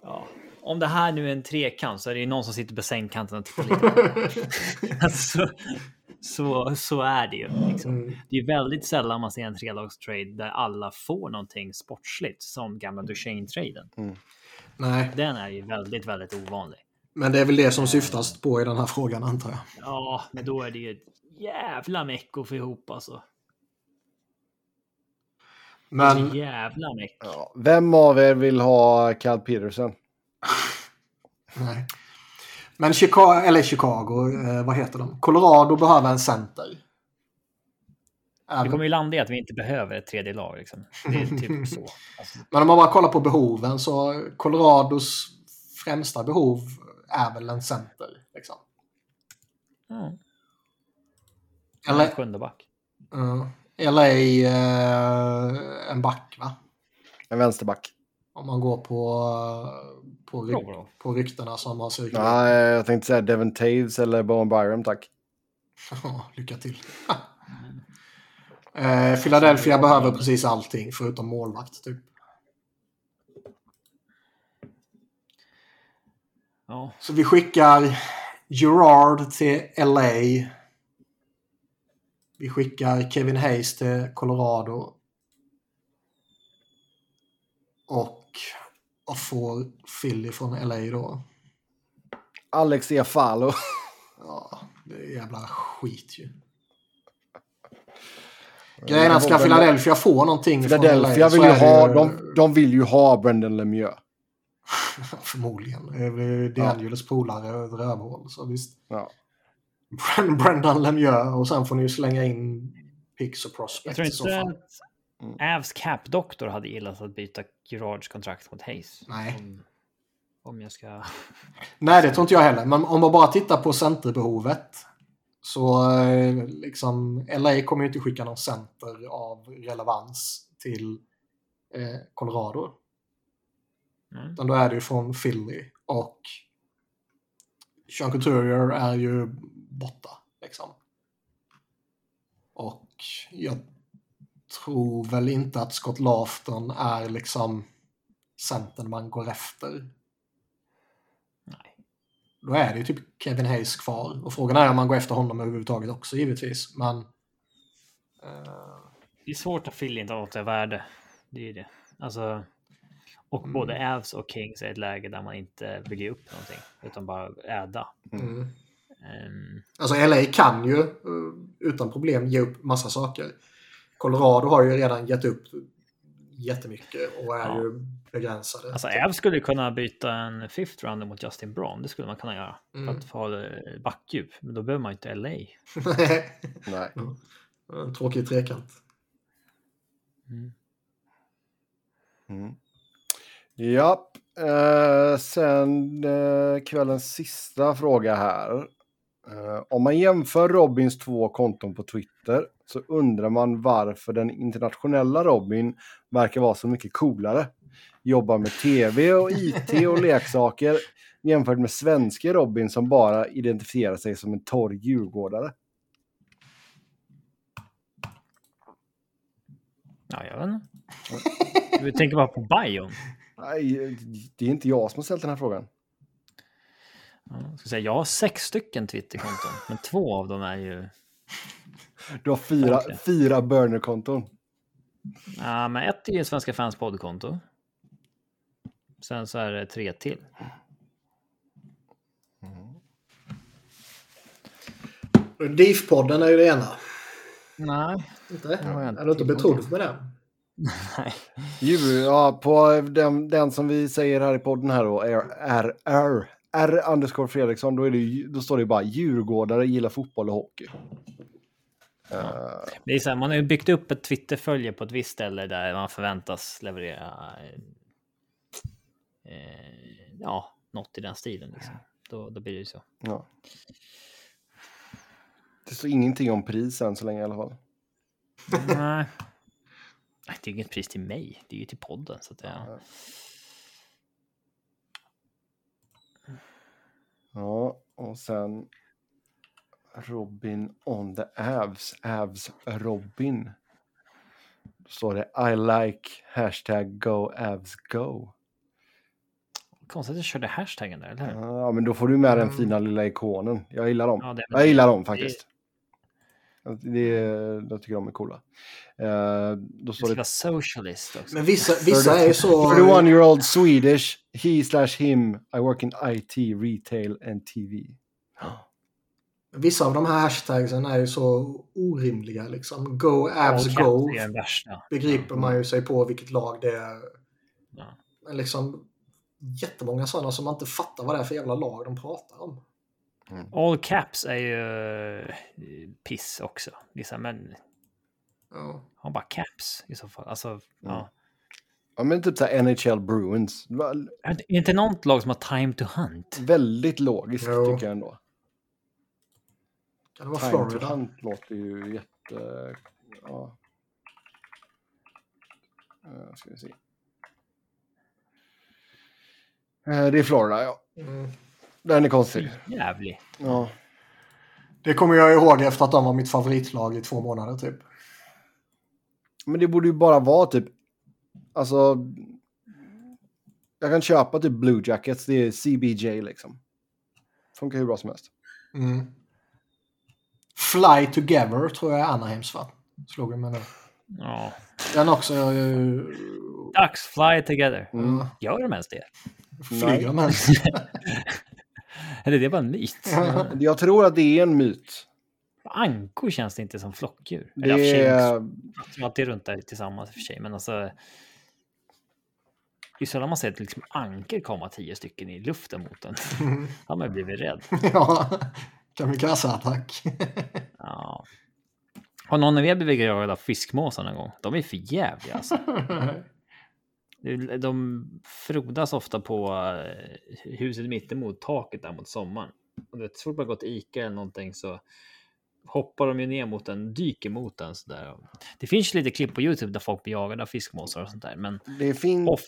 Ja. Om det här nu är en trekant så är det ju någon som sitter på sängkanten och tittar lite. (laughs) alltså, så, så är det ju. Liksom. Mm. Det är väldigt sällan man ser en trelagstrade där alla får någonting sportsligt som gamla Duchene-traden. Mm. Nej. Den är ju väldigt, väldigt ovanlig. Men det är väl det som syftas på i den här frågan antar jag. Ja, men då är det ju ett jävla meck att få ihop alltså. Men... Jävla meck. Ja. Vem av er vill ha Cal Peterson? (laughs) Nej. Men Chicago, eller Chicago, eh, vad heter de? Colorado behöver en center. Vi kommer ju landa i att vi inte behöver ett tredje lag. Liksom. Det är typ (laughs) så. Alltså. Men om man bara kollar på behoven så Colorados främsta behov är väl en center. Liksom. Mm. Eller... En sjunde back. Uh, LA uh, en back va? En vänsterback. Om man går på, på, ryk, på ryktena som har cirkulerat. Nej, jag tänkte säga Devon Taves eller Bowen Byram, tack. (laughs) lycka till. (laughs) eh, Philadelphia behöver precis allting förutom målvakt, typ. Ja. Så vi skickar Gerard till LA. Vi skickar Kevin Hayes till Colorado. Och vad får Philly från LA då? Alex Efalo. Ja, det är jävla skit ju. Grejen är att ska Philadelphia få någonting Philadelphia från LA vill ju ha, det... de, de vill ju ha Brendan Lemieux. (laughs) Förmodligen. Det är ja. polare ett rövhål. Så visst. Ja. Brendan Lemieux och sen får ni ju slänga in Pix och Prospect. Jag tror inte att mm. Avs cap-doktor hade gillat att byta Gerards kontrakt mot Hayes. Nej. Om, om jag ska... (laughs) Nej, det tror inte jag heller. Men om man bara tittar på centerbehovet så eh, liksom LA kommer ju inte skicka någon center av relevans till eh, Colorado. Mm. Utan då är det ju från Philly och Sean Couturier är ju borta. Liksom. Och jag tror väl inte att Scott Lafton är liksom centern man går efter. Nej. Då är det ju typ Kevin Hayes kvar. Och frågan är om man går efter honom överhuvudtaget också givetvis. Men... Uh... Det är svårt att fylla inte något värde. Det är det. Alltså... Och mm. både Avs och Kings är ett läge där man inte bygger upp någonting. Utan bara äda. Mm. Um... Alltså LA kan ju eh, utan problem ge upp massa saker. Colorado har ju redan gett upp jättemycket och är ja. ju begränsade. Alltså Ev skulle kunna byta en fifth rounder mot Justin Braun. Det skulle man kunna göra. Mm. För att få backdjup. Men då behöver man inte LA. (laughs) Nej. Mm. Tråkig trekant. Mm. Mm. Japp. Eh, sen eh, kvällens sista fråga här. Uh, om man jämför Robins två konton på Twitter så undrar man varför den internationella Robin verkar vara så mycket coolare. Jobbar med tv och IT och leksaker jämfört med svenska Robin som bara identifierar sig som en torr djurgårdare. Ja, jag vet inte. Du tänker bara på Bion? Nej, det är inte jag som har ställt den här frågan. Ja, ska säga, jag har sex stycken Twitterkonton, men två av dem är ju... Du har fyra, okay. fyra burnerkonton. Ja, men ett är ju Svenska fans poddkonto. Sen så är det tre till. Mm. DIF-podden är ju det ena. Nej. Inte? Är du inte betrodd med den? Djur, ja, på den, den som vi säger här i podden här då, är R, underscore Fredriksson, då, är det, då står det bara djurgårdare gillar fotboll och hockey. Eh, Det är så här, man har ju byggt upp ett Twitterfölje på ett visst ställe där man förväntas leverera eh, ja, något i den stilen. Liksom. Då, då blir det ju så. ja. Det står ingenting om pris än så länge i alla fall. Nej. Det är inget pris till mig, det är ju till podden. Så att Ja. Ja, och sen Robin on the Avs, Avs Robin. Då står det I like hashtag go Avs go. Konstigt att jag körde hashtaggen där, eller hur? Ja, men då får du med den fina lilla ikonen. Jag gillar dem. Ja, jag gillar dem faktiskt. Det, jag tycker de är coola. Eh, då Det står ska det vara socialist också. Men vissa, vissa är ju så... 31 year old Swedish, he slash him, I work in IT, retail and TV. Vissa av de här hashtagsen är ju så orimliga liksom. Go All Go begriper man ju sig på vilket lag det är. Ja. Men liksom jättemånga sådana som man inte fattar vad det är för jävla lag de pratar om. All caps är ju eh, piss också. Liksom, men Ja. ha bara caps i så fall. Alltså, ja. Ja, men typ så här NHL Bruins. Är det inte något lag som har time to hunt? Väldigt logiskt Jo. tycker jag ändå. Kan det vara Time to Florida? hunt låter ju jätte... Ja. Uh, ska vi se. Eh, det är Florida, ja. Mm. Den är konstig. Jävlig. Ja. Det kommer jag ihåg efter att de var mitt favoritlag i två månader typ. Men det borde ju bara vara typ... Alltså... Jag kan köpa typ Blue Jackets, det är CBJ liksom. Funkar hur bra som helst. Mm. Fly Together tror jag är Anaheims va? Slog jag med nu. Ja. Den också uh, Ducks fly together. Mm. Gör de ens det? flyger de ens. (laughs) (laughs) (laughs) Eller det är bara en myt? (laughs) Jag tror att det är en myt. Ankor känns det inte som flockdjur. Det Eller sig, är... De är runt där tillsammans i och för sig, men alltså. Det är sällan man ser ett liksom anker komma tio stycken i luften mot en. Mm. Då har blivit rädd. ja, (laughs) kamikaze-attack. Ja. Har någon av er blivit jagad av fiskmåsar någon gång? De är för jävliga alltså. De frodas ofta på eh, huset mittemot taket där mot sommaren. Och det så fort man går till Ica eller någonting så hoppar de ju ner mot en, dyker mot den sådär. Det finns lite klipp på Youtube där folk blir jagade av fiskmåsar och sånt där, men Det finns... of,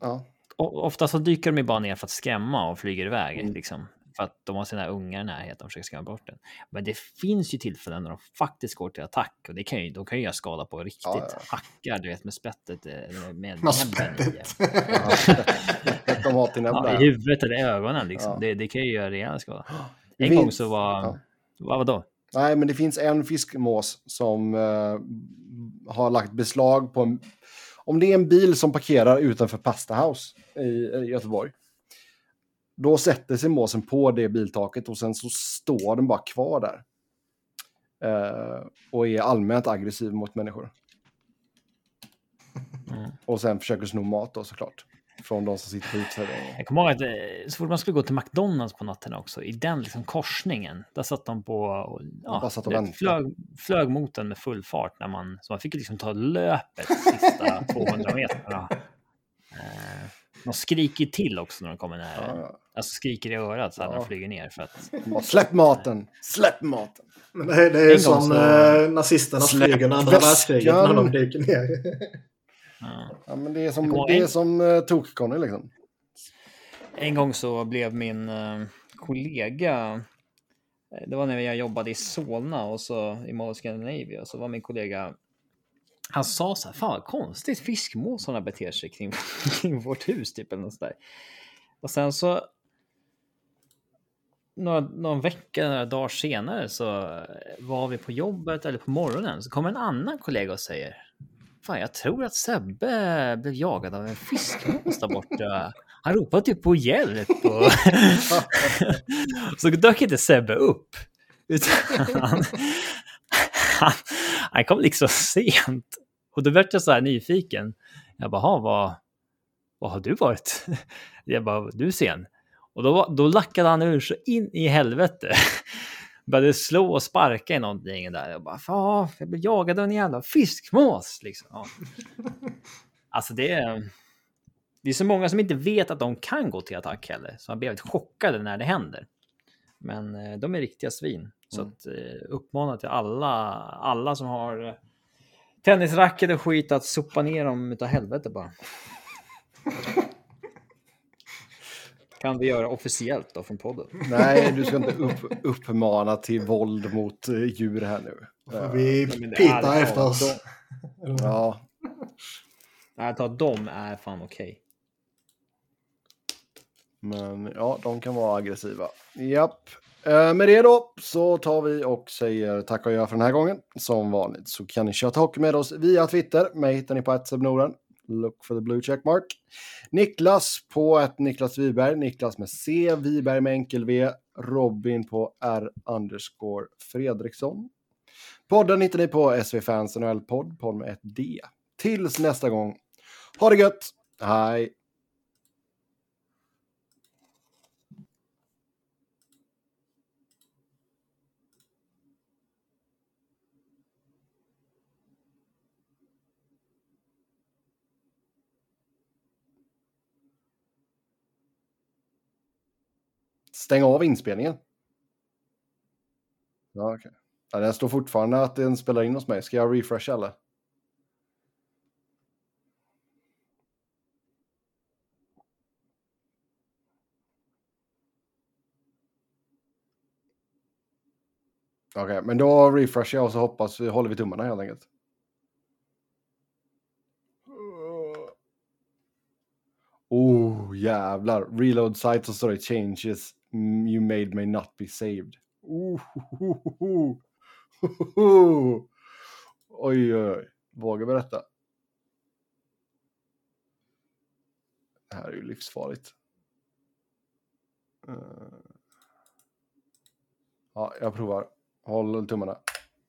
Ja. ofta så dyker de ju bara ner för att skrämma och flyger iväg Mm. liksom. För att de har sina ungar i närheten och försöker skrämma bort den. Men det finns ju tillfällen när de faktiskt går till attack och det kan ju, de kan ju göra skada på riktigt. Ja, ja. Hackar, du vet, med spettet. eh, Med Med spettet. Ja, (laughs) de har till Ja. I huvudet eller ögonen liksom. Ja. Det, det kan ju göra rejäl skada. (gasps) En finns- gång så var... ja. Vad vadå? Nej, men det finns en fiskmås som eh, har lagt beslag på en... Om det är en bil som parkerar utanför Pasta House i Göteborg. Då sätter sig måsen på det biltaket och sen så står den bara kvar där. Eh, och är allmänt aggressiv mot människor. Mm. Och sen försöker sno mat då såklart. Från de som sitter på uteserveringen. Jag kommer ihåg att eh, så fort man skulle gå till McDonalds på natten också, i den liksom korsningen, där satt de på och ja, satt och det flög, flög mot den med full fart. När man, så man fick liksom ta löpet sista (laughs) 200 meterna. Eh, de skriker ju till också när de kommer nära. Ja, Alltså skriker i örat så här när Ja. de flyger ner. För att, Släpp maten! Släpp maten! Men det är, det är gång som så- eh, nazisterna Släpp flyger andra världskriget när de dyker ner. ja. Ja, men det är som, Det kommer det är en- som uh, tok liksom. En gång så blev min eh, kollega, det var när jag jobbade i Solna och så i Mall Scandinavia, så var min kollega, han sa så här, fan vad konstigt fiskmåsarna beter sig kring, (laughs) kring vårt hus typ eller något där. Och sen så några, någon vecka, några dagar senare så eh, var vi på jobbet eller på morgonen så kommer en annan kollega och säger Fan, jag tror att Sebbe blev jagad av en fiskmås där borta. Han ropade typ på hjälp. Och... (laughs) så dök inte Sebbe upp. Utan han, (laughs) han, han kom liksom (laughs) sent Och då vart jag så här nyfiken. Jag bara, vad, vad har du varit? (laughs) Jag bara, du är sen. Och då, då lackade han ur så in i helvete. (laughs) Började slå och sparka i någonting där. Jag bara, fan, jag blev jagad av en jävla fiskmås. Liksom. Ja. Alltså det är... Det är så många som inte vet att de kan gå till attack heller. Så man blir väldigt chockade när det händer. Men eh, de är riktiga svin. Så Mm. att, eh, uppmana till alla, alla som har eh, tennisracket och skit att sopa ner dem utav helvete bara. (laughs) kan vi göra officiellt då från podden. Nej, du ska inte upp, uppmana till våld mot eh, djur här nu. Får vi pita efter oss. Ja, Nej, ta de är fan okej. men ja, de kan vara aggressiva. Japp. Eh, med det då så tar vi och säger tack och gör för den här gången. Som vanligt så kan ni köra hockey med oss via Twitter. Mig hittar ni på @sebnoren. Look for the blue checkmark. Niklas på ett Niklas Wiberg. Niklas med C. Wiberg med enkel V. Robin på R underscore Fredriksson. Podden hittar ni på SV Fans NHL podd, podd med ett D. Tills nästa gång. Ha det gött! Hej! Stäng av inspelningen. Ja, okej. Ja, den står fortfarande att den spelar in hos mig. Ska jag refresha eller? Okej, men då refreshar jag och så hoppas vi håller vi tummarna helt enkelt. Oh, jävlar. Reload site så står det changes you made me not be saved. Oh, (laughs) Oj, oj, oj. Vågar berätta. Det här är ju livsfarligt. Eh. Ja, jag provar. Håll tummarna.